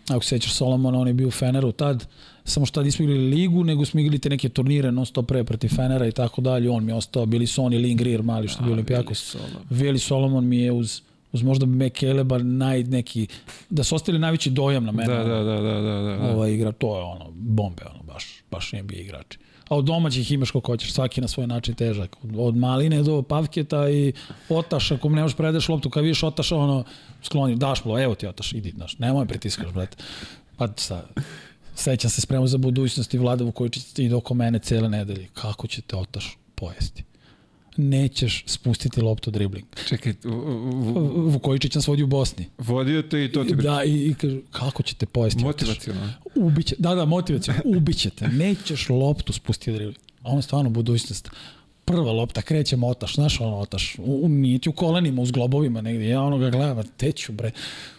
Ako se sećaš Solomona, on je bio u Feneru tad, samo što tad nismo igrali ligu, nego smo igrali te neke turnire non stop pre protiv Fenera i tako dalje. On mi je ostao, bili su on i Lin Greer mali što je bio Olimpijakos. Veli Solomon mi je uz uz možda Mekeleba naj neki da su ostali najveći dojam na mene. Da, da, da, da, da, da. Ova igra, to je ono, bombe, ono, baš, baš NBA igrači. A od domaćih imaš kako hoćeš, svaki na svoj način težak. Od, maline do pavketa i otaš, ako ne možeš predeš loptu, kad vidiš otaš, ono, skloni, daš mu, evo ti otaš, idi, znaš, nemoj pritiskaš, brate. Pa sa, sećam se spremao za budućnost i Vlada Vukojičić ide oko mene cele nedelje. Kako će te otaš pojesti? Nećeš spustiti loptu dribling. Čekaj, u- u- u- Vukojičić nas vodi u Bosni. vodio te i to ti Da, i, i kaže, kako ćete pojesti? motivacijalno. Ubiće, da, da, motivacija. Ubićete. Nećeš loptu spustiti dribling. A on je stvarno budućnost. Prva lopta, kreće motaš, znaš ono otaš, u, u, nije ti u kolenima, u zglobovima negdje, ja ono ga gledam, teću bre.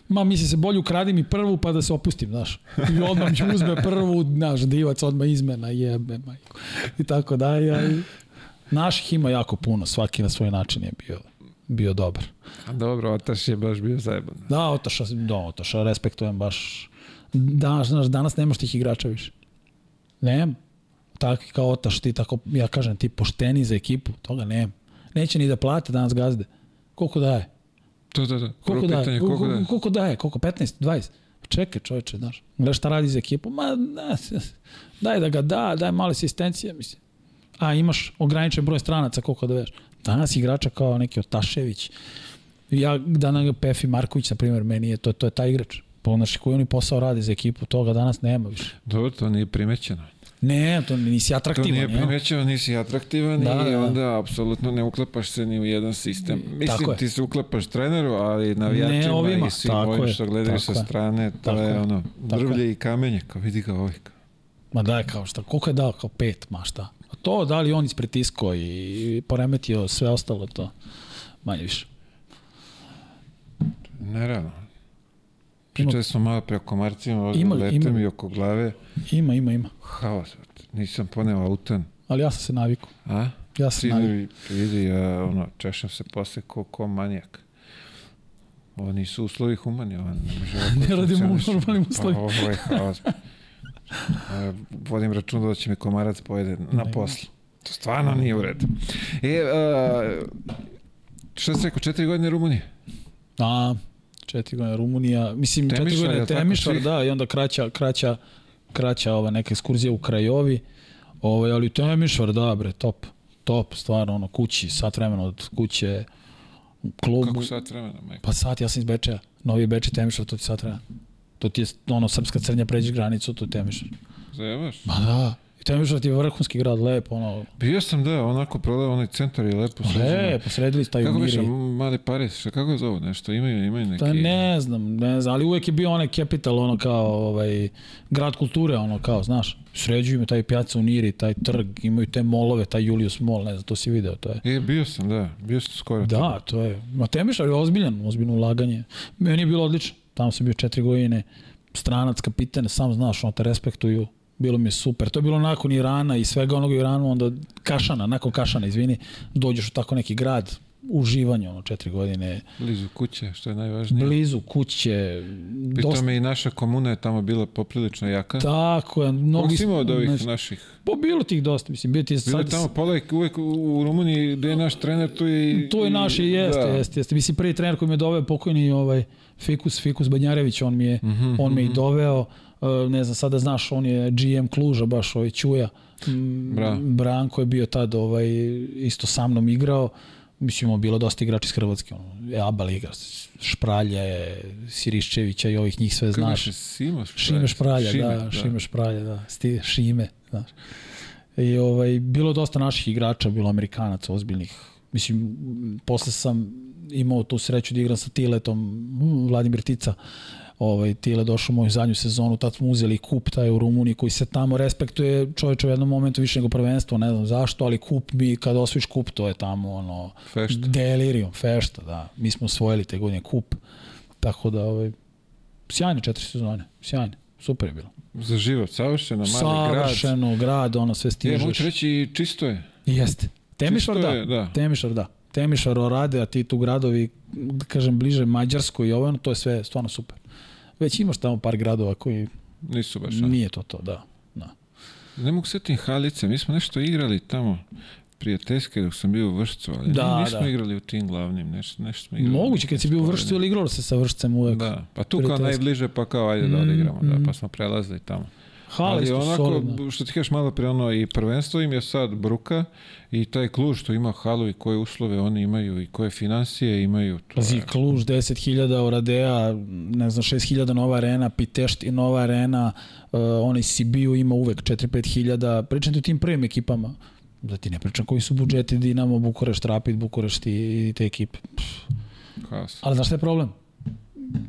Ma misli se bolje ukradi mi prvu pa da se opustim, znaš. I odmah mi uzme prvu, znaš, divac odmah izmena, jebe, majko. I tako dalje. Naših ima jako puno, svaki na svoj način je bio, bio dobar. A dobro, Otaš je baš bio zajeban. Da, Otaša, da, Otaša, respektujem baš. Da, znaš, danas nemaš tih igrača više. Nema. Takvi kao Otaš, ti tako, ja kažem, ti pošteni za ekipu, toga nema. Neće ni da plate danas gazde. Koliko daje? To, to, to. Prvo Koliko daje? pitanje, Koliko, koliko daje? koliko daje? Koliko? 15, 20? Čekaj čoveče, znaš. Gledaš šta radi za ekipu? Ma, da, daj da ga da, daj malo asistencije, mislim. A imaš ograničen broj stranaca, koliko da veš. Danas igrača kao neki Otašević, Ja, Dana Pefi Marković, na primjer, meni je to, to je taj igrač. Po, znači, koji oni posao radi za ekipu, toga danas nema više. Dobro, to nije primećeno. Ne, to nisi To atraktivan. nije jel? primećeno, nisi atraktivan Da, i da, da. onda apsolutno ne uklepaš se ni u jedan sistem. Mislim, Tako ti se uklepaš treneru, ali navijačima ovima, i svim tako ovim što gledaju sa strane, to Tako je je, ono, tako drvlje i kamenje, kao vidi ga ovaj. Ma daj, kao šta, koliko je dao, kao pet, ma šta. A to da li on ispretiskao i poremetio sve ostalo, to manje više. Naravno. Pričali smo malo pre o komarcima, Ima- letem ima. i oko glave. Ima, ima, ima. Haos, nisam poneo autan. Ali ja sam se navikao. A? Ja sam navikao. Vidi, ja, ono, češam se posle ko, ko manijak. Ovo nisu uslovi humani, ovo ne može Ne radimo u normalnim uslovima. Pa ovo je haos. A, vodim račun da će me komarac pojede na poslu. To stvarno nije u redu. E, a, šta si rekao, četiri godine Rumunije? A, četiri godine Rumunija, mislim Temišvar, četiri godine Temišvar, da, i onda kraća, kraća, kraća ova neka ekskurzija u Krajovi, ovaj, ali Temišvar, da bre, top, top, stvarno, ono, kući, sat vremena od kuće, klub, Kako sat vremena, majko? pa sat, ja sam iz Bečeja, Novi Bečej, Temišvar, to ti sat vremena. To ti je, ono, srpska crnja pređeš granicu, to je Temišvar. Zajebaš? Ma da, i Temišvar ti je vrhunski grad, lepo, ono, Bio sam da, onako prodao onaj centar i lepo sređeno. lepo, sredili staju Kako miri. biše, mali Paris, šta kako zovu nešto, imaju, imaju neki... Pa ne znam, ne znam, ali uvek je bio onaj capital, ono kao ovaj, grad kulture, ono kao, znaš, sređuju taj pijaca u Niri, taj trg, imaju te molove, taj Julius Mall, ne znam, to si video, to je. E, bio sam, da, bio sam skoro. Da, to je, ma Temišar je ozbiljan, ozbiljno ulaganje. Meni je bilo odlično, tamo sam bio četiri godine, stranac, kapiten, sam znaš, ono te respektuju, bilo mi je super. To je bilo nakon Irana i svega onog u Iranu, onda Kašana, nakon Kašana, izvini, dođeš u tako neki grad, uživanje, ono, četiri godine, Blizu kuće, što je najvažnije. blizu kuće, Pri dosta tome i naša komuna je tamo bila poprilično jaka. Tako je, si imao od ovih znaš, naših? Pa bilo tih dosta, mislim, bio ti je Bilo sad... tamo pola je uvek u, Rumuniji gde je naš trener, tu je i... To je naš, i jeste, da. jeste, jeste. Mislim, prvi trener koji me doveo, pokojni ovaj, Fikus, Fikus Banjarević, on mi je, Mhm, on me i doveo, uh, ne znam, sada znaš, on je GM Kluža, baš ovaj Ćuja. Mm, Bravo. Branko je bio tad ovaj, isto sa mnom igrao, mislim, bilo dosta igrača iz Hrvatske, ono, je Aba Liga, Špralje, Siriščevića i ovih njih sve Kako znaš. Simo Špralja? Šime Špralja, Šime, da, Šime Špralja, da, sti, Šime, znaš. I ovaj, bilo dosta naših igrača, bilo Amerikanaca ozbiljnih. Mislim, posle sam imao tu sreću da igram sa Tiletom, m, Vladimir Tica, ovaj, Tile došao u moju zadnju sezonu, tad smo uzeli kup taj u Rumuniji koji se tamo respektuje čovječe u jednom momentu više nego prvenstvo, ne znam zašto, ali kup mi, kada osvojiš kup, to je tamo ono, Fešta. delirium, fešta, da. Mi smo osvojili te godine kup, tako da, ovaj, sjajne četiri sezone, sjajne, super je bilo. Za život, savršeno, mali grad. Savršeno, grad, ono sve Je, mogu stižeš. ti reći, čisto je. Jeste. Temišvar Čisto da. je, da. Temišvar da. Temišvar orade, a ti tu gradovi, da kažem, bliže Mađarskoj i ovo, ono, to je sve stvarno super. Već imaš tamo par gradova koji Nisu baš. nije to to, da. da. Ne mogu setim Halice, mi smo nešto igrali tamo prijateljske dok sam bio u Vršcu, ali Da, da, nismo da. igrali u tim glavnim, nešto, nešto smo igrali. Moguće, kad si bio u Vršcu ili igralo se sa Vršcem uvek. Da, pa tu kao najbliže, pa kao ajde da Mm, odigramo, da, mm. pa smo prelazili tamo. Hale Ali onako, solidno. što ti kažeš malo pre ono, i prvenstvo im je sad bruka i taj kluž što ima halu i koje uslove oni imaju i koje financije imaju. To Pazi, je, Kluž, 10.000 Oradea, ne znam, 6.000 nova arena, Pitešti nova arena, uh, onaj Sibiu ima uvek 4-5 hiljada. Pričam ti o tim prvim ekipama. Da ti ne pričam koji su budžeti Dinamo, Bukurešt, Rapid, Bukurešt i, i te ekipe. haos. Ali znaš šta je problem?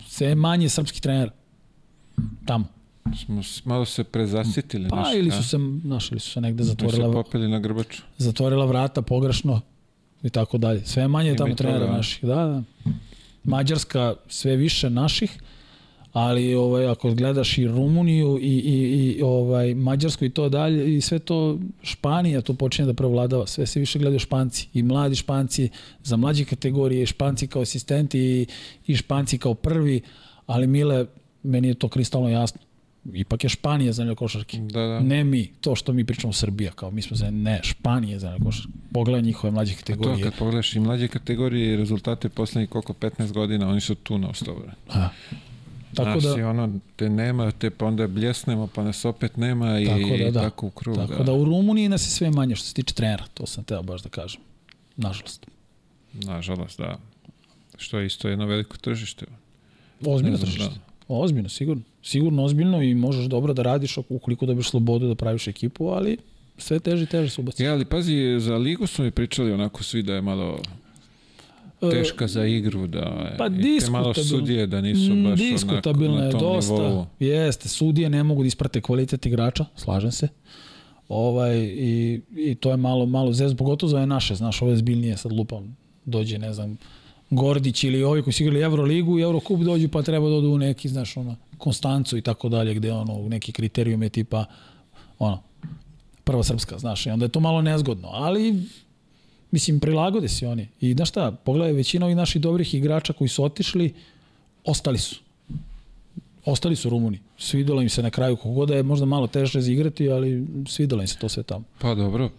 Sve je manje srpskih trenera. Tamo. Smo malo se prezasitili. Pa znaš, ili su se, znaš, ili su se negde Oni su zatvorila, popeli na grbaču. zatvorila vrata pogrešno i tako dalje. Sve je manje Ima tamo trenera a? naših. Da, da. Mađarska sve više naših, ali ovaj ako gledaš i Rumuniju i, i, i ovaj Mađarsku i to dalje i sve to Španija to počinje da prevladava sve se više gledaju Španci i mladi Španci za mlađe kategorije Španci kao asistenti i, i Španci kao prvi ali Mile meni je to kristalno jasno ipak je Španija zemlja košarke Da, da. ne mi, to što mi pričamo Srbija, kao mi smo za ne, Španija je zemlja košarke. Pogledaj njihove mlađe To kategorije. kad pogledaš i mlađe kategorije i rezultate poslednjih koliko 15 godina, oni su tu na ostovre. A. Tako Znaš, da, ono, te nema, te pa onda bljesnemo, pa nas opet nema i Tako da, da. tako u krug. tako da u Rumuniji nas je sve manje što se tiče trenera, to sam teo baš da kažem. Nažalost. Nažalost, da. Što je isto jedno veliko tržište. Ozbiljno tržište. da. Ozbiljno, sigurno. Sigurno ozbiljno i možeš dobro da radiš ukoliko dobiješ slobodu da praviš ekipu, ali sve teže i teže se ubaci. Ja, ali pazi, za ligu su mi pričali onako svi da je malo teška za igru, da je Pa i te malo sudije da nisu baš Diskutabilno onako je na tom dosta. nivou. Jeste, sudije ne mogu da isprate kvalitet igrača, slažem se. Ovaj, i, I to je malo, malo zez, pogotovo za ove naše, znaš, ove zbiljnije sad lupam, dođe, ne znam, Gordić ili ovi koji su igrali Euroligu i Eurocup dođu pa treba da odu u neki, znaš, ono, Konstancu i tako dalje, gde ono, neki kriterijum je tipa, ono, prva srpska, znaš, i onda je to malo nezgodno, ali mislim, prilagode se oni. I znaš šta, pogledaj, većina ovih naših dobrih igrača koji su otišli, ostali su. Ostali su Rumuni. Svidelo im se na kraju, kogoda je možda malo teže igrati, ali svidelo im se to sve tamo. Pa dobro,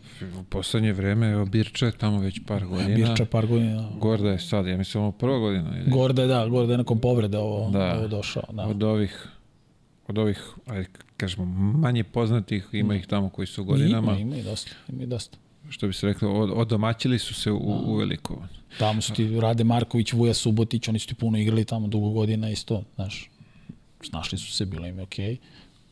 u poslednje vreme evo, Birča je tamo već par godina. Birča par godina. Gorda je sad, ja mislim ovo prva godina. Ili? Gorda je, da, Gorda je nakon povrede ovo, Da. ovo došao. Da. Od ovih od ovih, ajde, kažemo, manje poznatih, ima ih tamo koji su godinama, Ima, ima i dosta. Ima i dosta. što bi se reklo, od, odomaćili su se u, u veliko. Tamo su ti Rade Marković, Vuja Subotić, oni su ti puno igrali tamo dugo godina isto, znaš. Snašli su se, bilo im je okej.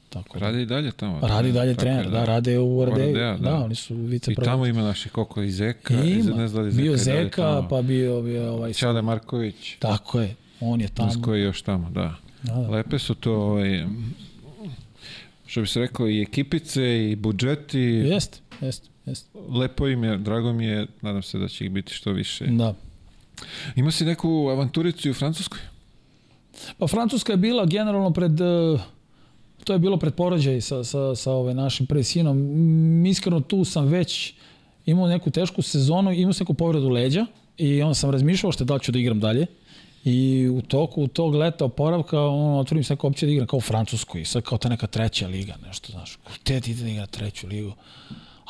Tako da. Radi i dalje tamo. Radi dalje Tako trener, je, da, rade u Ardeju. Ardea, Da, da. oni su vice I tamo ima naših koliko i Zeka, i Ima. ne znam da Zeka bio i dalje Zeka, tamo. pa bio, bio ovaj... Ćale Marković, Tako je, on je tamo. koji je još tamo, da. Da, da. Lepe su to, ovaj, što bi se rekao, i ekipice, i budžeti, Jeste, jeste, jeste. lepo im je, drago mi je, nadam se da će ih biti što više. Da. Ima si neku avanturicu i u Francuskoj? Pa Francuska je bila generalno pred... eh, To je bilo pred porođaj sa, sa, sa ovaj našim pre sinom. Iskreno tu sam već imao neku tešku sezonu, imao sam neku povredu leđa i onda sam razmišljao što da li ću da igram dalje. I u toku tog leta oporavka ono, otvorim se neka opcija da igram kao u Francuskoj, sad kao ta neka treća liga, nešto, znaš, gde ti ide da igra treću ligu?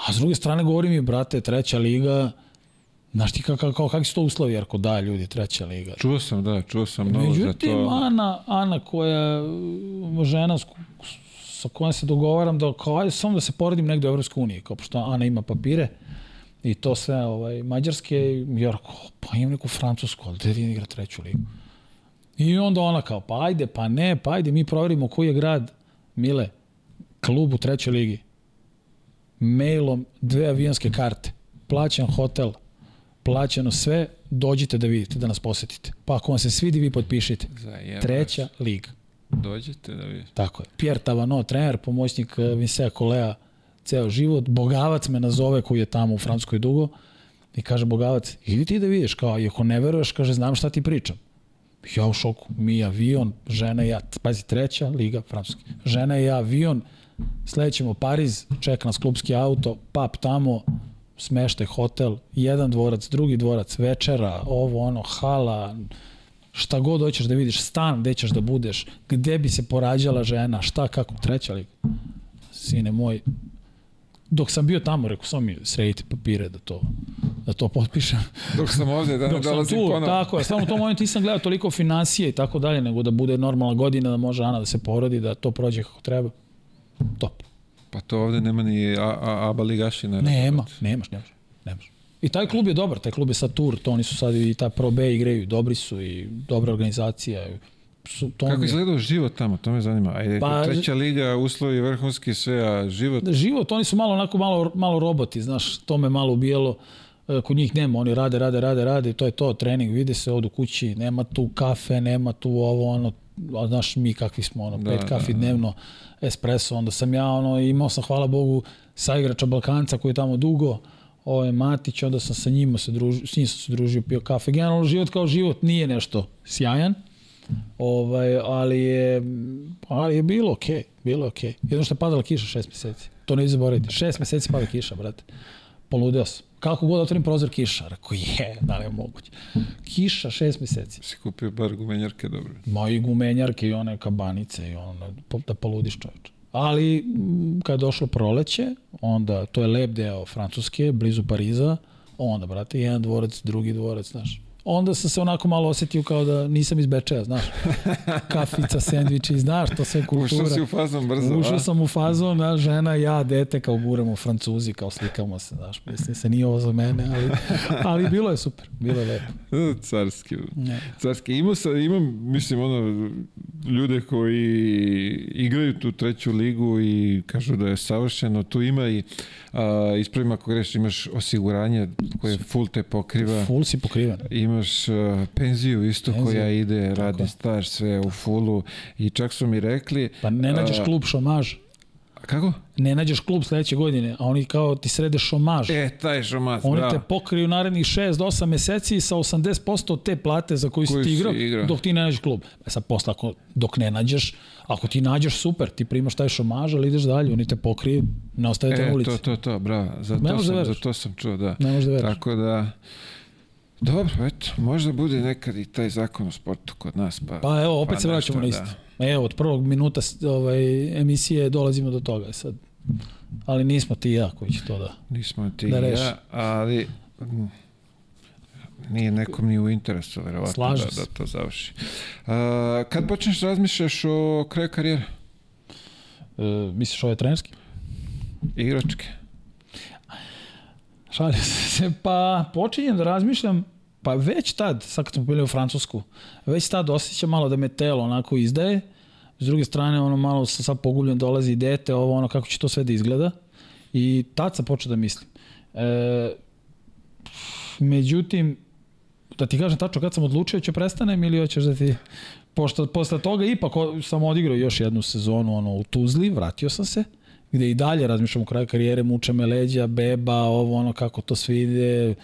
A s druge strane govori mi, brate, treća liga, znaš ti kako, kako, kakvi su to uslovi, Jarko, da, ljudi, treća liga. Čuo sam, da, čuo sam mnogo za Međutim, to. Ana, Ana koja, žena s, sa kojom se dogovaram da kao, ajde samo da se poredim negde u Evropskoj uniji, kao pošto Ana ima papire i to sve ovaj, mađarske, jer kao, pa imam neku francusku, ali gde igra treću ligu? I onda ona kao, pa ajde, pa ne, pa ajde, mi proverimo koji je grad, Mile, klub u trećoj ligi. Mailom dve avionske karte, plaćan hotel, plaćeno sve, dođite da vidite, da nas posetite. Pa ako vam se svidi, vi potpišite. Zajebaš. Treća liga. Dođete da vidite. Tako je. Pierre Tavano, trener, pomoćnik eh, Vinsea Kolea, ceo život. Bogavac me nazove koji je tamo u Francuskoj dugo i kaže Bogavac, idi ti da vidiš, kao, i ako ne veruješ, kaže, znam šta ti pričam. Ja u šoku, mi avion, žena i ja, pazi, treća liga francuski. Žena i ja, avion, sledećemo Pariz, čeka nas klubski auto, pap tamo, smeštaj, hotel, jedan dvorac, drugi dvorac, večera, ovo, ono, hala, šta god hoćeš da vidiš, stan gde ćeš da budeš, gde bi se porađala žena, šta, kako, treća liga. Sine moj, dok sam bio tamo, rekao, samo mi sredite papire da to, da to potpišem. Dok sam ovde, da ne sam dolazim tu, ponovo. tako je, samo u tom momentu nisam gledao toliko financije i tako dalje, nego da bude normalna godina, da može Ana da se porodi, da to prođe kako treba. Top. Pa to ovde nema ni a, a, aba ligaši. Ne Nema, nemaš, nemaš, nemaš. I taj klub je dobar, taj klub je sad tur, to oni su sad i ta Pro B igraju, dobri su i dobra organizacija. Su, to Kako je- izgledao život tamo, to me zanima. Ajde, Pa- treća liga, uslovi vrhunski, sve, a život... život, oni su malo onako malo, malo roboti, znaš, to me malo ubijelo. E, Kod njih nema, oni rade, rade, rade, rade, to je to, trening, vide se, odu kući, nema tu kafe, nema tu ovo, ono, a znaš mi kakvi smo, ono, Da, pet da, kafi da. dnevno, espresso, onda sam ja, ono, imao sam, hvala Bogu, saigrača Balkanca koji je tamo dugo, ovaj Matić, onda sam sa njima se družio, s njim sam se družio, pio kafe. Generalno život kao život nije nešto sjajan, ovaj, ali je, ali je bilo okej, bilo je okej. Jedno što je padala kiša šest meseci. To ne zaboravite. Šest meseci pada kiša, brate. Poludeo sam. Kako god otvorim prozor kiša. Rekao je, da li je moguće. Kiša šest meseci. Si kupio bar gumenjarke, dobro. Ma i gumenjarke i one kabanice i ono, da poludiš čoveče. Ali m, kad je došlo proleće, onda to je lep deo Francuske, blizu Pariza, onda, brate, jedan dvorac, drugi dvorac, znaš, onda sam se onako malo osetio kao da nisam iz Bečeja, znaš. Kafica, sendviči, znaš, to sve kultura. Ušao si u fazon brzo, Ušao a? sam u fazon, a žena, ja, dete, kao guramo francuzi, kao slikamo se, znaš. Mislim se nije ovo za mene, ali, ali bilo je super, bilo je lepo. Carski. Ne. Carski. Imao sam, imam, mislim, ono, ljude koji igraju tu treću ligu i kažu da je savršeno. Tu ima i, a, ispravim ako greš, imaš osiguranje koje full te pokriva. Full si pokriven. Imaš uh, penziju isto Penziju. koja ide, Tako radi staž, sve u fullu i čak su mi rekli... Pa ne nađeš a, klub šomaž, Kako? ne nađeš klub sledeće godine, a oni kao ti srede šomaž. E, taj šomac, Oni bravo. te pokriju narednih 6 do 8 meseci sa 80% od te plate za koju si Koju ti si igrao, igrao. dok ti ne nađeš klub. E sad posle, ako, dok ne nađeš, ako ti nađeš, super, ti primaš taj šomaž, ali ideš dalje, oni te pokriju, ne ostavite na E, ulici. to, to, to, bravo. Za Ne to, da sam, za to sam čuo, da. Ne možeš da veruješ. Tako da, dobro, eto, možda bude nekad i taj zakon o sportu kod nas. Pa, Pa evo, opet pa se vraćamo na nešto, isto. Evo, od prvog minuta ovaj, emisije dolazimo do toga sad. Ali nismo ti i ja koji će to da... Nismo ti Da da reši. ja, ali mm, nije nekom ni u interesu, verovatno, Slažem da, da to završi. A, kad počneš razmišljaš o kraju karijere? E, misliš ovo je trenerski? Igračke? Šalim se, pa počinjem da razmišljam, pa već tad, sad kad smo bili u Francusku, već tad osjećam malo da me telo onako izdaje, s druge strane ono malo sam sad pogubljen, dolazi dete, ovo ono kako će to sve da izgleda. I tad sam počeo da mislim. E, međutim, da ti kažem tačno kad sam odlučio će prestanem ili hoćeš da ti pošto posle toga ipak sam odigrao još jednu sezonu ono u Tuzli, vratio sam se gde i dalje razmišljam o kraju karijere, muče me leđa, beba, ovo ono kako to sve ide,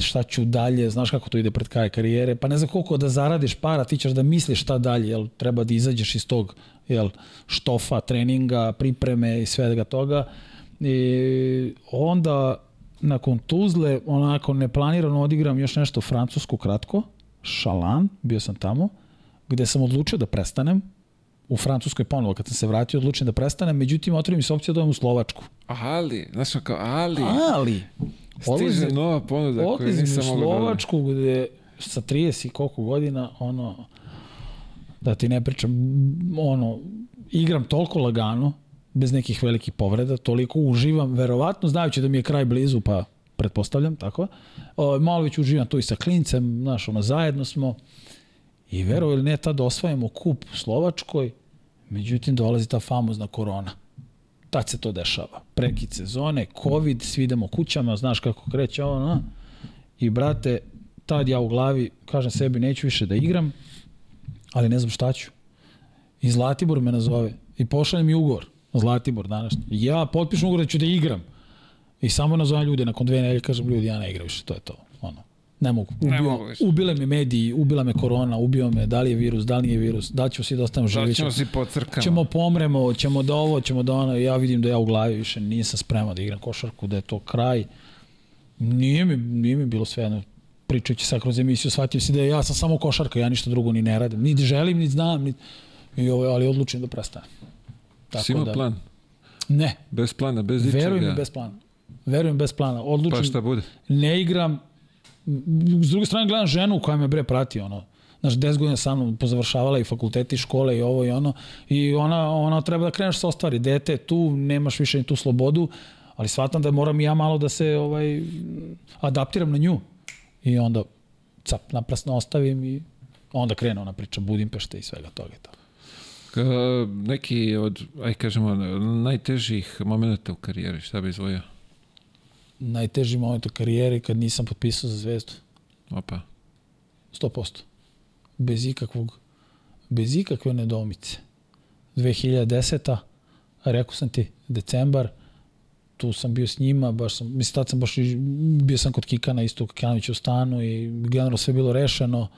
šta ću dalje, znaš kako to ide pred kraj karijere, pa ne znam koliko da zaradiš para, ti ćeš da misliš šta dalje, jel treba da izađeš iz tog jel, štofa, treninga, pripreme i svega toga. I onda nakon Tuzle onako neplanirano odigram još nešto u Francusku kratko, Šalan, bio sam tamo, gde sam odlučio da prestanem, u Francuskoj ponovo kad sam se vratio odlučio da prestanem, međutim otvori mi se opcija da odem u Slovačku. Ali, znaš kao, ali, Ali, stiže nova ponuda koju odlazim u nisam mogao da... Slovačku gde sa 30 i koliko godina, ono, da ti ne pričam, ono, igram toliko lagano, bez nekih velikih povreda, toliko uživam, verovatno, znajući da mi je kraj blizu, pa pretpostavljam, tako. O, malo već uživam tu i sa klincem, znaš, ono, zajedno smo. I verovo ili ne, tad osvajamo kup u Slovačkoj, međutim dolazi ta famozna korona. Tad se to dešava. Prekid sezone, covid, svi idemo kućama, znaš kako kreće ovo, no? I brate, tad ja u glavi kažem sebi neću više da igram, ali ne znam šta ću. I Zlatibor me nazove i pošalje mi ugovor. Zlatibor današnji. Ja potpišem ugovor da ću da igram. I samo nazovem ljude, nakon dve nedelje kažem ljudi, ja ne igram više, to je to. Ne mogu. Ne Ubio, mogu više. ubile me mediji, ubila me korona, ubio me, da li je virus, da li nije virus, da li ćemo svi da ostanemo Da živi. ćemo si po crkama. ćemo pomremo, ćemo da ovo, ćemo da ono, ja vidim da ja u glavi više nisam spreman da igram košarku, da je to kraj. Nije mi, nije mi bilo sve jedno. Pričajući sad kroz emisiju, shvatio si da ja sam samo košarka, ja ništa drugo ni ne radim. Niti želim, niti znam, niti... I ovo, ali odlučim da prestanem. Si imao da, plan? Ne, Bez plana, bez ičega? verujem mi bez plana. Verujem bez plana. Odlučim, Pa šta bude? ne igram, s druge strane gledam ženu koja me bre prati, ono, znaš, 10 godina sa mnom pozavršavala i fakulteti, i škole i ovo i ono, i ona, ona treba da kreneš sa ostvari, dete tu, nemaš više ni tu slobodu, ali shvatam da moram i ja malo da se ovaj, adaptiram na nju. I onda cap, naprasno ostavim i onda krene ona priča Budimpešte i svega toga i to. Ka, neki od, aj kažemo, najtežih momenta u karijeri, šta bi izvojio? Najteži moment u karijeri kad nisam potpisao za zvezdu. Opa. 100%. Bez ikakvog, bez ikakve nedomice. 2010. a rekao sam ti, decembar, tu sam bio s njima, baš sam, mislim, tad sam baš, bio sam kod Kikana, isto u Kikanoviću u stanu i generalno sve bilo rešeno.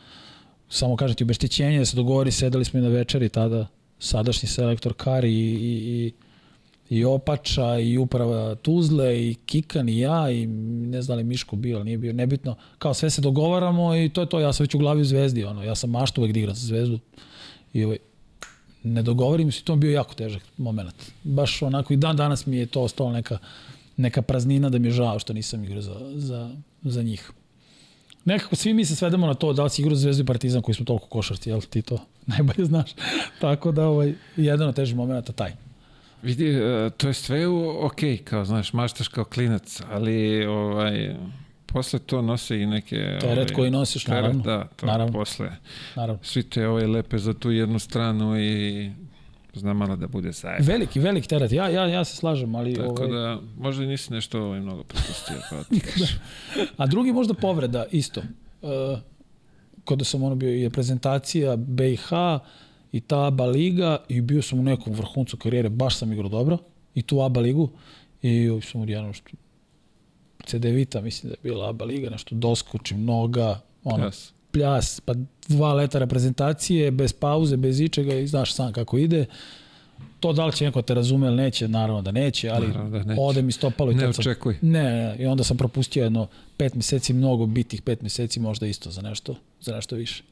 Samo kažem ti, obeštećenje, da se dogovori, sedeli smo i na večeri tada, sadašnji selektor Kari i, i, i i Opača i uprava Tuzle i Kikan i ja i ne znam da li Miško bio, nije bio, nebitno. Kao sve se dogovaramo i to je to, ja sam već u glavi u zvezdi, ono, ja sam mašta uvek da igram za zvezdu i ovaj, ne dogovorim se, to je bio jako težak moment. Baš onako i dan danas mi je to ostalo neka, neka praznina da mi je žao što nisam igrao za, za, za njih. nekako svi mi se svedemo na to da li si igrao za Zvezdu i Partizan koji smo toliko košarci, jel ti to najbolje znaš. Tako da ovaj, jedan od težih momenta taj. Vidi, e, to je sve u, ok, kao, znaš, maštaš kao klinac, ali, ovaj, posle to nose i neke... Teret ovaj, koji nosiš, teret, naravno. Da, to naravno. posle. Naravno. Svi te ovaj, lepe za tu jednu stranu i znam malo da bude zajedno. Veliki, veliki teret. Ja, ja, ja se slažem, ali... Tako ovaj... da, možda i nisi nešto ovaj, mnogo propustio. Pa da. A drugi možda povreda, isto. Uh, kada sam ono bio i prezentacija BiH i ta ABA liga i bio sam u nekom vrhuncu karijere, baš sam igrao dobro i tu ABA ligu i sam odjedno što CD Vita, mislim da je bila ABA liga, nešto doskočim, noga, ono, Jas. pljas, pa dva leta reprezentacije, bez pauze, bez ičega i znaš sam kako ide. To da li će neko te razume ili neće, naravno da neće, ali Naravno da neće. ode mi stopalo i Ne sam, ne, ne, i onda sam propustio jedno pet meseci, mnogo bitih pet meseci, možda isto za nešto, za nešto više.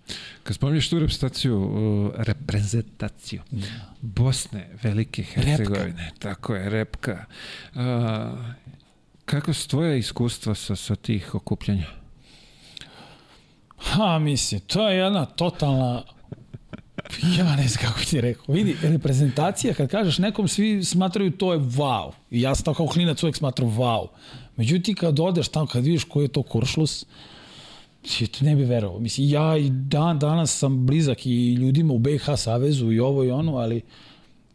Kad spominješ tu reprezentaciju, uh, reprezentaciju Da. Bosne, Velike Hercegovine, tako je, repka. Uh, kako su tvoje iskustva sa, sa tih okupljanja? Ha, mislim, to je jedna totalna Ja ne znam kako ti rekao. Vidi, reprezentacija, kad kažeš nekom, svi smatraju to je wow. I ja sam kao klinac uvek smatram wow. Međutim, kad odeš tamo, kad vidiš koji je to kuršlus, ti to ne bi verovao. Mislim, ja i dan danas sam blizak i ljudima u BiH Savezu i ovo i ono, ali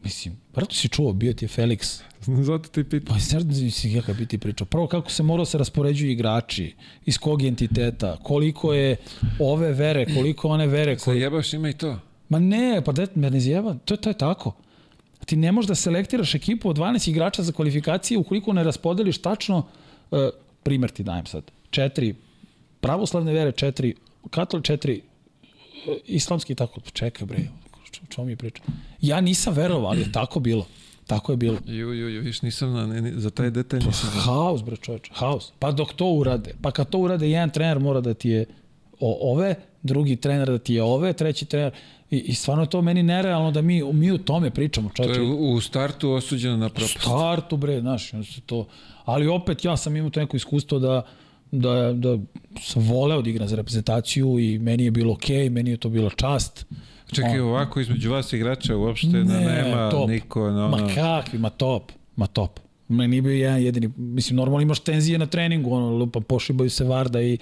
mislim, vrlo si čuo, bio ti je Felix, Zato ti pitam. Pa sad mislim ja kad bi ti pričao. Prvo kako se morao se raspoređuju igrači, iz kog entiteta, koliko je ove vere, koliko one vere. Sa Koliko... jebaš ima i to. Ma ne, pa da me ne zjeva, to, to je tako. Ti ne možeš da selektiraš ekipu od 12 igrača za kvalifikacije ukoliko ne raspodeliš tačno, uh, primer ti dajem sad, četiri pravoslavne vere, četiri katol, četiri uh, islamski i tako. Čekaj bre, o čemu mi pričam? Ja nisam verovao, ali je tako bilo. Tako je bilo. Ju, ju, ju, viš, nisam na, ne, za taj detalj nisam znao. Haos, bre čoveče, haos. Pa dok to urade, pa kad to urade, jedan trener mora da ti je o, ove, drugi trener da ti je ove, treći trener, i, i stvarno je to meni nerealno da mi, mi u tome pričamo, To čoveče. je u, u startu osuđeno na propast. startu, bre, znaš, onda se to... Ali opet ja sam imao to neko iskustvo da da, da sam voleo da igram za reprezentaciju i meni je bilo okej, okay, meni je to bilo čast. Čekaj, ovako između vas igrača uopšte ne, da nema top. niko... No, Ma kakvi, ma top, ma top. Meni nije bio jedan jedini, mislim, normalno imaš tenzije na treningu, ono, lupa, pošibaju se Varda i,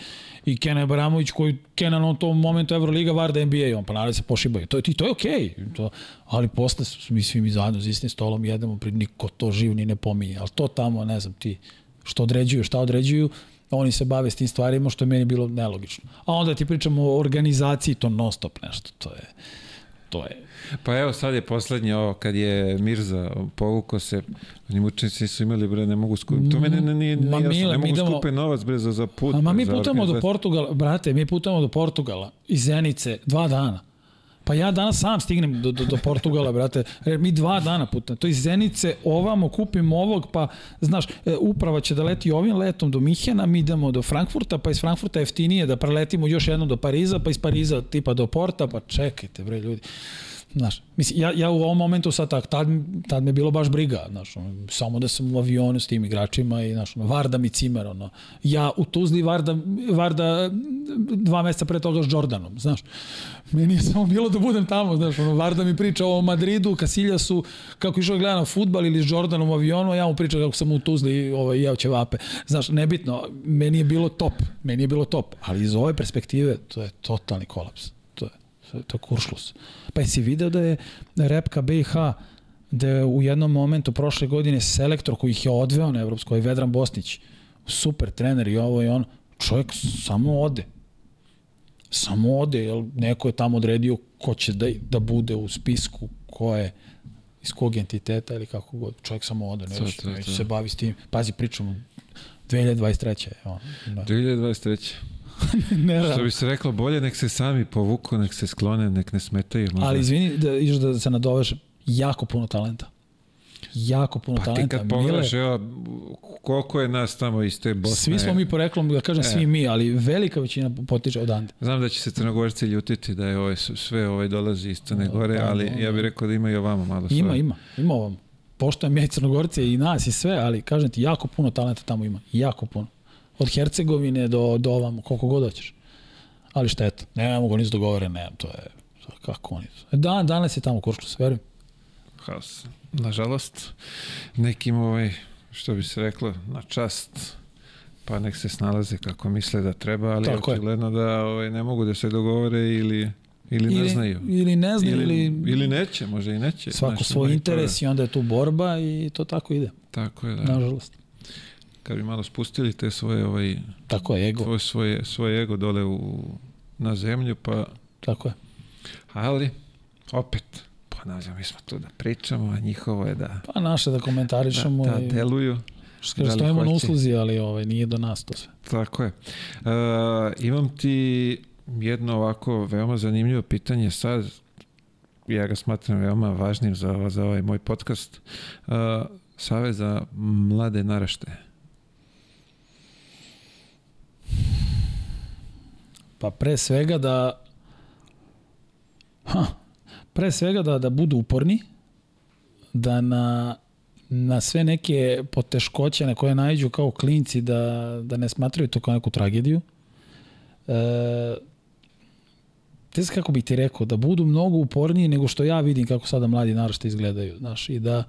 i Kenan Abramović, koji Kenan u tom momentu Euroliga, Varda NBA, on pa naravno se pošibaju. To, je, to je okej, okay. to, ali posle su mi svi mi zajedno za istim stolom jedemo, pri niko to živ ni ne pominje, ali to tamo, ne znam, ti što određuju, šta određuju, oni se bave s tim stvarima što je meni bilo nelogično. A onda ti pričamo o organizaciji, to non stop nešto, to je, to je, Pa evo sad je poslednje ovo, kad je Mirza povukao se, oni učenici su imali, bre, ne mogu skupiti, to mene ne, nije, nije Ma, jasno, Mile, ne mogu idemo- skupe novac, bre, za, za put. A ma mi putamo do. Portugala, brate, mi putamo do Portugala iz Zenice dva dana. Pa ja danas sam stignem do, do, do Portugala, brate. E, Mi dva dana putamo. To iz Zenice ovamo kupimo ovog, pa, znaš, e, uprava će da leti ovim letom do Mihena, mi idemo do Frankfurta, pa iz Frankfurta jeftinije da preletimo još jednom do Pariza, pa iz Pariza tipa do Porta, pa čekajte, bre, ljudi. Znaš, mislim, ja, ja u ovom momentu sad tak, tad, tad me bilo baš briga, znaš, ono, samo da sam u avionu s tim igračima i, znaš, ono, Varda mi cimer, ono, ja u Tuzli Varda, Varda dva meseca pre toga s Jordanom, znaš, meni je samo bilo da budem tamo, znaš, ono, Varda mi priča o Madridu, Kasiljasu, kako išao gleda na futbal ili s Jordanom u avionu, ja mu pričam kako sam u Tuzli ovaj, jeo ćevape, znaš, nebitno, meni je bilo top, meni je bilo top, ali iz ove perspektive to je totalni kolaps, to je, kuršlus. Pa jesi video da je Repka BiH da je u jednom momentu prošle godine selektor koji ih je odveo na Evropsko, je Vedran Bosnić, super trener i ovo i on, čovjek samo ode. Samo ode, jer neko je tamo odredio ko će da, da bude u spisku, ko je iz kog entiteta ili kako god. Čovjek samo ode, neće to. se bavi s tim. Pazi, pričamo 2023. je on. Da. 2023. ne, Što bi se reklo, bolje nek se sami povuku, nek se sklone, nek ne smetaju. Možda. Ali izvini da iš da se nadoveš jako puno talenta. Jako puno pa ti talenta. kad pogledaš, evo, koliko je nas tamo iz te Bosne. svi smo mi poreklom, da kažem E. svi mi, ali velika većina potiče odande. Znam da će se Crnogorci ljutiti da je ovaj, sve ovaj dolazi iz Crne Gore, pa, ali ja bih rekao da ima i ovamo malo Ima, svoje. ima, ima ovom. Poštojem ja i Crnogorce i nas i sve, ali kažem ti, jako puno talenta tamo ima. Jako puno. Od Hercegovine do, do ovamo, koliko god hoćeš. ali šteta. Ne mogu ni se dogovore, ne, to je, kako oni. Dan, danas je tamo Kuršlus, verujem. Haos. Nažalost, nekim ovaj, što bi se reklo, na čast pa nek se snalaze kako misle da treba, ali Tako očigledno je. da ovaj, ne mogu da se dogovore ili Ili ne ili, znaju. Ili ne znaju. Ili, ili, ili neće, možda i neće. Svako znaš, svoj interes i onda je tu borba i to tako ide. Tako je, da. Nažalost. Kad bi malo spustili te svoje, ovaj, tako je, ego. Svoje, svoje, svoje ego dole u, na zemlju, pa... Tako je. Ali, opet, ponavljam, mi smo tu da pričamo, a njihovo je da... Pa naše da komentarišemo. Da, da i... deluju. Što da stojimo na usluzi, ali ovaj, nije do nas to sve. Tako je. Uh, imam ti jedno ovako veoma zanimljivo pitanje sad, ja ga smatram veoma važnim za, za ovaj moj podcast. Uh, Save za mlade narašte. Pa pre svega da ha, pre svega da, da budu uporni, da na, na sve neke poteškoće na koje najđu kao klinci da, da ne smatraju to kao neku tragediju. E, te kako bih ti rekao, da budu mnogo uporniji nego što ja vidim kako sada mladi narašte izgledaju, znaš, i da,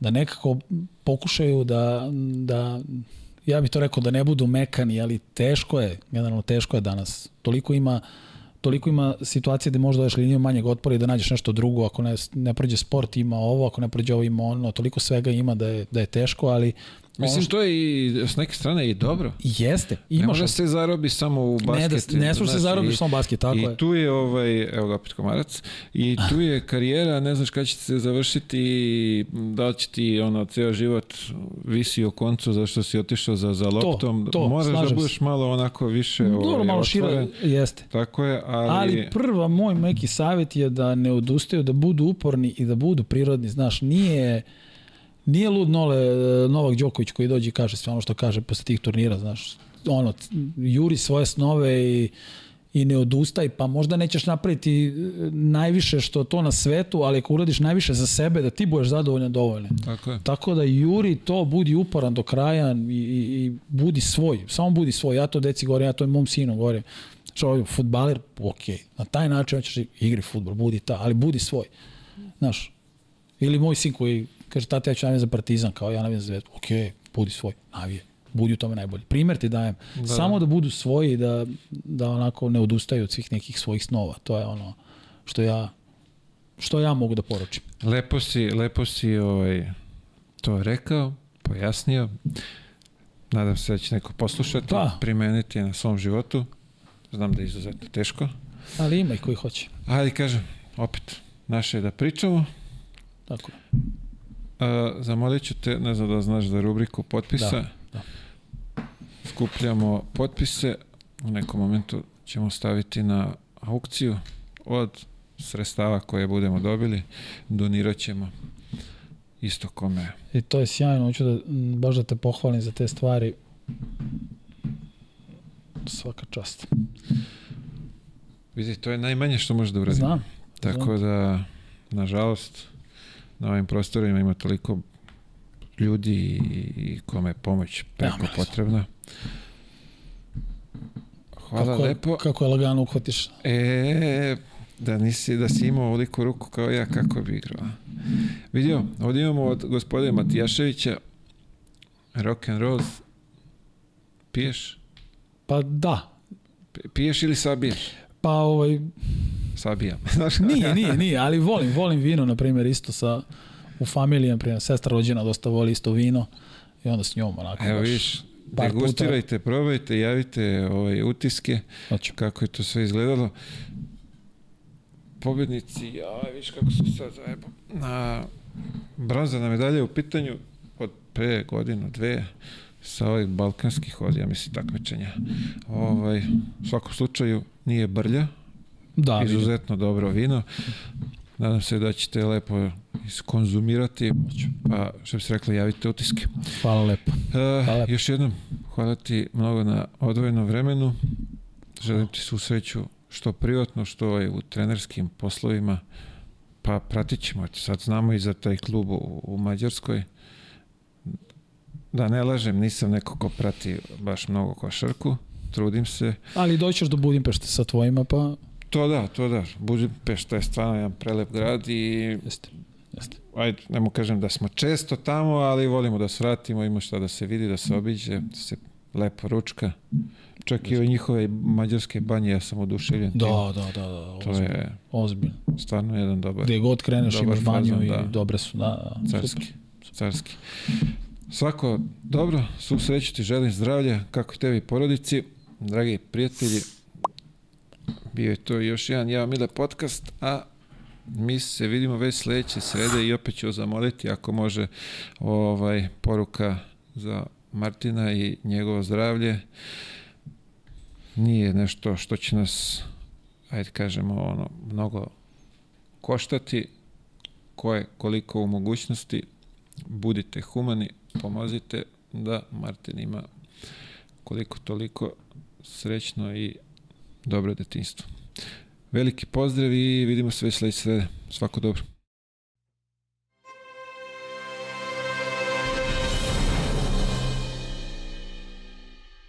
da nekako pokušaju da, da ja bih to rekao da ne budu mekani, ali teško je, generalno teško je danas. Toliko ima toliko ima situacije gde možda daš liniju manjeg otpora i da nađeš nešto drugo, ako ne, ne prođe sport ima ovo, ako ne prođe ovo ima ono, toliko svega ima da je, da je teško, ali Mislim, to je i s neke strane i dobro. Jeste. Imaš ne može se zarobi samo u basket. Ne, da, ne može se zarobi samo u basket, tako i je. I tu je, ovaj, evo ga opet komarac, i tu je karijera, ne znaš kada će se završiti, da li će ti ono, ceo život visi o koncu zašto si otišao za, za loptom. To, to, Moraš da budeš malo onako više Dobro, ovaj, malo šire, jeste. Tako je, ali... Ali prva moj neki savjet je da ne odustaju, da budu uporni i da budu prirodni, znaš, nije Nije lud Nole, Novak Đoković koji dođe i kaže sve ono što kaže posle tih turnira, znaš, ono, juri svoje snove i, i ne odustaj, pa možda nećeš napraviti e, najviše što to na svetu, ali ako uradiš najviše za sebe, da ti budeš zadovoljan dovoljno. Tako, je. Tako da juri to, budi uporan do kraja i, i, i budi svoj, samo budi svoj. Ja to deci govorim, ja to i mom sinu govorim. Što futbaler, ok, na taj način hoćeš igri futbol, budi ta, ali budi svoj. Znaš, ili moj sin koji Kaže, tata, ja ću navijati za partizan, kao ja navijam za zvezdu. Ok, budi svoj, navije. Budi u tome najbolji. Primer ti dajem. Da. Samo da budu svoji, da, da onako ne odustaju od svih nekih svojih snova. To je ono što ja što ja mogu da poručim. Lepo si, lepo si ovaj, to rekao, pojasnio. Nadam se da će neko poslušati, da. primeniti na svom životu. Znam da je izuzetno teško. Ali ima i koji hoće. Ali kažem, opet, naše je da pričamo. Tako A, zamolit ću te, ne znam da znaš za rubriku potpisa. Da, da. Skupljamo potpise, u nekom momentu ćemo staviti na aukciju od sredstava koje budemo dobili, donirat ćemo isto kome. I to je sjajno, hoću da, baš da te pohvalim za te stvari. Svaka čast. Vidi, to je najmanje što možeš da uradim. Znam. Tako znam. da, nažalost, na ovim prostorima ima toliko ljudi i kome je pomoć preko ja, potrebna. Hvala kako, lepo. Kako je lagano uhvatiš? E, da nisi, da si imao ovoliku ruku kao ja, kako bi igrao. Vidio, ovdje imamo od gospodina Matijaševića rock and roll. Piješ? Pa da. Piješ ili sabiješ? Pa ovaj, sabijam. nije, nije, nije, ali volim, volim vino, na primjer, isto sa, u familiji, na primjer, sestra rođena dosta voli isto vino i onda s njom onako Evo viš, degustirajte, puta. probajte, javite ovaj, utiske, Hoću. kako je to sve izgledalo. Pobednici, ja, viš kako su sad zajebo. Na bronzana medalja u pitanju od pre godinu, dve, sa ovih balkanskih ja mislim, takmičenja. Ovaj, u svakom slučaju nije brlja, Da, izuzetno vidim. dobro vino. Nadam se da ćete lepo iskonzumirati, pa što bi se rekli, javite utiske. Hvala lepo. Uh, hvala lepo. Još jednom, hvala ti mnogo na odvojenom vremenu. Želim ti svu sreću što privatno, što je u trenerskim poslovima. Pa pratit ćemo. Sad znamo i za taj klub u, u Mađarskoj. Da ne lažem, nisam neko ko prati baš mnogo košarku trudim se. Ali doćeš do Budimpešte sa tvojima, pa... To da, to da. Budimpešta je stvarno jedan prelep grad i Jeste. Jeste. ajde, ne mu kažem da smo često tamo, ali volimo da svratimo, ima šta da se vidi, da se obiđe, da se lepo ručka. Čak i ove njihove mađarske banje, ja sam oduševljen. Da, da, da, da, To ozbiljno. je ozbiljno. stvarno jedan dobar, Gde god kreneš imaš banju i da. dobre su, da, da, carski. super. Carski. Svako dobro, svu sreću ti želim zdravlja, kako i tebi porodici. Dragi prijatelji, bio je to još jedan Ja Mile podcast, a mi se vidimo već sledeće srede i opet ću zamoliti ako može ovaj poruka za Martina i njegovo zdravlje. Nije nešto što će nas ajde kažemo ono mnogo koštati ko je koliko u mogućnosti budite humani, pomozite da Martin ima koliko toliko srećno i dobro detinstvo. Veliki pozdrav i vidimo se već sledeće srede. Svako dobro.